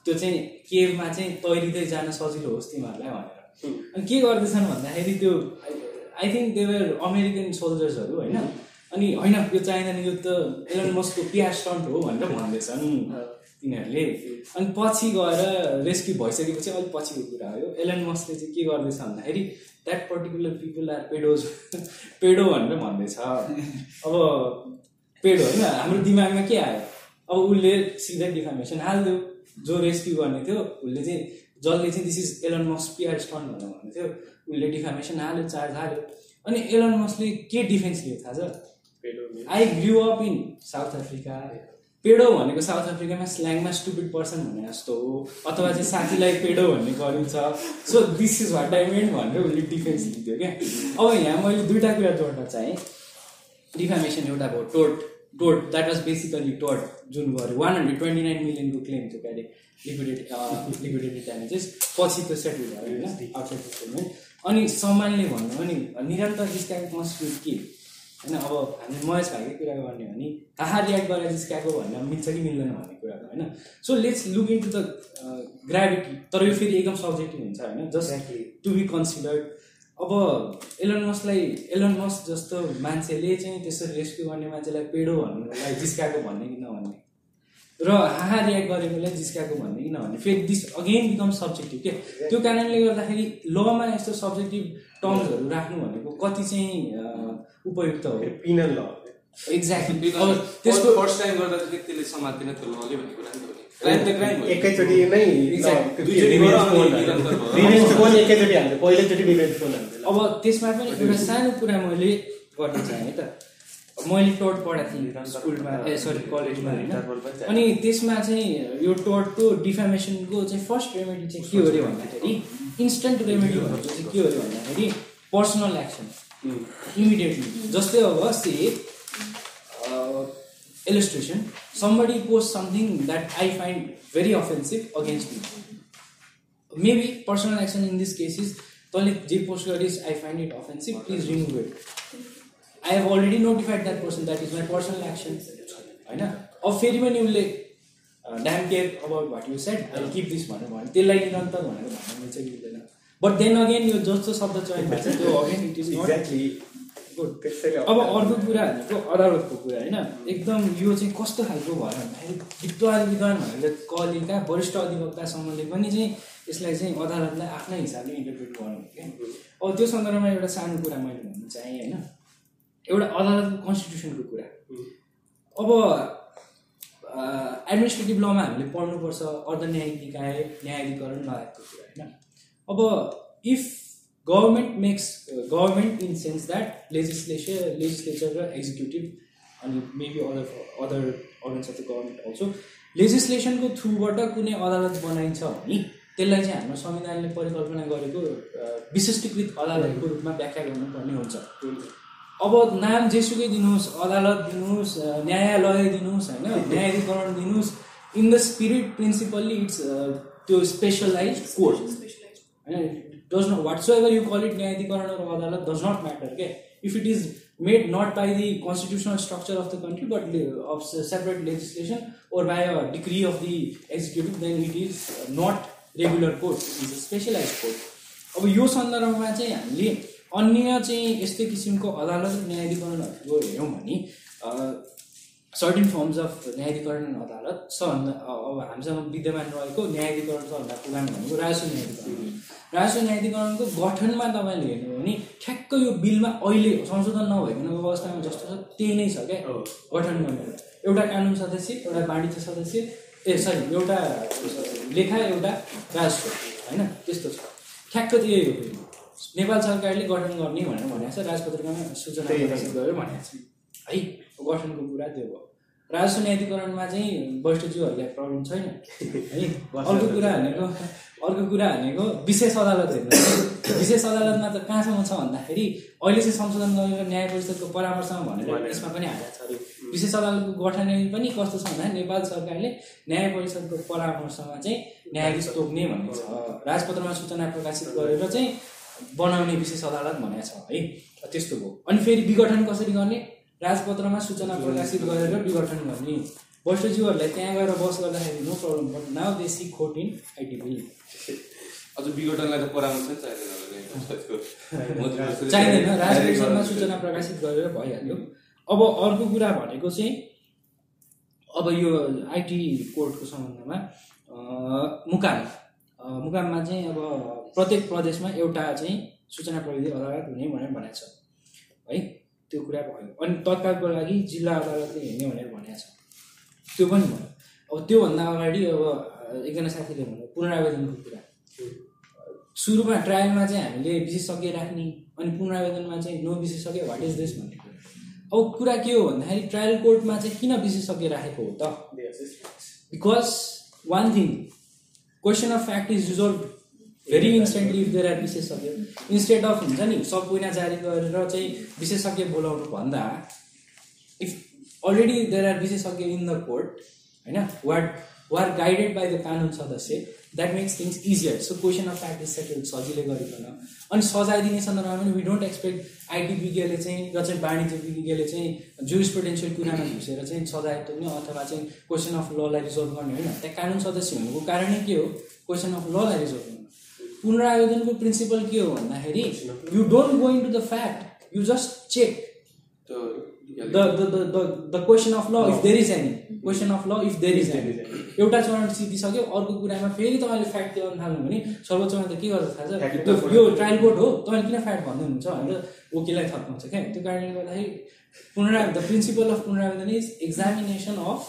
त्यो चाहिँ केबमा चाहिँ तैरिँदै जान सजिलो होस् तिमीहरूलाई भनेर। अनि के गर्दैछन् भन्दाखेरि त्यो I think they were American सोल्जर्सहरू होइन? अनि होइन यो चाहिँदैन यो त एलन मस्कको पिया स्टन्ट हो भनेर भन्दैछन्। तिनीहरूले। अनि पछि गएर रेस्क्यु भइसकेपछि अलिक पछिको कुरा हो। एलन मस्कले चाहिँ के गर्दैछ भन्दाखेरि that particular people are pedos pedo भनेर भन्दैछ। अब पेडो होइन हाम्रो दिमागमा के आयो? अब उसले सिधै डिफामेसन हालिदियो। जो रेस्क्यु गर्ने थियो उसले चाहिँ जसले चाहिँ this is Elon Musk PR stunt भनेर भन्दै थियो उसले डिफामेसन हाल्यो चार्ज हाल्यो। अनि एलन मस्कले के डिफेन्स लियो थाहा छ? I grew up in South Africa pedo भनेको साउथ अफ्रिकामा स्ल्याङमा स्टुपिड पर्सन भने जस्तो हो। अथवा चाहिँ साथीलाई पेडो भन्ने गरिन्छ so this is what I meant भनेर उसले डिफेन्स लिन्थ्यो क्या। अब यहाँ मैले दुइटा कुरा जोड्न चाहेँ। डिफामेसन एउटा भयो टोट टोट द्याट वाज बेसिकली टोट जुन गर्यो one hundred twenty nine मिलियनको claim थियो क्यारे लिक्विडेट लिक्विडेटेड ड्यामेजेस पछि त्यो सेटल भयो होइन? अनि सम्मानले भन्नु भने निरन्तर जिस्काएको कन्स्टिट्युट के होइन अब हामी महेश भाइकै कुरा गर्ने भने हाहा रियाक्ट गरेर जिस्काएको भनेर मिल्छ कि मिल्दैन भन्ने कुरा हो होइन? So let's look in to the gravity तर यो फेरि एकदम सब्जेक्टिभ हुन्छ होइन? जस्ट टु बी कन्सिडर्ड अब एलन मस्कलाई एलन मस्क जस्तो मान्छेले चाहिँ त्यसरी रेस्क्यु गर्ने मान्छेलाई पेडो भन्नुलाई जिस्काएको भन्ने कि नभन्ने? र हाहा रियाक्ट गरेकोलाई जिस्काएको भन्ने कि नभन्ने? फेरि दिस अगेन बिकम सब्जेक्टिभ के त्यो कारणले गर्दाखेरि लमा यस्तो सब्जेक्टिभ टर्म्सहरू राख्नु भनेको कति चाहिँ अ, उपयुक्त हो। पिनल ल एक्ज्याक्टली अब त्यसको फर्स्ट टाइम गर्दाखेरि त्यसले समात्दैन त्यो लले भन्ने कुरा नि त हो। एकैचोटि नै एकैचोटि हाल्छ पहिलोचोटि रिभेन्ज पनि हाल्छ अब त्यसमा पनि एउटा सानो कुरा मैले गर्न चाहेँ है त। मैले टोट पढाएको थिएँ स्कुलमा ए सरी कलेजमा होइन। अनि त्यसमा चाहिँ यो टोटको डिफामेसनको चाहिँ फर्स्ट रेमेडी चाहिँ के हो अरे भन्दाखेरि इन्स्टेन्ट रेमेडी भनेको चाहिँ के हो अरे भन्दाखेरि पर्सनल एक्सन इमिडिएटली जस्तै अब से illustration. Somebody posts something that i find very offensive against me. Maybe personal action in this case is तैँले जे post गरिस् I find it offensive please remove it I have already notified that person that is my personal action होइन अब फेरि पनि उसले damn care about what you said I keep this भनेर भने त्यसलाई निरन्तर भनेर भन्न मिल्दैन बट देन अगेन यो जस्तो शब्द चयन भएको छ त्यो again it is exactly good अब अर्को कुरा भनेको अदालतको कुरा होइन? एकदम यो चाहिँ कस्तो खालको भयो भन्दाखेरि विद्वान विद्वान भनेर कलेका वरिष्ठ अधिवक्तासम्मले पनि चाहिँ यसलाई चाहिँ अदालतलाई आफ्नै हिसाबले इन्टरप्रेट गर्नु क्या अब त्यो सन्दर्भमा एउटा सानो कुरा मैले भन्न चाहेँ होइन? एउटा अदालतको कन्स्टिट्युसनको कुरा। अब एडमिनिस्ट्रेटिभ लमा हामीले पढ्नुपर्छ अर्ध न्यायिक निकाय न्यायाधिकरण लगायतको कुरा होइन? अब if government makes government in sense that legislation legislature र एक्जिक्युटिभ अनि maybe other other organs of the government also लेजिस्लेसनको थ्रुबाट कुनै अदालत बनाइन्छ भने त्यसलाई चाहिँ हाम्रो संविधानले परिकल्पना गरेको विशिष्टीकृत अदालतको रूपमा व्याख्या गर्नुपर्ने हुन्छ। अब नाम जेसुकै दिनुहोस् अदालत दिनुहोस् न्यायालय दिनुहोस् होइन न्यायाधिकरण दिनुहोस् in the spirit principally it's त्यो स्पेसलाइज कोर्ट होइन does not whatsoever you call it न्यायाधिकरण र अदालत डज नट म्याटर के if it is made not by the constitutional structure of the country but of separate legislation or by a degree of the executive then it is not regular court is a specialize court अब यो सन्दर्भमा चाहिँ हामीले अन्य चाहिँ यस्तै किसिमको अदालत र न्यायाधिकरणहरूको हेऱ्यौँ भने सर्टेन फर्म्स अफ न्यायाधिकरण अदालत अ- अब हामीसँग विद्यमान रहेको न्यायाधिकरण सबभन्दा पुरानो भनेको राजस्व न्यायाधिकरण। राजस्व न्यायाधिकरणको गठनमा तपाईँले हेर्नुभयो भने ठ्याक्क यो बिलमा अहिले संशोधन नभइकन अवस्थामा जस्तो छ त्यही नै छ क्या गठन गर्ने एउटा कानुन सदस्य एउटा वाणिज्य सदस्य ए सरी एउटा लेखा एउटा राजस्व होइन त्यस्तो छ। ठ्याक्क त्यही हो। नेपाल सरकारले गठन गर्ने भनेर भनेको छ राजपत्रिकामा सूचना प्रकाशित गरेर भनेको छ। है। गठनको कुरा त्यो भयो राजस्व न्यायाधिकरणमा चाहिँ वरिष्ठज्यूहरूलाई प्रब्लम छैन। है। अर्को कुरा भनेको अर्को कुरा भनेको विशेष अदालत हेर्नु विशेष अदालतमा त कहाँसम्म छ भन्दाखेरि अहिले चाहिँ संशोधन गरेर न्याय परिषदको परामर्शमा भनेर यसमा पनि हालेको छ अरे। विशेष अदालतको गठन पनि कस्तो छ भन्दा नेपाल सरकारले न्याय परिषदको परामर्शमा चाहिँ न्यायाधीश तोक्ने भनेको छ। राजपत्रमा सूचना प्रकाशित गरेर चाहिँ बनाउने विशेष अदालत भनेको छ है। त्यस्तो भयो। अनि फेरि विघटन कसरी गर्ने? राजपत्रमा सूचना प्रकाशित गरेर विघटन गर्ने। वरिष्ठज्यूहरूलाई त्यहाँ गएर बस गर्दाखेरि no problem but now they see खोट इन आइटी बिल। अझ विघटनलाई त परामर्श चाहिँदैन राजपरिषदमा सूचना प्रकाशित गरेर भइहाल्यो। अब अर्को कुरा भनेको चाहिँ अब यो आइटी कोर्टको सम्बन्धमा अँ, मुकाम। अँ, मुकाममा चाहिँ अब प्रत्येक प्रदेशमा एउटा चाहिँ सूचना प्रविधि अदालत हुने भनेर भनेको छ। है? त्यो कुरा भयो। अनि तत्कालको लागि जिल्ला अदालतले हेर्ने भनेर भनेको छ। त्यो पनि भयो। अब त्योभन्दा अगाडि अब एकजना साथीले भन्यो पुनरावेदनको कुरा। सुरुमा ट्रायलमा चाहिँ हामीले विशेषज्ञ राख्ने अनि पुनरावेदनमा चाहिँ नो विशेषज्ञ वाट इज दिस भन्ने कुरा। अब कुरा के हो भन्दाखेरि ट्रायल कोर्टमा चाहिँ किन विशेषज्ञ राखेको हो त? Because one thing question of fact is resolve very instantly if there are विशेषज्ञ। इन्स्टेड अफ हुन्छ नि सबैना जारी गरेर चाहिँ विशेषज्ञ बोलाउनु भन्दा इफ अलरेडी देयर आर विशेषज्ञ इन द कोर्ट होइन what were guided by the कानुन सदस्य that makes things easier so question of fact is settle सजिलै गरिकन। अनि सजाय दिने सन्दर्भमा पनि वी डोन्ट एक्सपेक्ट आइटी विज्ञले चाहिँ र चाहिँ वाणिज्य विज्ञले चाहिँ जुरिस पोटेन्सियल कुरामा घुसेर चाहिँ सजाय तोक्ने अथवा चाहिँ क्वेसन अफ ललाई रिजल्भ गर्ने होइन। त्यहाँ कानुन सदस्य हुनुको कारणै के हो? क्वेसन अफ ललाई रिजल्भ गर्नु पुनरावेदनको प्रिन्सिपल के हो भन्दाखेरि you don't go into the fact you just check the, the question of law if there is any. Question of law if there is any. एउटा चरण सिद्धिसक्यो अर्को कुरामा फेरि तपाईँले फ्याक्ट देखाउन थाल्नु भने सर्वोच्चमा त के गर्छ थाहा छ? यो ट्रायल कोर्ट हो तपाईँले किन फ्याक्ट भन्नुहुन्छ भनेर वकिललाई थप्नुहुन्छ क्या? त्यो कारणले गर्दाखेरि पुनरा द प्रिन्सिपल अफ पुनरावेदन इज एक्जामिनेसन अफ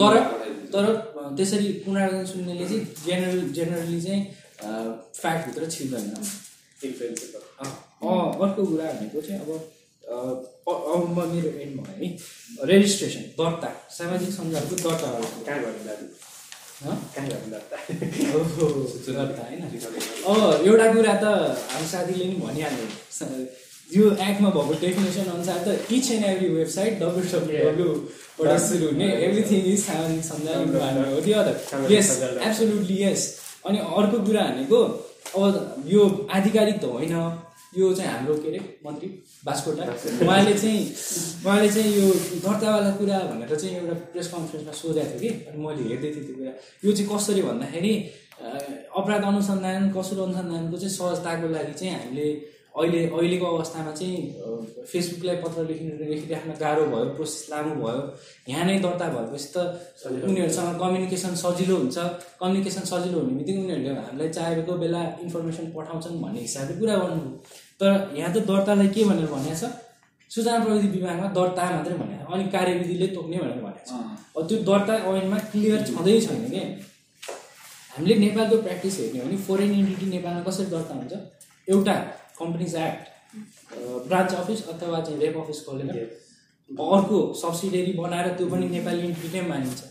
तर तर त्यसरी पुनरावेदन सुन्नेले चाहिँ जेनरल जेनरली चाहिँ फ्याक्टभित्र छिर्दैन। अर्को कुरा भनेको चाहिँ अब अब म मेरो एन्ड भयो है रेजिस्ट्रेसन दर्ता सामाजिक सञ्जालको दर्ता कहाँ गर्नु दाजु? हँ? कहाँ गर्नु दर्ता? होइन। अब एउटा कुरा त हाम्रो साथीले नि भनिहाल्यो यो एक्टमा भएको डेफिनेसन अनुसार त each and every website W W डब्लुबाट सुरु हुने एभ्रिथिङ इज सामाजिक यस। एब्सोल्युटली यस अनि अर्को कुरा भनेको अब यो आधिकारिक त होइन। यो चाहिँ हाम्रो के अरे मन्त्री बास्कोटा उहाँले चाहिँ उहाँले चाहिँ यो दर्तावाला कुरा भनेर चाहिँ एउटा प्रेस कन्फरेन्समा सोधेको थियो कि। अनि मैले हेर्दै थिएँ त्यो कुरा। यो चाहिँ कसरी भन्दाखेरि अपराध अनुसन्धान कसुर अनुसन्धानको चाहिँ सहजताको लागि चाहिँ हामीले अहिले अहिलेको अवस्थामा चाहिँ फेसबुकलाई पत्र लेखि लेखिराख्न गाह्रो भयो प्रोसेस लामो भयो। यहाँ नै दर्ता भएपछि त उनीहरूसँग कम्युनिकेसन सजिलो हुन्छ। कम्युनिकेसन सजिलो हुने बित्तिकै उनीहरूले हामीलाई चाहेको बेला इन्फर्मेसन पठाउँछन् भन्ने हिसाबले कुरा गर्नुभयो तर यहाँ त दर्तालाई के भनेर भनेको छ सूचना प्रविधि विभागमा दर्ता मात्रै भनेको छ अनि कार्यविधिले तोक्ने भनेर भनेको छ त्यो दर्ता ऐनमा क्लियर छँदै छैन कि? हामीले नेपालको प्र्याक्टिस हेर्ने हो भने फोरेन इन्टिटी नेपालमा कसरी दर्ता हुन्छ? एउटा कम्पनीज एक्ट ब्रान्च अफिस अथवा चाहिँ रेप अफिस खोलेर अर्को सब्सिडियरी बनाएर त्यो पनि नेपाली इन्टिटी नै मानिन्छ।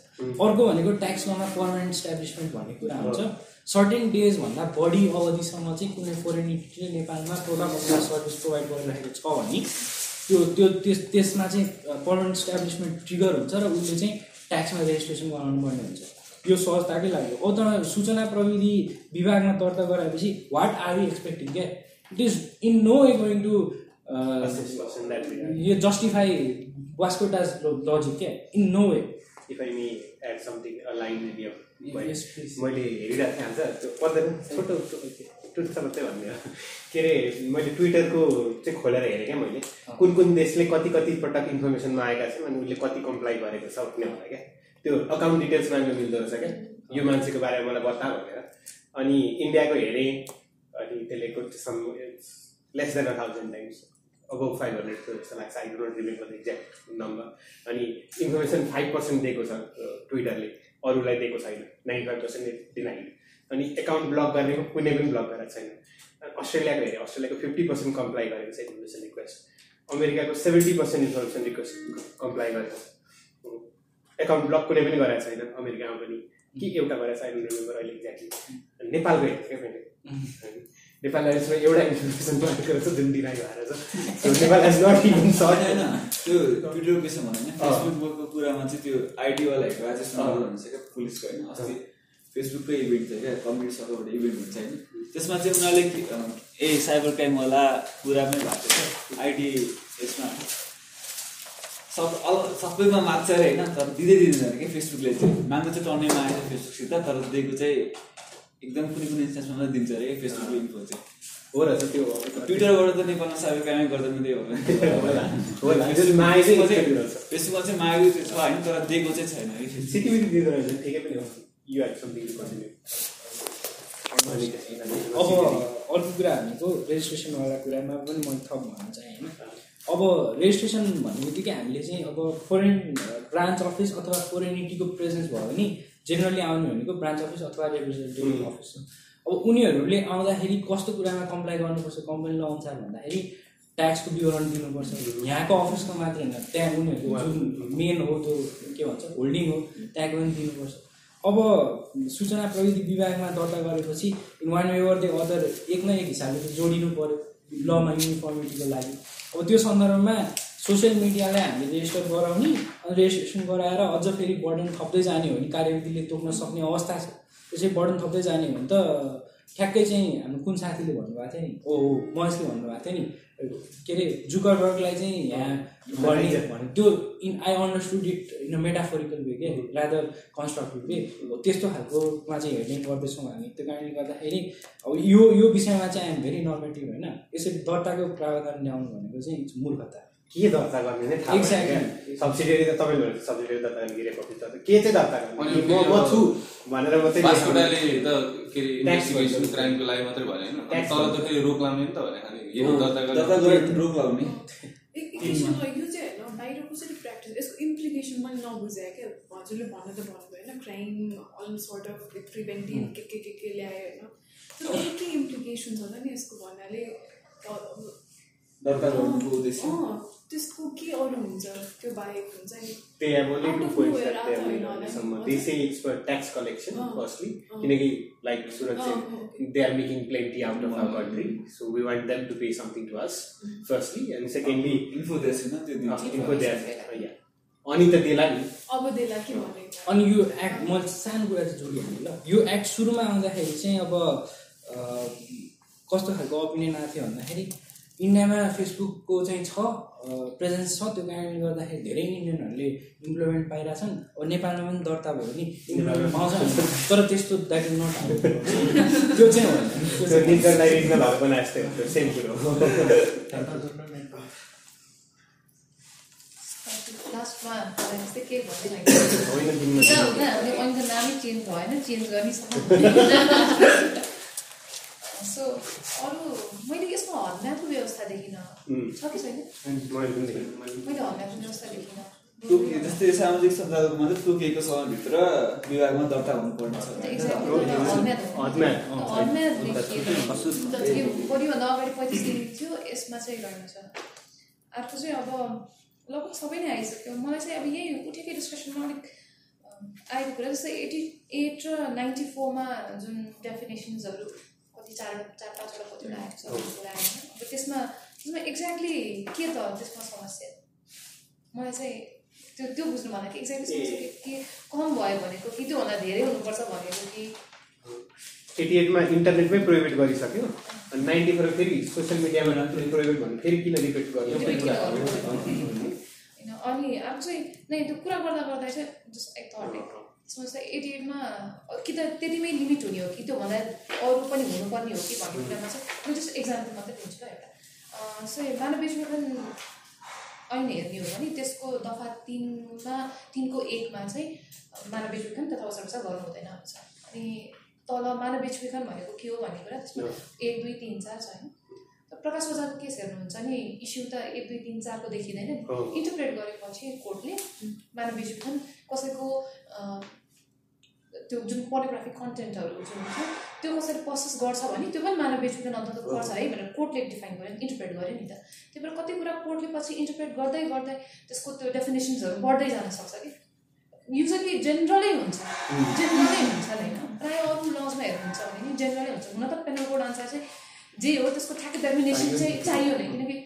अर्को भनेको ट्याक्स लमा पर्मानेन्ट इस्टाब्लिसमेन्ट भन्ने कुरा हुन्छ। सर्टेन डेजभन्दा बढी अवधिसम्म चाहिँ कुनै फोरेन इन्टिटीले नेपालमा प्रोडक्ट अथवा सर्भिस प्रोभाइड गरिरहेको छ भने त्यो त्यो त्यस त्यसमा चाहिँ पर्मानेन्ट इस्टाब्लिसमेन्ट ट्रिगर हुन्छ र उसले चाहिँ ट्याक्समा रेजिस्ट्रेसन गराउनु पर्ने हुन्छ। यो सहजताकै लागि हो तर सूचना प्रविधि विभागमा दर्ता गराएपछि वाट आर यु एक्सपेक्टिङ क्या it is in no way going to यो जस्टिफाई वास्कोटाज लजिक क्या in no way if I may add something line. मैले हेरिरहेको थिएँ आज त्यो पर्दैन छोटो ट्रुथ छ मात्रै भन्ने हो। के अरे मैले ट्विटरको चाहिँ खोलेर हेरेँ क्या मैले। कुन कुन देशले कति कति पटक इन्फर्मेसनमा आएका छन् अनि उसले कति कम्प्लाई गरेको छ भन्ने होला क्या। त्यो अकाउन्ट डिटेल्स माग्नु मिल्दो रहेछ क्या। यो मान्छेको बारेमा मलाई बता भनेर। अनि इन्डियाको हेरेँ। अनि त्यसले some less than a thousand times अब फाइभ हन्ड्रेडको जस्तो लाग्छ I don't remember the exact number अनि इन्फर्मेसन फाइभ पर्सेन्ट दिएको छ ट्विटरले अरूलाई दिएको छैन नाइन्टी फाइभ पर्सेन्ट डिनाइड अनि एकाउन्ट ब्लक गर्ने कुनै पनि ब्लक गरेको छैन अस्ट्रेलियाको हेऱ्यो अस्ट्रेलियाको फिफ्टी पर्सेन्ट कम्प्लाई गरेको छ इन्फर्मेसन रिक्वेस्ट अमेरिकाको seventy percent information request comply गरेको छ एकाउन्ट ब्लक कुनै पनि गरेको छैन अमेरिकामा पनि कि एउटा आई डोन्ट रिमेम्बर अहिले एक्ज्याक्टली नेपालको हेरेको क्या मैले नेपाल यसमा एउटा इन्फर्मेसन मात्र रहेछ जुन डिनाइ भएर छ नेपाल नट इभन सर्ट होइन त्यो ट्विटरको केसमा भनौँ होइन फेसबुकको कुरामा चाहिँ त्यो आइडीवालाहरूको राजेश नगर हुन्छ क्या पुलिसको होइन अस्ति फेसबुककै इभेन्ट थियो क्या कम्प्युटर सर्कलबाट इभेन्ट हुन्छ होइन। त्यसमा चाहिँ उनीहरूले ए साइबर क्राइमवाला कुरामै भएको छ आइडी यसमा। सब अल सबैमा माग्छ अरे होइन? तर दिँदै दिँदैन अरे कि फेसबुकले चाहिँ। माग्नु चाहिँ टर्नैमा आएछ फेसबुकसित तर दिएको चाहिँ एकदम कुनै कुनै इन्स्टेन्समा मात्रै दिन्छ अरे फेसबुकको इन्फो चाहिँ। हो रहेछ त्यो ट्विटरबाट त नेपालमा साइबर क्राइमै गर्दा मात्रै होला, हो होला। जुन मागे चाहिँ फेसबुकमा चाहिँ मागेको चाहिँ छ होइन? तर दिएको चाहिँ छैन फेसबुक। अब अर्को कुरा भनेको रेजिस्ट्रेसनवाला कुरामा पनि म थप भन्न चाहेँ होइन? अब रेजिस्ट्रेसन भन्ने बित्तिकै हामीले चाहिँ अब फोरेन ब्रान्च अफिस अथवा फोरेनिटीको प्रेजेन्स भयो भने जेनरली आउने भनेको ब्रान्च अफिस अथवा रिप्रेजेन्टेटिभ अफिस हो। अब उनीहरूले आउँदाखेरि कस्तो कुरामा कम्प्लाई गर्नुपर्छ कम्पनी ल अनुसार भन्दाखेरि ट्याक्सको विवरण दिनुपर्छ। यहाँको अफिसको मात्र होइन त्यहाँ उनीहरूको जुन मेन हो त्यो के भन्छ होल्डिङ हो त्यहाँको पनि दिनुपर्छ। अब सूचना प्रविधि विभागमा दर्ता गरेपछि one way or the other एक न एक हिसाबले त जोडिनु पऱ्यो लमा युनिफर्मिटीको लागि। अब त्यो सन्दर्भमा सोसियल मिडियालाई हामीले रेजिस्टर गराउने अनि रेजिस्ट्रेसन गराएर अझ फेरि बर्डन थप्दै जाने हो भने कार्यविधिले तोक्न सक्ने अवस्था छ। त्यसै बर्डन थप्दै जाने हो भने त ठ्याक्कै चाहिँ हाम्रो कुन साथीले भन्नुभएको थियो नि? ओ महेशले भन्नुभएको थियो नि। के अरे जुकरबर्गलाई चाहिँ यहाँ गर्ने भने त्यो in I understood it in a metaphorical way के? रादर कन्स्ट्रक्टिभ वे त्यस्तो खालकोमा चाहिँ हेर्ने गर्दैछौँ हामी। त्यो कारणले गर्दाखेरि अब यो यो विषयमा चाहिँ आइएम भेरी नर्मेटिभ होइन? यसरी दर्ताको प्रावधान ल्याउनु भनेको चाहिँ मूर्खता। के दर्ता गर्ने नै थाहा Exactly. सब्सिडियरी त तपाईँले भने सब्सिडियरी दर्ता गर्ने गिरेको अफिस दर्ता के चाहिँ दर्ता गर्ने म म छु भनेर मात्रै बास्कोटाले त के अरे इन्भेस्टिगेसन। क्राइमको लागि मात्रै भने होइन? तर त फेरि रोक लाउने नि त भने खालि। यो दर्ता दर्ता गरेर रोक लाउने। यो चाहिँ होइन बाहिर कसरी प्र्याक्टिस यसको इम्प्लिकेसन मैले नबुझाएँ क्या। हजुरले भन्नु त भन्नुभयो होइन crime all sort of preventive के के के के ल्यायो होइन। तर अरू के इम्प्लिकेसन्स होला नि यसको भन्नाले? दरकार गर्नुको उद्देश्य। त्यसको के अरू हुन्छ? त्यो बाहेक हुन्छ नि। त्यही अब अलिक पोइन्टसम्म त्यसै ट्याक्स कलेक्सन फर्स्टली किनकि लाइक सुरक्षा mm-hmm. They are making plenty out our country so we them to pay to us firstly secondly info त्यो इन्फो अनि त देला नि। अब देला के भन्यो अनि यो एक्ट म कुरा चाहिँ एक्ट सुरुमा चाहिँ अब कस्तो खालको ओपिनियन आएको थियो भन्दाखेरि इन्डियामा फेसबुकको चाहिँ छ प्रेजेन्स छ। त्यो कारणले गर्दाखेरि धेरै इन्डियनहरूले इम्प्लोइमेन्ट पाइरहेछन्। अब नेपालमा पनि दर्ता भयो भने इम्प्लोइमेन्ट पाउँछ तर त्यस्तो द्याट इज नट त्यो चाहिँ होइन नामै भएन चेन्ज गर्ने सो अरू मैले यसमा हल्लाको व्यवस्था देखिनँ। छ कि छैन? मैले हल्लाको व्यवस्था देखिनँ। तोके जस्तै सामाजिक सञ्जालको मात्रै तोकिएको समयभित्र विभागमा दर्ता हुनुपर्ने छ। हदमा, भोलिभन्दा अगाडि पैँतिस दिन थियो यसमा चाहिँ गर्नु छ। अर्को चाहिँ अब लगभग सबै नै आइसक्यो। मलाई चाहिँ अब यही उठेकै डिस्कसनमा अलिक आएको कुरा जस्तै एटी एट र नाइन्टी फोरमा जुन डेफिनेसन्सहरू कति चार चार पाँचवटा कतिवटा आएको छ कुरा आएन अब त्यसमा त्यसमा एक्ज्याक्टली के त त्यसमा समस्या? मलाई चाहिँ त्यो त्यो बुझ्नु भन्दा कि एक्ज्याक्टली समस्या के के कम भयो भनेको कि त्योभन्दा धेरै हुनुपर्छ भनेको कि एटी एटमा इन्टरनेटमै प्रोहिबिट गरिसक्यो। अनि नाइन्टी फोर फेरि सोसियल मिडियामा प्रोहिबिट भन्नु फेरि किन रिपिट किन होइन अनि अब चाहिँ नै त्यो कुरा गर्दा गर्दा चाहिँ जस्ट एक थट चाहिँ एटी एटमा कि त त्यतिमै लिमिट हुने हो कि त्योभन्दा अरू पनि हुनुपर्ने हो कि भन्ने कुरामा चाहिँ म जस्ट इक्जाम्पल मात्रै दिन्छु ल एउटा। सो मानव बेचबिखन ऐन हेर्ने हो भने त्यसको दफा तिनमा तिनको एकमा चाहिँ मानव बेचबिखन तथा वसरसा गर्नु हुँदैन भन्छ अनि तल मानव बेचबिखन भनेको के हो भन्ने कुरा त्यसमा एक दुई तिन चार छ होइन। प्रकाश ओझाको केस हेर्नुहुन्छ नि इस्यु त एक दुई तिन चारको देखिँदैन। इन्टरप्रेट गरेपछि कोर्टले मानव बेचबिखन कसैको त्यो जुन पोलियोग्राफिक कन्टेन्टहरू जुन छ त्यो कसरी प्रोसेस गर्छ भने त्यो पनि मानव बेचबिखन अन्तर्गत पर्छ है भनेर कोर्टले डिफाइन गर्यो इन्टरप्रेट गर्यो नि त। त्यही भएर कति कुरा कोर्टले पछि इन्टरप्रेट गर्दै गर्दै त्यसको त्यो डेफिनेसन्सहरू बढ्दै जान सक्छ कि? युजली जेनरलै हुन्छ। जेनरलै हुन्छ होइन? प्रायः अरू लजमा हेर्नुहुन्छ भने नि जेनरलै हुन्छ। हुन त पेनल कोड अनुसार चाहिँ जे हो त्यसको ठ्याक्कै डेफिनेसन चाहिँ चाहियो नै किनकि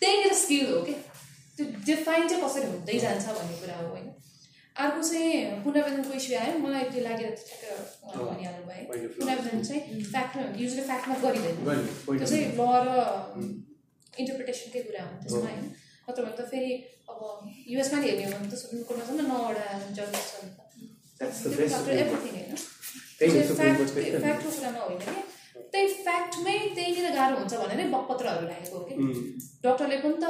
त्यहीँनिर स्किल हो कि? त्यो डिफाइन चाहिँ कसरी हुँदै जान्छ भन्ने कुरा हो होइन। अर्को चाहिँ पुनर्वेदनको इस्यु आयो। मलाई त्यो लागेर चाहिँ ठ्याक्क भनिहाल्नु भयो। पुनर्वेदन चाहिँ फ्याक्टमा युजली फ्याक्टमा गरिँदैन। त्यो चाहिँ ल र इन्टरप्रिटेसनकै कुरा हो त्यसमा होइन नत्र भने त फेरि अब युएसमा हेर्ने हो भने त सुप्रिम कोर्टमा झन् नौवटा जजेस छ नि That's the त best आफ्टर Supreme एभ्रिथिङ होइन। फ्याक्टको कुरामा होइन कि? त्यही फ्याक्टमै त्यहीँनिर गाह्रो हुन्छ भनेरै बकपत्रहरू राखेको हो कि। डक्टरले पनि त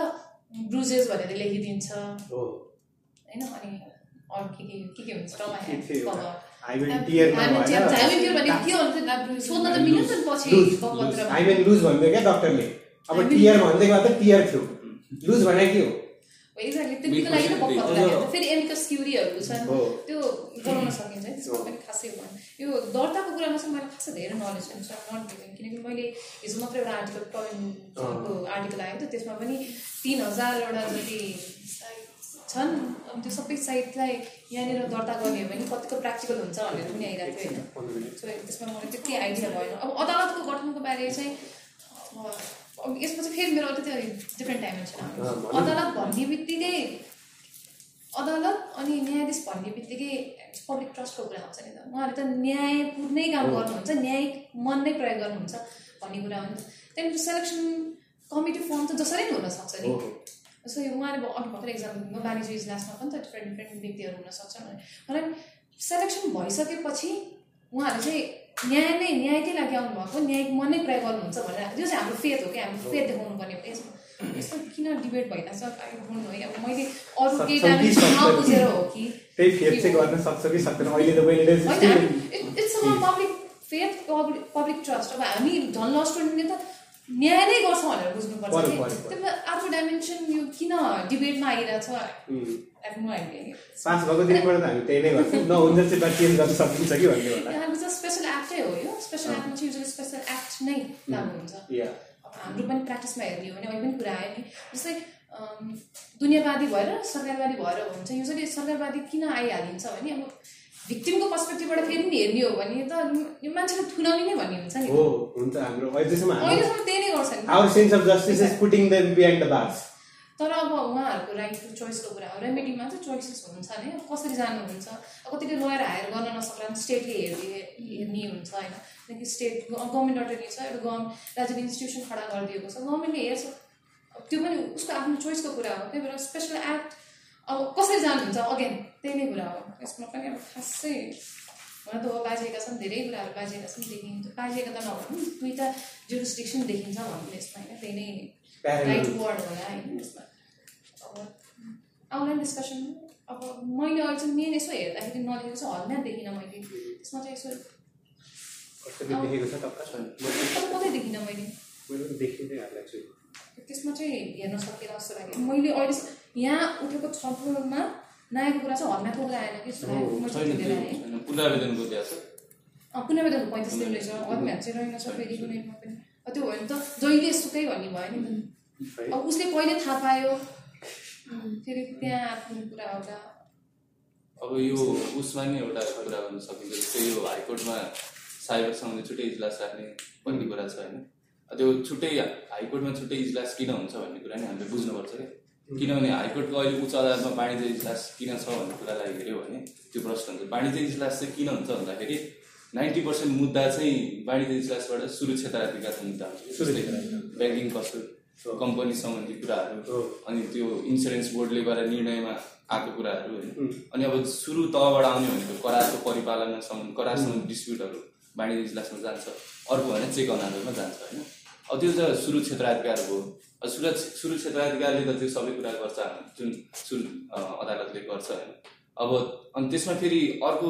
ब्रुजेस भनेर लेखिदिन्छ। हो। होइन अनि अरू के के के के हुन्छ सोध्न त मिल्यो नि त पछि डक्टरले। अब टियर टियर थियो। लुज भने के हो? एक्ज्याक्टली त्यतिको लागि त बकपत्र राखेको। फेरि एमिकस क्युरीहरू छन्। हो। त्यो गराउन सकिन्छ पनि खासै भएन यो दर्ताको कुरामा चाहिँ मैले खासै धेरै नलेज छैन सो नट गिभिङ किनकि मैले हिजो मात्र एउटा आर्टिकल टलिनको आर्टिकल आयो त त्यसमा पनि तिन हजारवटा जति छन् अनि त्यो सबै साइटलाई यहाँनिर दर्ता गर्ने हो भने कतिको प्र्याक्टिकल हुन्छ भनेर पनि आइरहेको थियो होइन? सो त्यसमा मलाई त्यति आइडिया भएन। अब अदालतको गठनको बारे चाहिँ अब अब यसमा चाहिँ फेरि मेरो अलिकति डिफ्रेन्ट डाइमेन्सन आउँछ। अदालत भन्ने बित्तिकै अदालत अनि न्यायाधीश भन्ने बित्तिकै पब्लिक ट्रस्टको कुरा आउँछ नि त। उहाँहरूले त न्यायपूर्णै काम गर्नुहुन्छ न्यायिक मन नै प्रयोग गर्नुहुन्छ भन्ने कुरा हो नि त। त्यहाँदेखि सेलेक्सन कमिटी फर्म त जसरी पनि हुनसक्छ नि। जस्तो यो उहाँले अघि भर्खर दिनुभयो वाणिज्य इजलासमा पनि त डिफ्रेन्ट डिफ्रेन्ट व्यक्तिहरू हुन सक्छन् भने मलाई सेलेक्सन भइसकेपछि उहाँहरू चाहिँ न्याय नै न्यायकै लागि आउनुभएको न्यायिक मन नै प्रयोग गर्नुहुन्छ भनेर। त्यो चाहिँ हाम्रो फेथ हो कि हाम्रो फेथ देखाउनु पर्ने हो। यसमा यस्तो किन डिबेट भइरहेको छ आई डोन्ट नो है अब मैले अरू केही सक्दैन? नबुझेर हो कि? त्यही फेद चाहिँ गर्न सक्छ कि सक्दैन? अहिले त मैले it's public faith public trust. अब हामी झन् ल स्टुडेन्टले त न्याय नै गर्छ भनेर बुझ्नुपर्छ। त्यही भएर अर्को डाइमेन्सन यो किन डिबेटमा आइरहेछ? स्पेसल एक्टै हो यो स्पेसल एक्टमा चाहिँ स्पेसल एक्ट नै लागु हुन्छ। हाम्रो पनि प्र्याक्टिसमा हेर्ने हो भने अहिले पनि कुरा आयो नि। जस्तै दुनियाँवादी भएर सरकारवादी भएर हुन्छ। युजली सरकारवादी किन आइहालिन्छ भने अब भिक्टिमको पर्सपेक्टिभबाट फेरि पनि हेर्ने हो भने त यो मान्छेलाई थुनाउने नै भन्ने हुन्छ नि। हो हुन्छ हाम्रो। अहिलेसम्म हाम्रो अहिलेसम्म त्यही नै गर्छ नि। Our sense of justice is putting them behind the bars तर अब उहाँहरूको राइट टु चोइसको कुरा हो रेमेडीमा चाहिँ चोइसेस हुन्छ नि कसरी जानुहुन्छ? अब कतिले लोयर हायर गर्न नसक्ला स्टेटले हेर्ने हेर्ने हुन्छ होइन। किनकि स्टेट गभर्मेन्ट अटोरी छ एउटा गभर्मेन्ट राज्यले इन्स्टिट्युसन खडा गरिदिएको छ। गभर्मेन्टले हेर्छ। त्यो पनि उसको आफ्नो चोइसको कुरा हो। त्यही भएर स्पेसल एक्ट अब कसरी जानुहुन्छ? अगेन त्यही नै कुरा हो। यसमा पनि अब खासै हुन त अब बाजेका छन् धेरै कुराहरू बाजेका छन् देखिन्छ। बाजेका त नभनौँ दुईवटा जुरिस्टिक्सन देखिन्छ भन्नु यसमा होइन? त्यही नै आउला डिस्कसन अब मैले अहिले चाहिँ मेन यसो हेर्दाखेरि नलेखेको चाहिँ हलमा देखिनँ मैले त्यसमा चाहिँ यसो छ कतै देखिनँ मैले छु त्यसमा चाहिँ हेर्न सकेन जस्तो लाग्यो मैले अहिले यहाँ उठेको छलफलमा नयाँको कुरा चाहिँ हलमा कुरा आएन कि पुनरावेदनको छ पुनर्वेदनको पैँतिस दिन रहेछ हलमा चाहिँ रहेन छ फेरि कुनैमा पनि त्यो भयो भने त। जहिले सुकै भन्ने भयो नि अब उसले कहिले थाहा पायो। फेरि त्यहाँ आफ्नो कुरा होला अब यो उसमा नि एउटा कुरा गर्न सकिन्छ। जस्तै यो हाइकोर्टमा साइबर सम्बन्धी छुट्टै इजलास राख्ने भन्ने कुरा छ होइन। त्यो छुट्टै हाइकोर्टमा छुट्टै इजलास किन हुन्छ भन्ने कुरा नि हामीले बुझ्नुपर्छ क्या। किनभने हाइकोर्टको अहिले उच्च अदालतमा वाणिज्य इजलास किन छ भन्ने कुरालाई हेऱ्यो भने त्यो प्रश्न हुन्छ। वाणिज्य इजलास चाहिँ किन हुन्छ भन्दाखेरि नाइन्टी पर्सेन्ट मुद्दा चाहिँ वाणिज्य इजलासबाट सुरक्षाता अधिकारको मुद्दा हुन्छ ब्याङ्किङ कस्तो कम्पनी सम्बन्धी कुराहरू अनि त्यो इन्सुरेन्स बोर्डले गरेर निर्णयमा आएको कुराहरू होइन? अनि अब सुरु तहबाट आउने भनेको करारको परिपालनसम्म करारसम्म डिस्प्युटहरू वाणिज्य इजलासमा जान्छ। अर्को भने चेक अनादरमा जान्छ होइन? अब त्यो त सुरु क्षेत्राधिकार अब सुरु सुरु क्षेत्राधिकारले त त्यो सबै कुरा गर्छ जुन सुरु अदालतले गर्छ होइन? अब अनि त्यसमा फेरि अर्को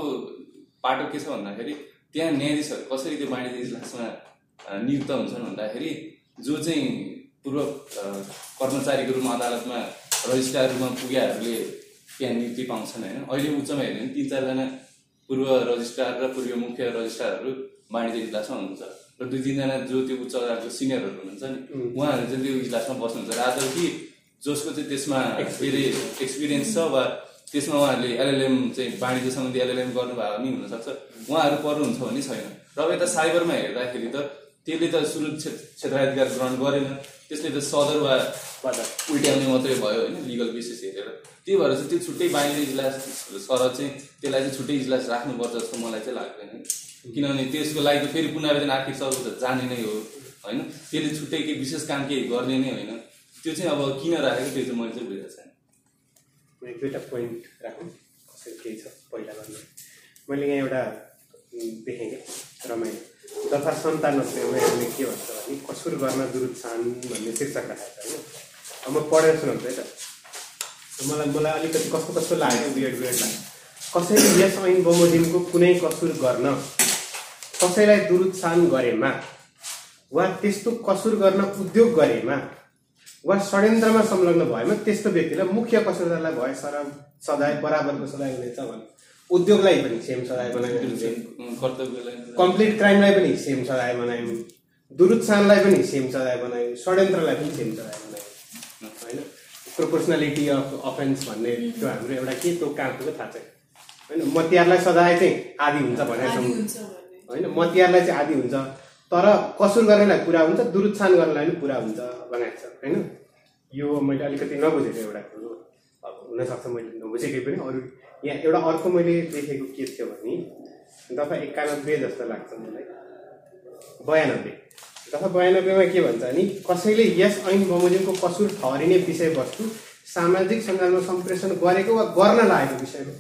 पाटो के छ भन्दाखेरि त्यहाँ न्यायाधीशहरू कसरी त्यो वाणिज्य इजलासमा नियुक्त हुन्छन् भन्दाखेरि जो चाहिँ पूर्व कर्मचारीको रूपमा अदालतमा रजिस्ट्रार रूपमा पुगेहरूले त्यहाँ नियुक्ति पाउँछन् होइन। अहिले उच्चमा हेऱ्यो भने तिन चारजना पूर्व रजिस्ट्रार र पूर्व मुख्य रजिस्ट्रारहरू वाणिज्य इजलासमा हुनुहुन्छ। र दुई तिनजना जो त्यो उच्च अदालतको सिनियरहरू हुनुहुन्छ नि उहाँहरू चाहिँ त्यो इजलासमा बस्नुहुन्छ। रादर कि जसको चाहिँ त्यसमा फेरि एक्सपिरियन्स छ वा त्यसमा उहाँहरूले एलएलएम चाहिँ वाणिज्य सम्बन्धी एलएलएम गर्नुभयो पनि हुनसक्छ। उहाँहरू पर्नुहुन्छ भने छैन। र अब यता साइबरमा हेर्दाखेरि त त्यसले त सुरु क्षे- क्षेत्राधिकार ग्रहण गरेन। त्यसले त सदर वा उल्ट्याउने मात्रै भयो होइन लिगल बेसिस हेरेर। त्यही भएर चाहिँ त्यो छुट्टै बाहिर इजलास सर चाहिँ त्यसलाई चाहिँ छुट्टै इजलास राख्नुपर्छ जस्तो मलाई चाहिँ लाग्दैन किनभने त्यसको लागि त फेरि पुनरावेदन आखिर सर्वोच्च जाने नै हो होइन? त्यसले छुट्टै केही विशेष काम केही गर्ने नै होइन। त्यो चाहिँ अब किन राखेको त्यो चाहिँ मैले चाहिँ बुझेको छैन। एक दुईवटा पोइन्ट राखौँ। कसरी केही छ पहिला गर्नु मैले यहाँ एउटा देखेँ कि रमाइलो। दफा सन्तानब्बेमा यसले के भन्छ भने कसुर गर्न दुरुत्सान भन्ने शीर्षक राखेको छ होइन। म पढेर सुनाउँछु है त। मलाई मलाई अलिकति कस्तो कस्तो लाग्यो बिएड बिएड लाग्यो। कसैले यस ऐन बमोजिमको कुनै कसुर गर्न कसैलाई दुरुत्सान गरेमा वा त्यस्तो कसुर गर्न उद्योग गरेमा वा षड्यन्त्रमा संलग्न भएमा त्यस्तो व्यक्तिलाई मुख्य कसुरदारलाई भए सर सजाय बराबरको सजाय हुनेछ भने। उद्योगलाई पनि सेम सजाय बनायो। कम्प्लिट क्राइमलाई पनि सेम सजाय बनायौँ। दुरुत्सानलाई पनि सेम सजाय बनायौँ। षड्यन्त्रलाई पनि सेम सजाय बनायौँ। होइन? प्रोपोर्सनालिटी अफ अफेन्स भन्ने त्यो हाम्रो एउटा के त्यो पुग्यो थाहा छैन। होइन? मतियारलाई सजाय चाहिँ आदि हुन्छ भनेर होइन? मतियारलाई चाहिँ आदि हुन्छ। तर कसुर गर्नेलाई पुरा हुन्छ दुरुत्सान गर्नेलाई पनि पुरा हुन्छ भनेको छ होइन? यो मैले अलिकति नबुझेको एउटा कुरो अब हुनसक्छ मैले नबुझेकै पनि। अरू यहाँ एउटा अर्को मैले देखेको के थियो भने दफा एकानब्बे जस्तो लाग्छ मलाई। बयानब्बे। दफा बयानब्बेमा के भन्छ भने कसैले यस ऐन बमोजिमको कसुर ठहरिने विषयवस्तु सामाजिक सञ्जालमा सम्प्रेषण गरेको वा गर्न लागेको विषयमा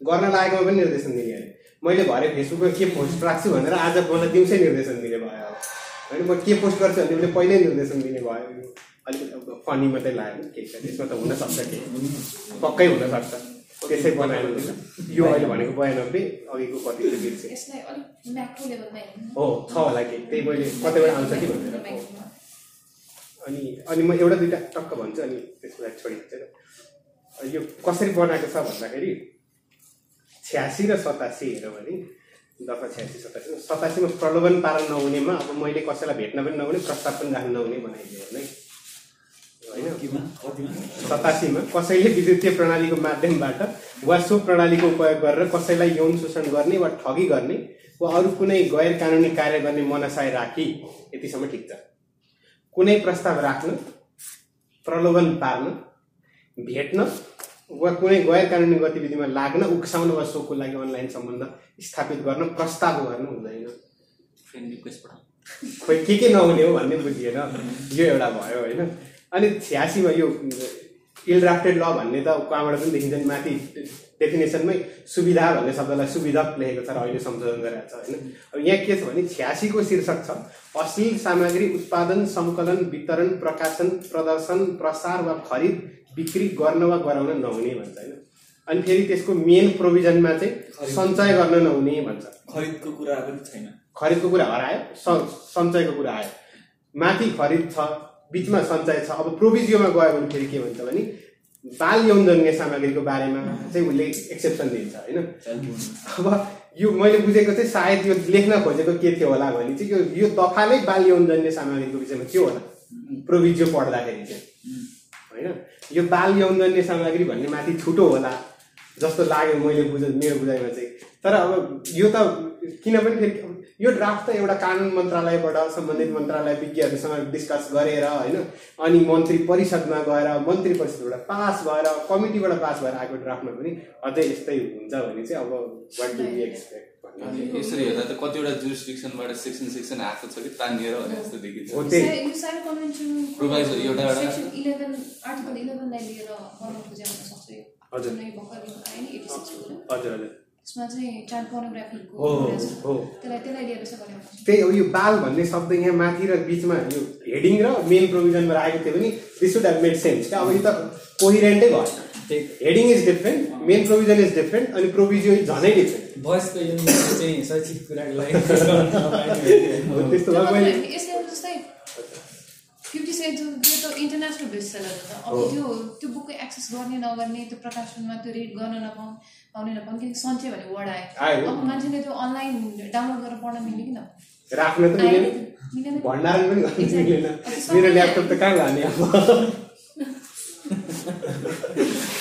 गर्न लागेकोमा पनि निर्देशन दिने अरे। मैले भरे फेसबुकमा के पोस्ट राख्छु भनेर आज मलाई दिउँसै निर्देशन दिने भयो अब। होइन म के पोस्ट गर्छु भने उसले पहिल्यै निर्देशन दिने भयो। अब फनी मात्रै लाग्यो। केही छ त्यसमा त हुनसक्छ केही। पक्कै हुनसक्छ। त्यसै बनाएर यो अहिले भनेको बयानब्बे अघिको कति अलिक हो छ होला केही। त्यही मैले कतिबाट आउँछ कि भनेर। अनि अनि म एउटा दुइटा टक्क भन्छु अनि त्यसलाई छोडिदिन्छु। यो कसरी बनाएको छ भन्दाखेरि छ्यासी र सतासी हेऱ्यो भने दफा छ्यासी सतासी। सतासीमा प्रलोभन पालन नहुनेमा अब मैले कसैलाई भेट्न पनि नहुने प्रस्ताव पनि राख्नु नहुने बनाइदियो होइन? होइन सतासीमा कसैले विद्युतीय प्रणालीको माध्यमबाट वा सो प्रणालीको उपयोग गरेर कसैलाई यौन शोषण गर्ने वा ठगी गर्ने वा अरू कुनै गैर कानुनी कार्य गर्ने मनसाय राखी यतिसम्म ठिक छ। कुनै प्रस्ताव राख्न प्रलोभन पार्न भेट्न वा कुनै गैर कानुनी गतिविधिमा लाग्न उक्साउन वा सोको लागि अनलाइन सम्बन्ध स्थापित गर्न प्रस्ताव गर्न हुँदैन। फ्रेन्ड रिक्वेस्ट पठाऊ। खोइ के के नहुने हो भन्ने बुझिएन। यो एउटा भयो होइन? अनि छ्यासीमा यो इल ड्राफ्टेड ल भन्ने त कहाँबाट पनि देखिन्छ नि माथि डेफिनेसनमै सुविधा भन्ने शब्दलाई सुविधा लेखेको छ र अहिले संशोधन गरेको छ होइन? अब यहाँ के छ भने छ्यासीको शीर्षक छ अश्लील सामग्री उत्पादन सङ्कलन वितरण प्रकाशन प्रदर्शन प्रसार वा खरिद बिक्री गर्न वा गराउन नहुने भन्छ होइन? अनि फेरि त्यसको मेन प्रोभिजनमा चाहिँ सञ्चय गर्न नहुने भन्छ। खरिदको कुरा पनि छैन। खरिदको कुरा हरायो सञ्चयको कुरा आयो। माथि खरिद छ बिचमा सञ्चय छ। अब प्रोभिजियोमा गयो भने फेरि के भन्छ भने बाल यौनजन्य सामग्रीको बारेमा चाहिँ उसले एक्सेप्सन दिन्छ होइन? अब यो मैले बुझेको चाहिँ सायद यो लेख्न खोजेको के थियो होला भने चाहिँ यो यो दफा नै बाल यौनजन्य सामग्रीको विषयमा के होला? प्रोभिजियो पढ्दाखेरि चाहिँ। यो बाल यौनजन्य सामग्री भन्ने माथि छुटो होला जस्तो लाग्यो मैले बुझ मेरो बुझाइमा चाहिँ। तर अब यो त किन पनि फेरि यो ड्राफ्ट त एउटा कानुन मन्त्रालयबाट सम्बन्धित मन्त्रालय विज्ञहरूसँग डिस्कस गरेर होइन अनि मन्त्री परिषदमा गएर मन्त्री परिषदबाट पास भएर कमिटीबाट पास भएर आएको ड्राफ्टमा पनि अझै यस्तै हुन्छ भने चाहिँ अब वाट डु एक्सपेक्ट अनि यसरी हेर्दा त कतिवटा जुरिस्डिक्सनबाट सेक्सन सेक्सन आएको छ कि तानिएर भने जस्तो देखिन्छ। एउटा त्यही हो यो बाल भन्ने शब्द यहाँ माथि र बिचमा यो हेडिङ र मेन प्रोभिजनमा राखेको थियो भने this should have made sense क्या। अब यो त कोहिरेन्टै भएन। Heading is different main provision is different अनि प्रोभिजन झनै डिफ्रेन्ट युनिट चाहिँ शैक्षिक कुराको लागि त्यस्तो त्यो फिफ्टी सेन्ट यो त इन्टरनेसनल बेस्ट सेलर हो अब। त्यो त्यो बुकको एक्सेस गर्ने नगर्ने त्यो प्रकाशनमा त्यो रिड गर्न नपाउने पाउने नपाउने किनकि सन्चै भन्ने वर्ड आयो। अब मान्छेले त्यो अनलाइन डाउनलोड गरेर पढ्न मिल्ने किन राख्न त मिलेन भण्डारण पनि गर्न. मिलेन त्यो मेरो ल्यापटप त कहाँ लाने अब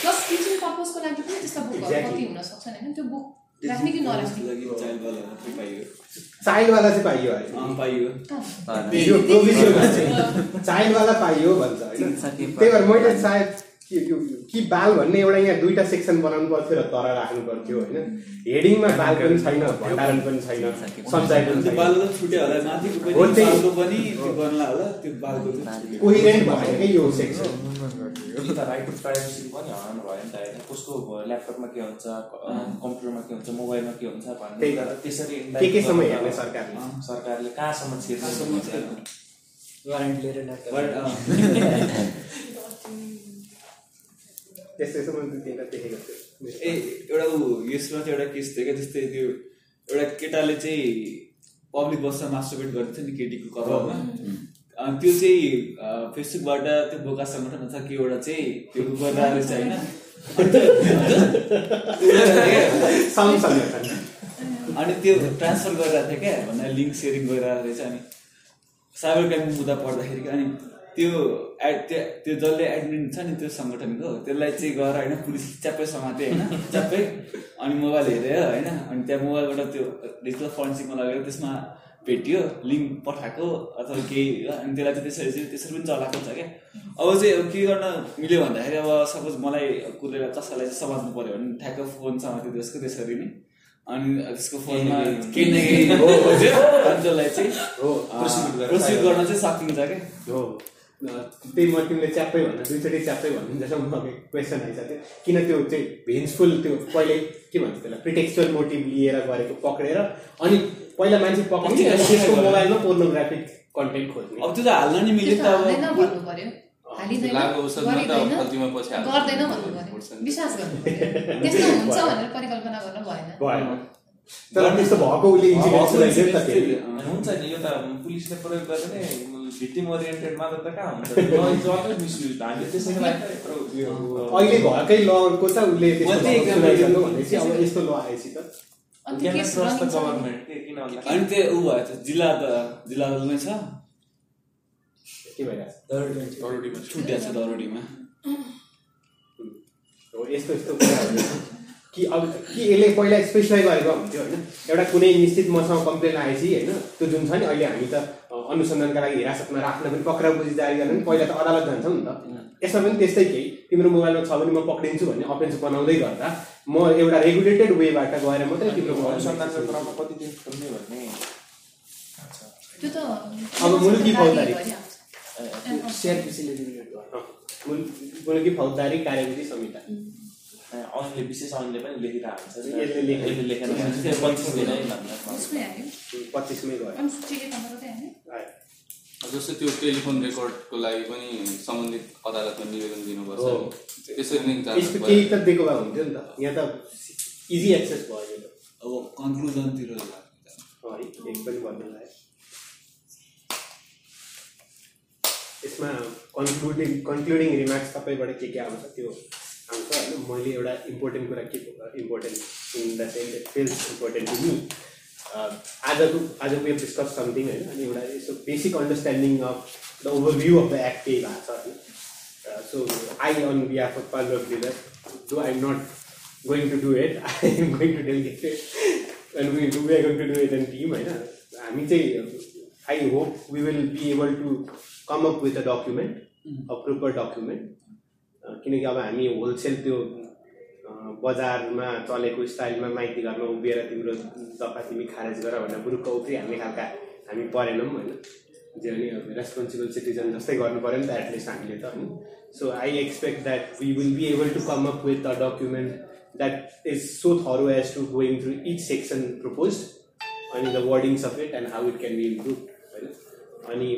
प्लस टिचिङ पर्पजको लागि पनि त्यस्ता बुकहरू. कति हुन सक्छन् होइन त्यो बुक राख्ने कि नराख्ने चाइल्डवाला चाहिँ पाइयो पाइयो चाइल्डवाला पाइयो भन्छ होइन त्यही भएर मैले सायद के यो कि बाल भन्ने एउटा यहाँ दुईवटा सेक्सन बनाउनु पर्थ्यो र तर राख्नु पर्थ्यो होइन। हेडिङमा बाल पनि छैन भण्डारण पनि छैन पनि। कोहिरेन्ट भएन क्या यो सेक्सन यो त राइट टु प्राइभेसी पनि हराउनु भयो नि त होइन। कसको ल्यापटपमा के हुन्छ? कम्प्युटरमा के हुन्छ? मोबाइलमा के हुन्छ भन्ने त्यही। कुरा त्यसरी के केसम्म indirect हेर्ने सरकारले? सरकारले कहाँसम्म कहाँसम्म छिर्ने? त्यस्तो यस्तो मैले दुई तिनवटा देखेको थिएँ ए एउटा ऊ यसमा चाहिँ एउटा केस थियो क्या जस्तै त्यो एउटा केटाले चाहिँ पब्लिक बसमा मास्टरबेट गर्दै थियो नि केटीको कपालमा। त्यो चाहिँ फेसबुकबाट त्यो बोका सङ्गठन छ कि एउटा चाहिँ त्यो उ गरिरहेको रहेछ होइन। अनि त्यो- अनि त्यो ट्रान्सफर गरिरहेको थियो क्या भन्दा लिङ्क सेयरिङ गरिरहेको रहेछ अनि साइबर क्राइमको मुद्दा पर्दाखेरि क्या अनि त्यो एड त्यो त्यो जसले एडमिन छ नि त्यो सङ्गठनको त्यसलाई चाहिँ गएर होइन पुलिस च्याप्पै समाते होइन च्याप्पै अनि मोबाइल हेऱ्यो होइन अनि त्यहाँ मोबाइलबाट त्यो डिजिटल फरेन्सिकमा लगेर त्यसमा भेटियो लिङ्क पठाएको अथवा केही अनि त्यसलाई चाहिँ त्यसरी चाहिँ त्यसरी पनि चलाएको छ क्या। अब चाहिँ अब के गर्न मिल्यो भन्दाखेरि अब सपोज मलाई कुरेर कसैलाई चाहिँ समात्नु पऱ्यो भने ठ्याक्क फोन समात्यो त्यसको त्यसरी नै। अनि त्यसको फोनमा केही न केही हो त्यसलाई चाहिँ प्रोसिड गर्न चाहिँ सकिन्छ क्या। हो। त्यही म तिमीले च्याप्पै भन्दा दुईचोटि च्याप्पै भन्नु म क्वेसन आइसक्यो। किन त्यो चाहिँ भेन्सफुल त्यो पहिले के भन्छ त्यसलाई प्रिटेक्चुअल मोटिभ लिएर गरेको पक्रेर अनि पहिला मान्छे पक्रिने अनि त्यसको मोबाइलमा पोर्नोग्राफिक कन्टेन्ट खोज्ने। अब त्यो त हाल्न नि मिल्यो त गरिँदैन भन्नु। पर्यो। विश्वास गर्नु पर्यो। त्यस्तो हुन्छ भनेर परिकल्पना गर्न भएन। भएन। तर त्यस्तो भएको उसले इन्सिडेन्ट हुन्छ नि यो त पुलिसले प्रयोग गर्ने भिक्टिम ओरिएन्टेड मात्र त कहाँ हुन्छ हामीले त्यसैको लागि अहिले भएकै लको त उसले अब यस्तो ल आएपछि त अनि त्यो ऊ भयो जिल्ला त जिल्ला अदालतमै छ के भइरहेको दरोडीमा छुट्या छ दरोडीमा यस्तो यस्तो कुराहरू कि अब कि यसले पहिला स्पेसिफाई गरेको हुन्थ्यो होइन। एउटा कुनै निश्चित मसँग कम्प्लेन आएपछि होइन त्यो जुन छ नि अहिले हामी त अनुसन्धानका लागि हिरासतमा राख्न पनि पक्राउ बुझी जारी गर्न पनि पहिला त अदालत जान्छौँ नि त। यसमा पनि त्यस्तै केही। तिम्रो मोबाइलमा छ भने म पक्रिन्छु भन्ने अफेन्स बनाउँदै गर्दा म एउटा रेगुलेटेड वेबाट गएर मात्रै तिम्रो अनुसन्धानको मोबाइल क्रममा कति दिन खोल्ने भन्ने। त्यो त अब मुलुकी फौजदारी। मुलुकी फौजदारी कार्यविधि संहिता ऐनले विशेष ऐनले पनि लेखिरहेको हुन्छ। जस्तै त्यो टेलिफोन रेकर्डको लागि पनि सम्बन्धित अदालतमा निवेदन दिनुपर्छ। त्यसरी नै। केही त दिएको भए हुन्थ्यो नि त। यहाँ त इजी एक्सेस भयो अब कन्क्लुजनतिर है एक पनि भन्नु लाग्यो यसमा कन्क्लुडिङ कन्क्लुडिङ रिमार्क्स तपाईँबाट के के आउँछ त्यो आउँछ होइन मैले एउटा इम्पोर्टेन्ट कुरा के important in the sense it feels important to me आजको आजको यो डिस्कस समथिङ होइन अनि एउटा यस्तो basic understanding of the overview of the act केही भएको छ होइन so I on behalf of parlour leader do I am not going to do it. I am going to delegate it. And we, we are going to do it in team होइन हामी चाहिँ I hope we will be able to come up with a document a proper document किनकि अब हामी wholesale त्यो बजारमा चलेको स्टाइलमा माइती घरमा उभिएर तिम्रो दफा तिमी खारेज गर भनेर बुरुक्क उफ्रिहाल्ने खालका हामी परेनौँ होइन। जे पनि अब रेस्पोन्सिबल सिटिजन जस्तै गर्नु पऱ्यो नि त एटलिस्ट हामीले त होइन so I expect that we will be able to come up with a document that is so thorough as to going through each section propose अनि the wordings of it and how it can be improve होइन। अनि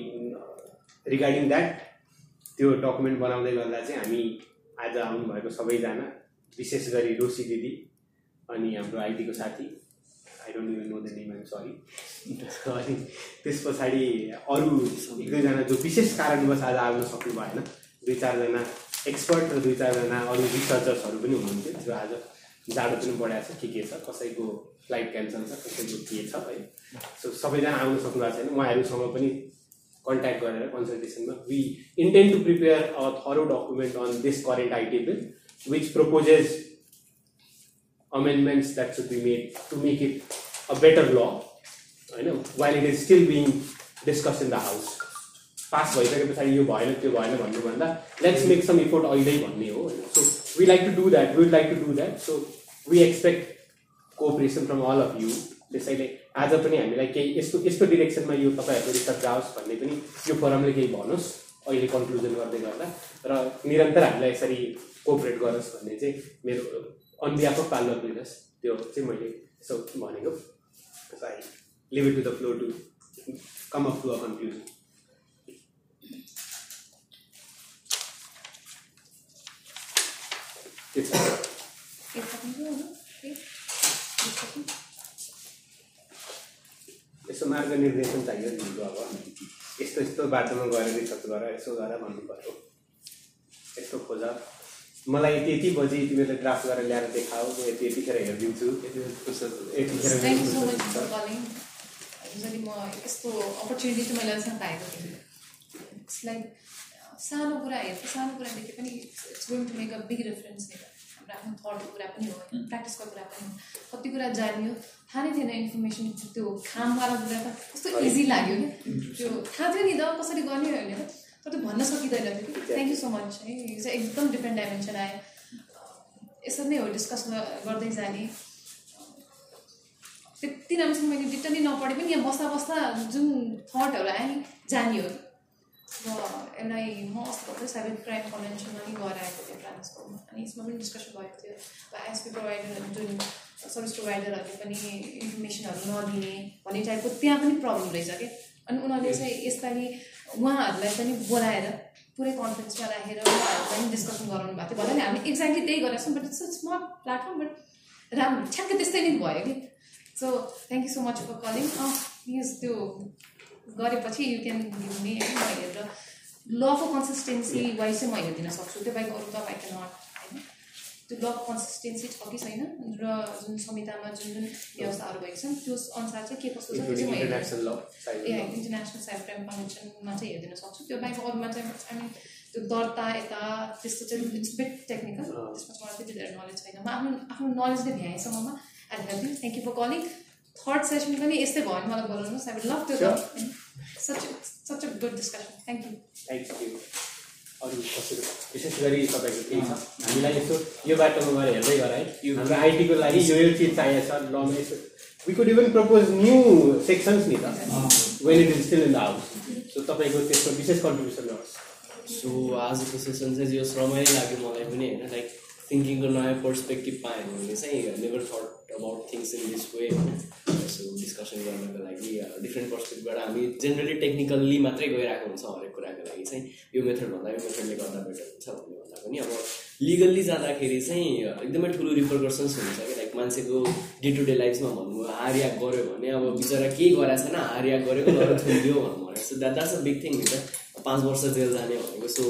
regarding that त्यो document बनाउँदै गर्दा चाहिँ हामी आज आउनुभएको सबैजना विशेष गरी रोसी दिदी अनि हाम्रो आइटीको साथी I don't even know the name am sorry अनि त्यस पछाडि अरू एक दुईजना जो विशेष कारणवश आज आउन सक्नु भएन दुई चारजना एक्सपर्ट र दुई चारजना अरू रिसर्चर्सहरू पनि हुनुहुन्थ्यो जो आज जाडो पनि बढाएको छ के के छ कसैको फ्लाइट क्यान्सल छ कसैको के छ है सो सबैजना आउन सक्नु भएको छैन उहाँहरूसँग पनि कन्ट्याक्ट गरेर कन्सल्टेसनमा we intend to prepare a thorough document on this current IT bill which proposes amendments that should be made to make it a better law होइन while it is still being discussed in the house pass भइसके पछाडि यो भएन त्यो भएन भन्नुभन्दा let's make some effort अहिल्यै भन्ने हो होइन so we like to do that we like to do that so we expect cooperation from all of you त्यसैले आज पनि हामीलाई केही यस्तो यस्तो डिरेक्सनमा यो तपाईँहरूको रिसर्च जाओस् भन्ने पनि यो फोरमले केही भनोस् अहिले कन्क्लुजन गर्दै गर्दा। र निरन्तर हामीलाई यसरी कोअपरेट गरोस् भन्ने चाहिँ मेरो on behalf of parlour business त्यो चाहिँ मैले यसो भनेको। I leave it to the flow to come up to a conclusion के छ यसो मार्गनिर्देशन चाहियो दिदीको अब। यस्तो यस्तो बाटोमा गएर रिसर्च गर यसो गर भन्नु पऱ्यो यस्तो खोज। मलाई यति बजी तिमीले ड्राफ्ट गरेर ल्याएर देखाऊ म यति यतिखेर हेरिदिन्छु। यतिखेर म यस्तो अपर्च्युनिटी चाहिँ मैले अहिलेसम्म पाएको थिएँ। लाइक सानो कुरा हेर्छु सानो कुरा देखे पनि it's going to make a big difference नि हाम्रो आफ्नो थटको कुरा पनि हो होइन प्र्याक्टिसको कुरा पनि हो। कति कुरा जानियो थाहा नै थिएन इन्फर्मेसन त्यो खामवाला कुरा त कस्तो इजी लाग्यो। कि त्यो थाहा थियो नि त कसरी गर्ने हो भने त तर त्यो भन्न सकिँदैन थियो। कि थ्याङ्क यू सो मच है। यो चाहिँ एकदम डिफ्रेन्ट डाइमेन्सन आयो। यसरी नै हो डिस्कस गर्दै जाने। त्यति राम्रोसँग मैले डिटेली नपढे पनि यहाँ बस्दा बस्दा जुन थटहरू आयो नि जानियो र यसलाई म अस्ति भर्खर साइबर क्राइम कन्भेन्सनमा पनि गएर आएको थिएँ अनि यसमा पनि डिस्कसन भएको थियो अब आइएसपी प्रोभाइडरहरू जुन सर्भिस प्रोभाइडरहरूले पनि इन्फर्मेसनहरू नदिने भन्ने टाइपको त्यहाँ पनि प्रब्लम रहेछ क्या अनि उनीहरूले चाहिँ यसपालि उहाँहरूलाई पनि बोलाएर पुरै कन्फरेन्समा राखेर उहाँहरूलाई पनि डिस्कसन गराउनु भएको थियो भले नि हामीले एक्ज्याक्टली त्यही गरेको छौँ but it's small platform but राम्रो ठ्याक्कै त्यस्तै नै भयो कि so thank you so much for calling please त्यो गरेपछि यु क्यान गिभ मी होइन म हेरेर लको कन्सिस्टेन्सी वाइज चाहिँ म हेरिदिन सक्छु? त्यो बाहेक अरू त आई क्यान नट होइन? त्यो लको कन्सिस्टेन्सी छ कि छैन? र जुन संहितामा जुन जुन व्यवस्थाहरू भएको छन् त्यो अनुसार चाहिँ के कस्तो छ त्यो चाहिँ म हेर्दिनँ international law a international cyber crime कन्भेन्सनमा चाहिँ हेरिदिन सक्छु। त्यो बाहेक अरूमा चाहिँ आई मिन त्यो दर्ता यता त्यस्तो चाहिँ इट्स बिट टेक्निकल त्यसमा चाहिँ मलाई त्यति धेरै नलेज छैन। म आफ्नो आफ्नो नलेजले भ्याएसम्ममा I help you thank you for calling third session पनि यस्तै भयो भने मलाई बोलाउनुहोस् आई लभ त्यो such such a good discussion thank you thank you अरू कसैको विशेष गरी तपाईँको केही छ? हामीलाई यसो यो बाटोमा गएर हेर्दै गर है। हाम्रो आइटीको लागि यो यो चिज चाहिएको छ लमा यसो। We could even propose new sections नि त। When it is still in the house so तपाईँको त्यसको विशेष कन्ट्रिब्युसन गर्नुहोस्। सो आजको सेसन चाहिँ यो रमाइलो लाग्यो मलाई पनि होइन? लाइक थिङ्किङको नयाँ पर्सपेक्टिभ पाएँ मैले चाहिँ never thought about things in this way so discussion गर्नको लागि डिफ्रेन्ट पर्सपेक्टिभबाट हामी जेनरली टेक्निकल्ली मात्रै गइरहेको हुन्छ हरेक कुराको लागि चाहिँ यो मेथडभन्दा यो मेथडले गर्दा बेटर हुन्छ भन्ने भन्दा पनि अब लिगल्ली जाँदाखेरि चाहिँ एकदमै ठुलो रिपरकसन्स हुन्छ कि लाइक मान्छेको डे टु डे लाइफमा भन्नु हारिया गऱ्यो भने अब बिचरा केही गरेको छैन हारिया गरेको नर थुनिदियो भन्नु भने so that that's a big thing त पाँच वर्ष जेल जाने भनेको। सो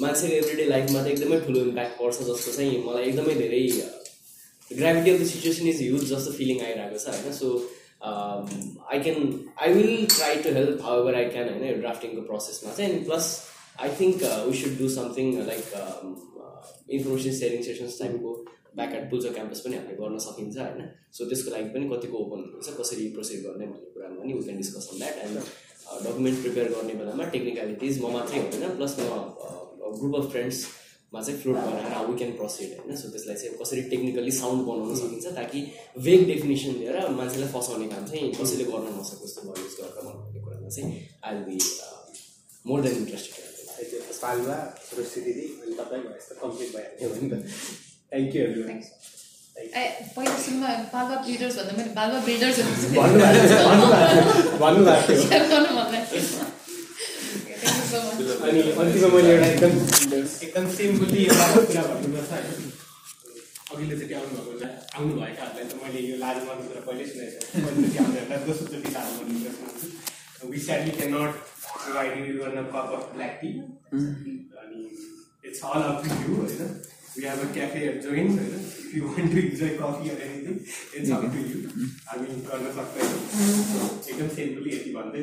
मान्छेको एभ्रिडे लाइफमा त एकदमै ठुलो इम्प्याक्ट पर्छ जस्तो चाहिँ मलाई एकदमै धेरै gravity of the situation is huge जस्तो फिलिङ आइरहेको छ होइन? So I can I will try to help however I can होइन? यो ड्राफ्टिङको प्रोसेसमा चाहिँ अनि plus I think we should do something like information sharing sessions टाइपको ब्याक एट पुल्चो क्याम्पस पनि हामीले गर्न सकिन्छ होइन? सो त्यसको लागि पनि कतिको ओपन हुन्छ कसरी प्रोसिड गर्ने भन्ने कुरामा पनि we can discuss on that and document prepare गर्ने बेलामा टेक्निकलिटिज म मात्रै हुँदैन प्लस म ग्रुप अफ फ्रेन्ड्स चाहिँ फ्लोट बनाएर वी क्यान प्रसिड होइन? सो त्यसलाई चाहिँ कसरी टेक्निकली साउन्ड बनाउन सकिन्छ ताकि वेग डेफिनेसन दिएर मान्छेलाई फसाउने काम चाहिँ कसैले गर्न नसकोस् त्यो युज गरेर भन्ने कुरामा चाहिँ I be more than interested पालुवा सुरक्षी दिदी अनि तपाईँ भयो यस्तो कम्प्लिट भइहाल्यो नि त। Thank you everyone. ए पहिला सुरुमा बालुवा बिल्डर्स भन्दा मैले बालुवा बिल्डर्स भन्नुभएको थियो, भन्नुभएको थियो, भन्नुभएको थियो। अनि अन्तिममा मैले एउटा एकदम एकदम सिम्पली एउटा कुरा भन्नुपर्छ होइन। अघिल्लोचोटि आउनुभएको आउनुभएकाहरूलाई त मैले यो लाज मार्नु कुरा पहिल्यै सुनेको छु पहिलोचोटि आउनेहरूलाई दोस्रोचोटि लाज मार्नु कुरा सुनाउँछु we sadly can not provide you one cup of black tea अनि it's all up to you होइन। We have a cafe at join होइन। If you want to enjoy coffee or anything it's up to you हामी गर्न सक्दैनौँ। एकदम simply यति भन्दै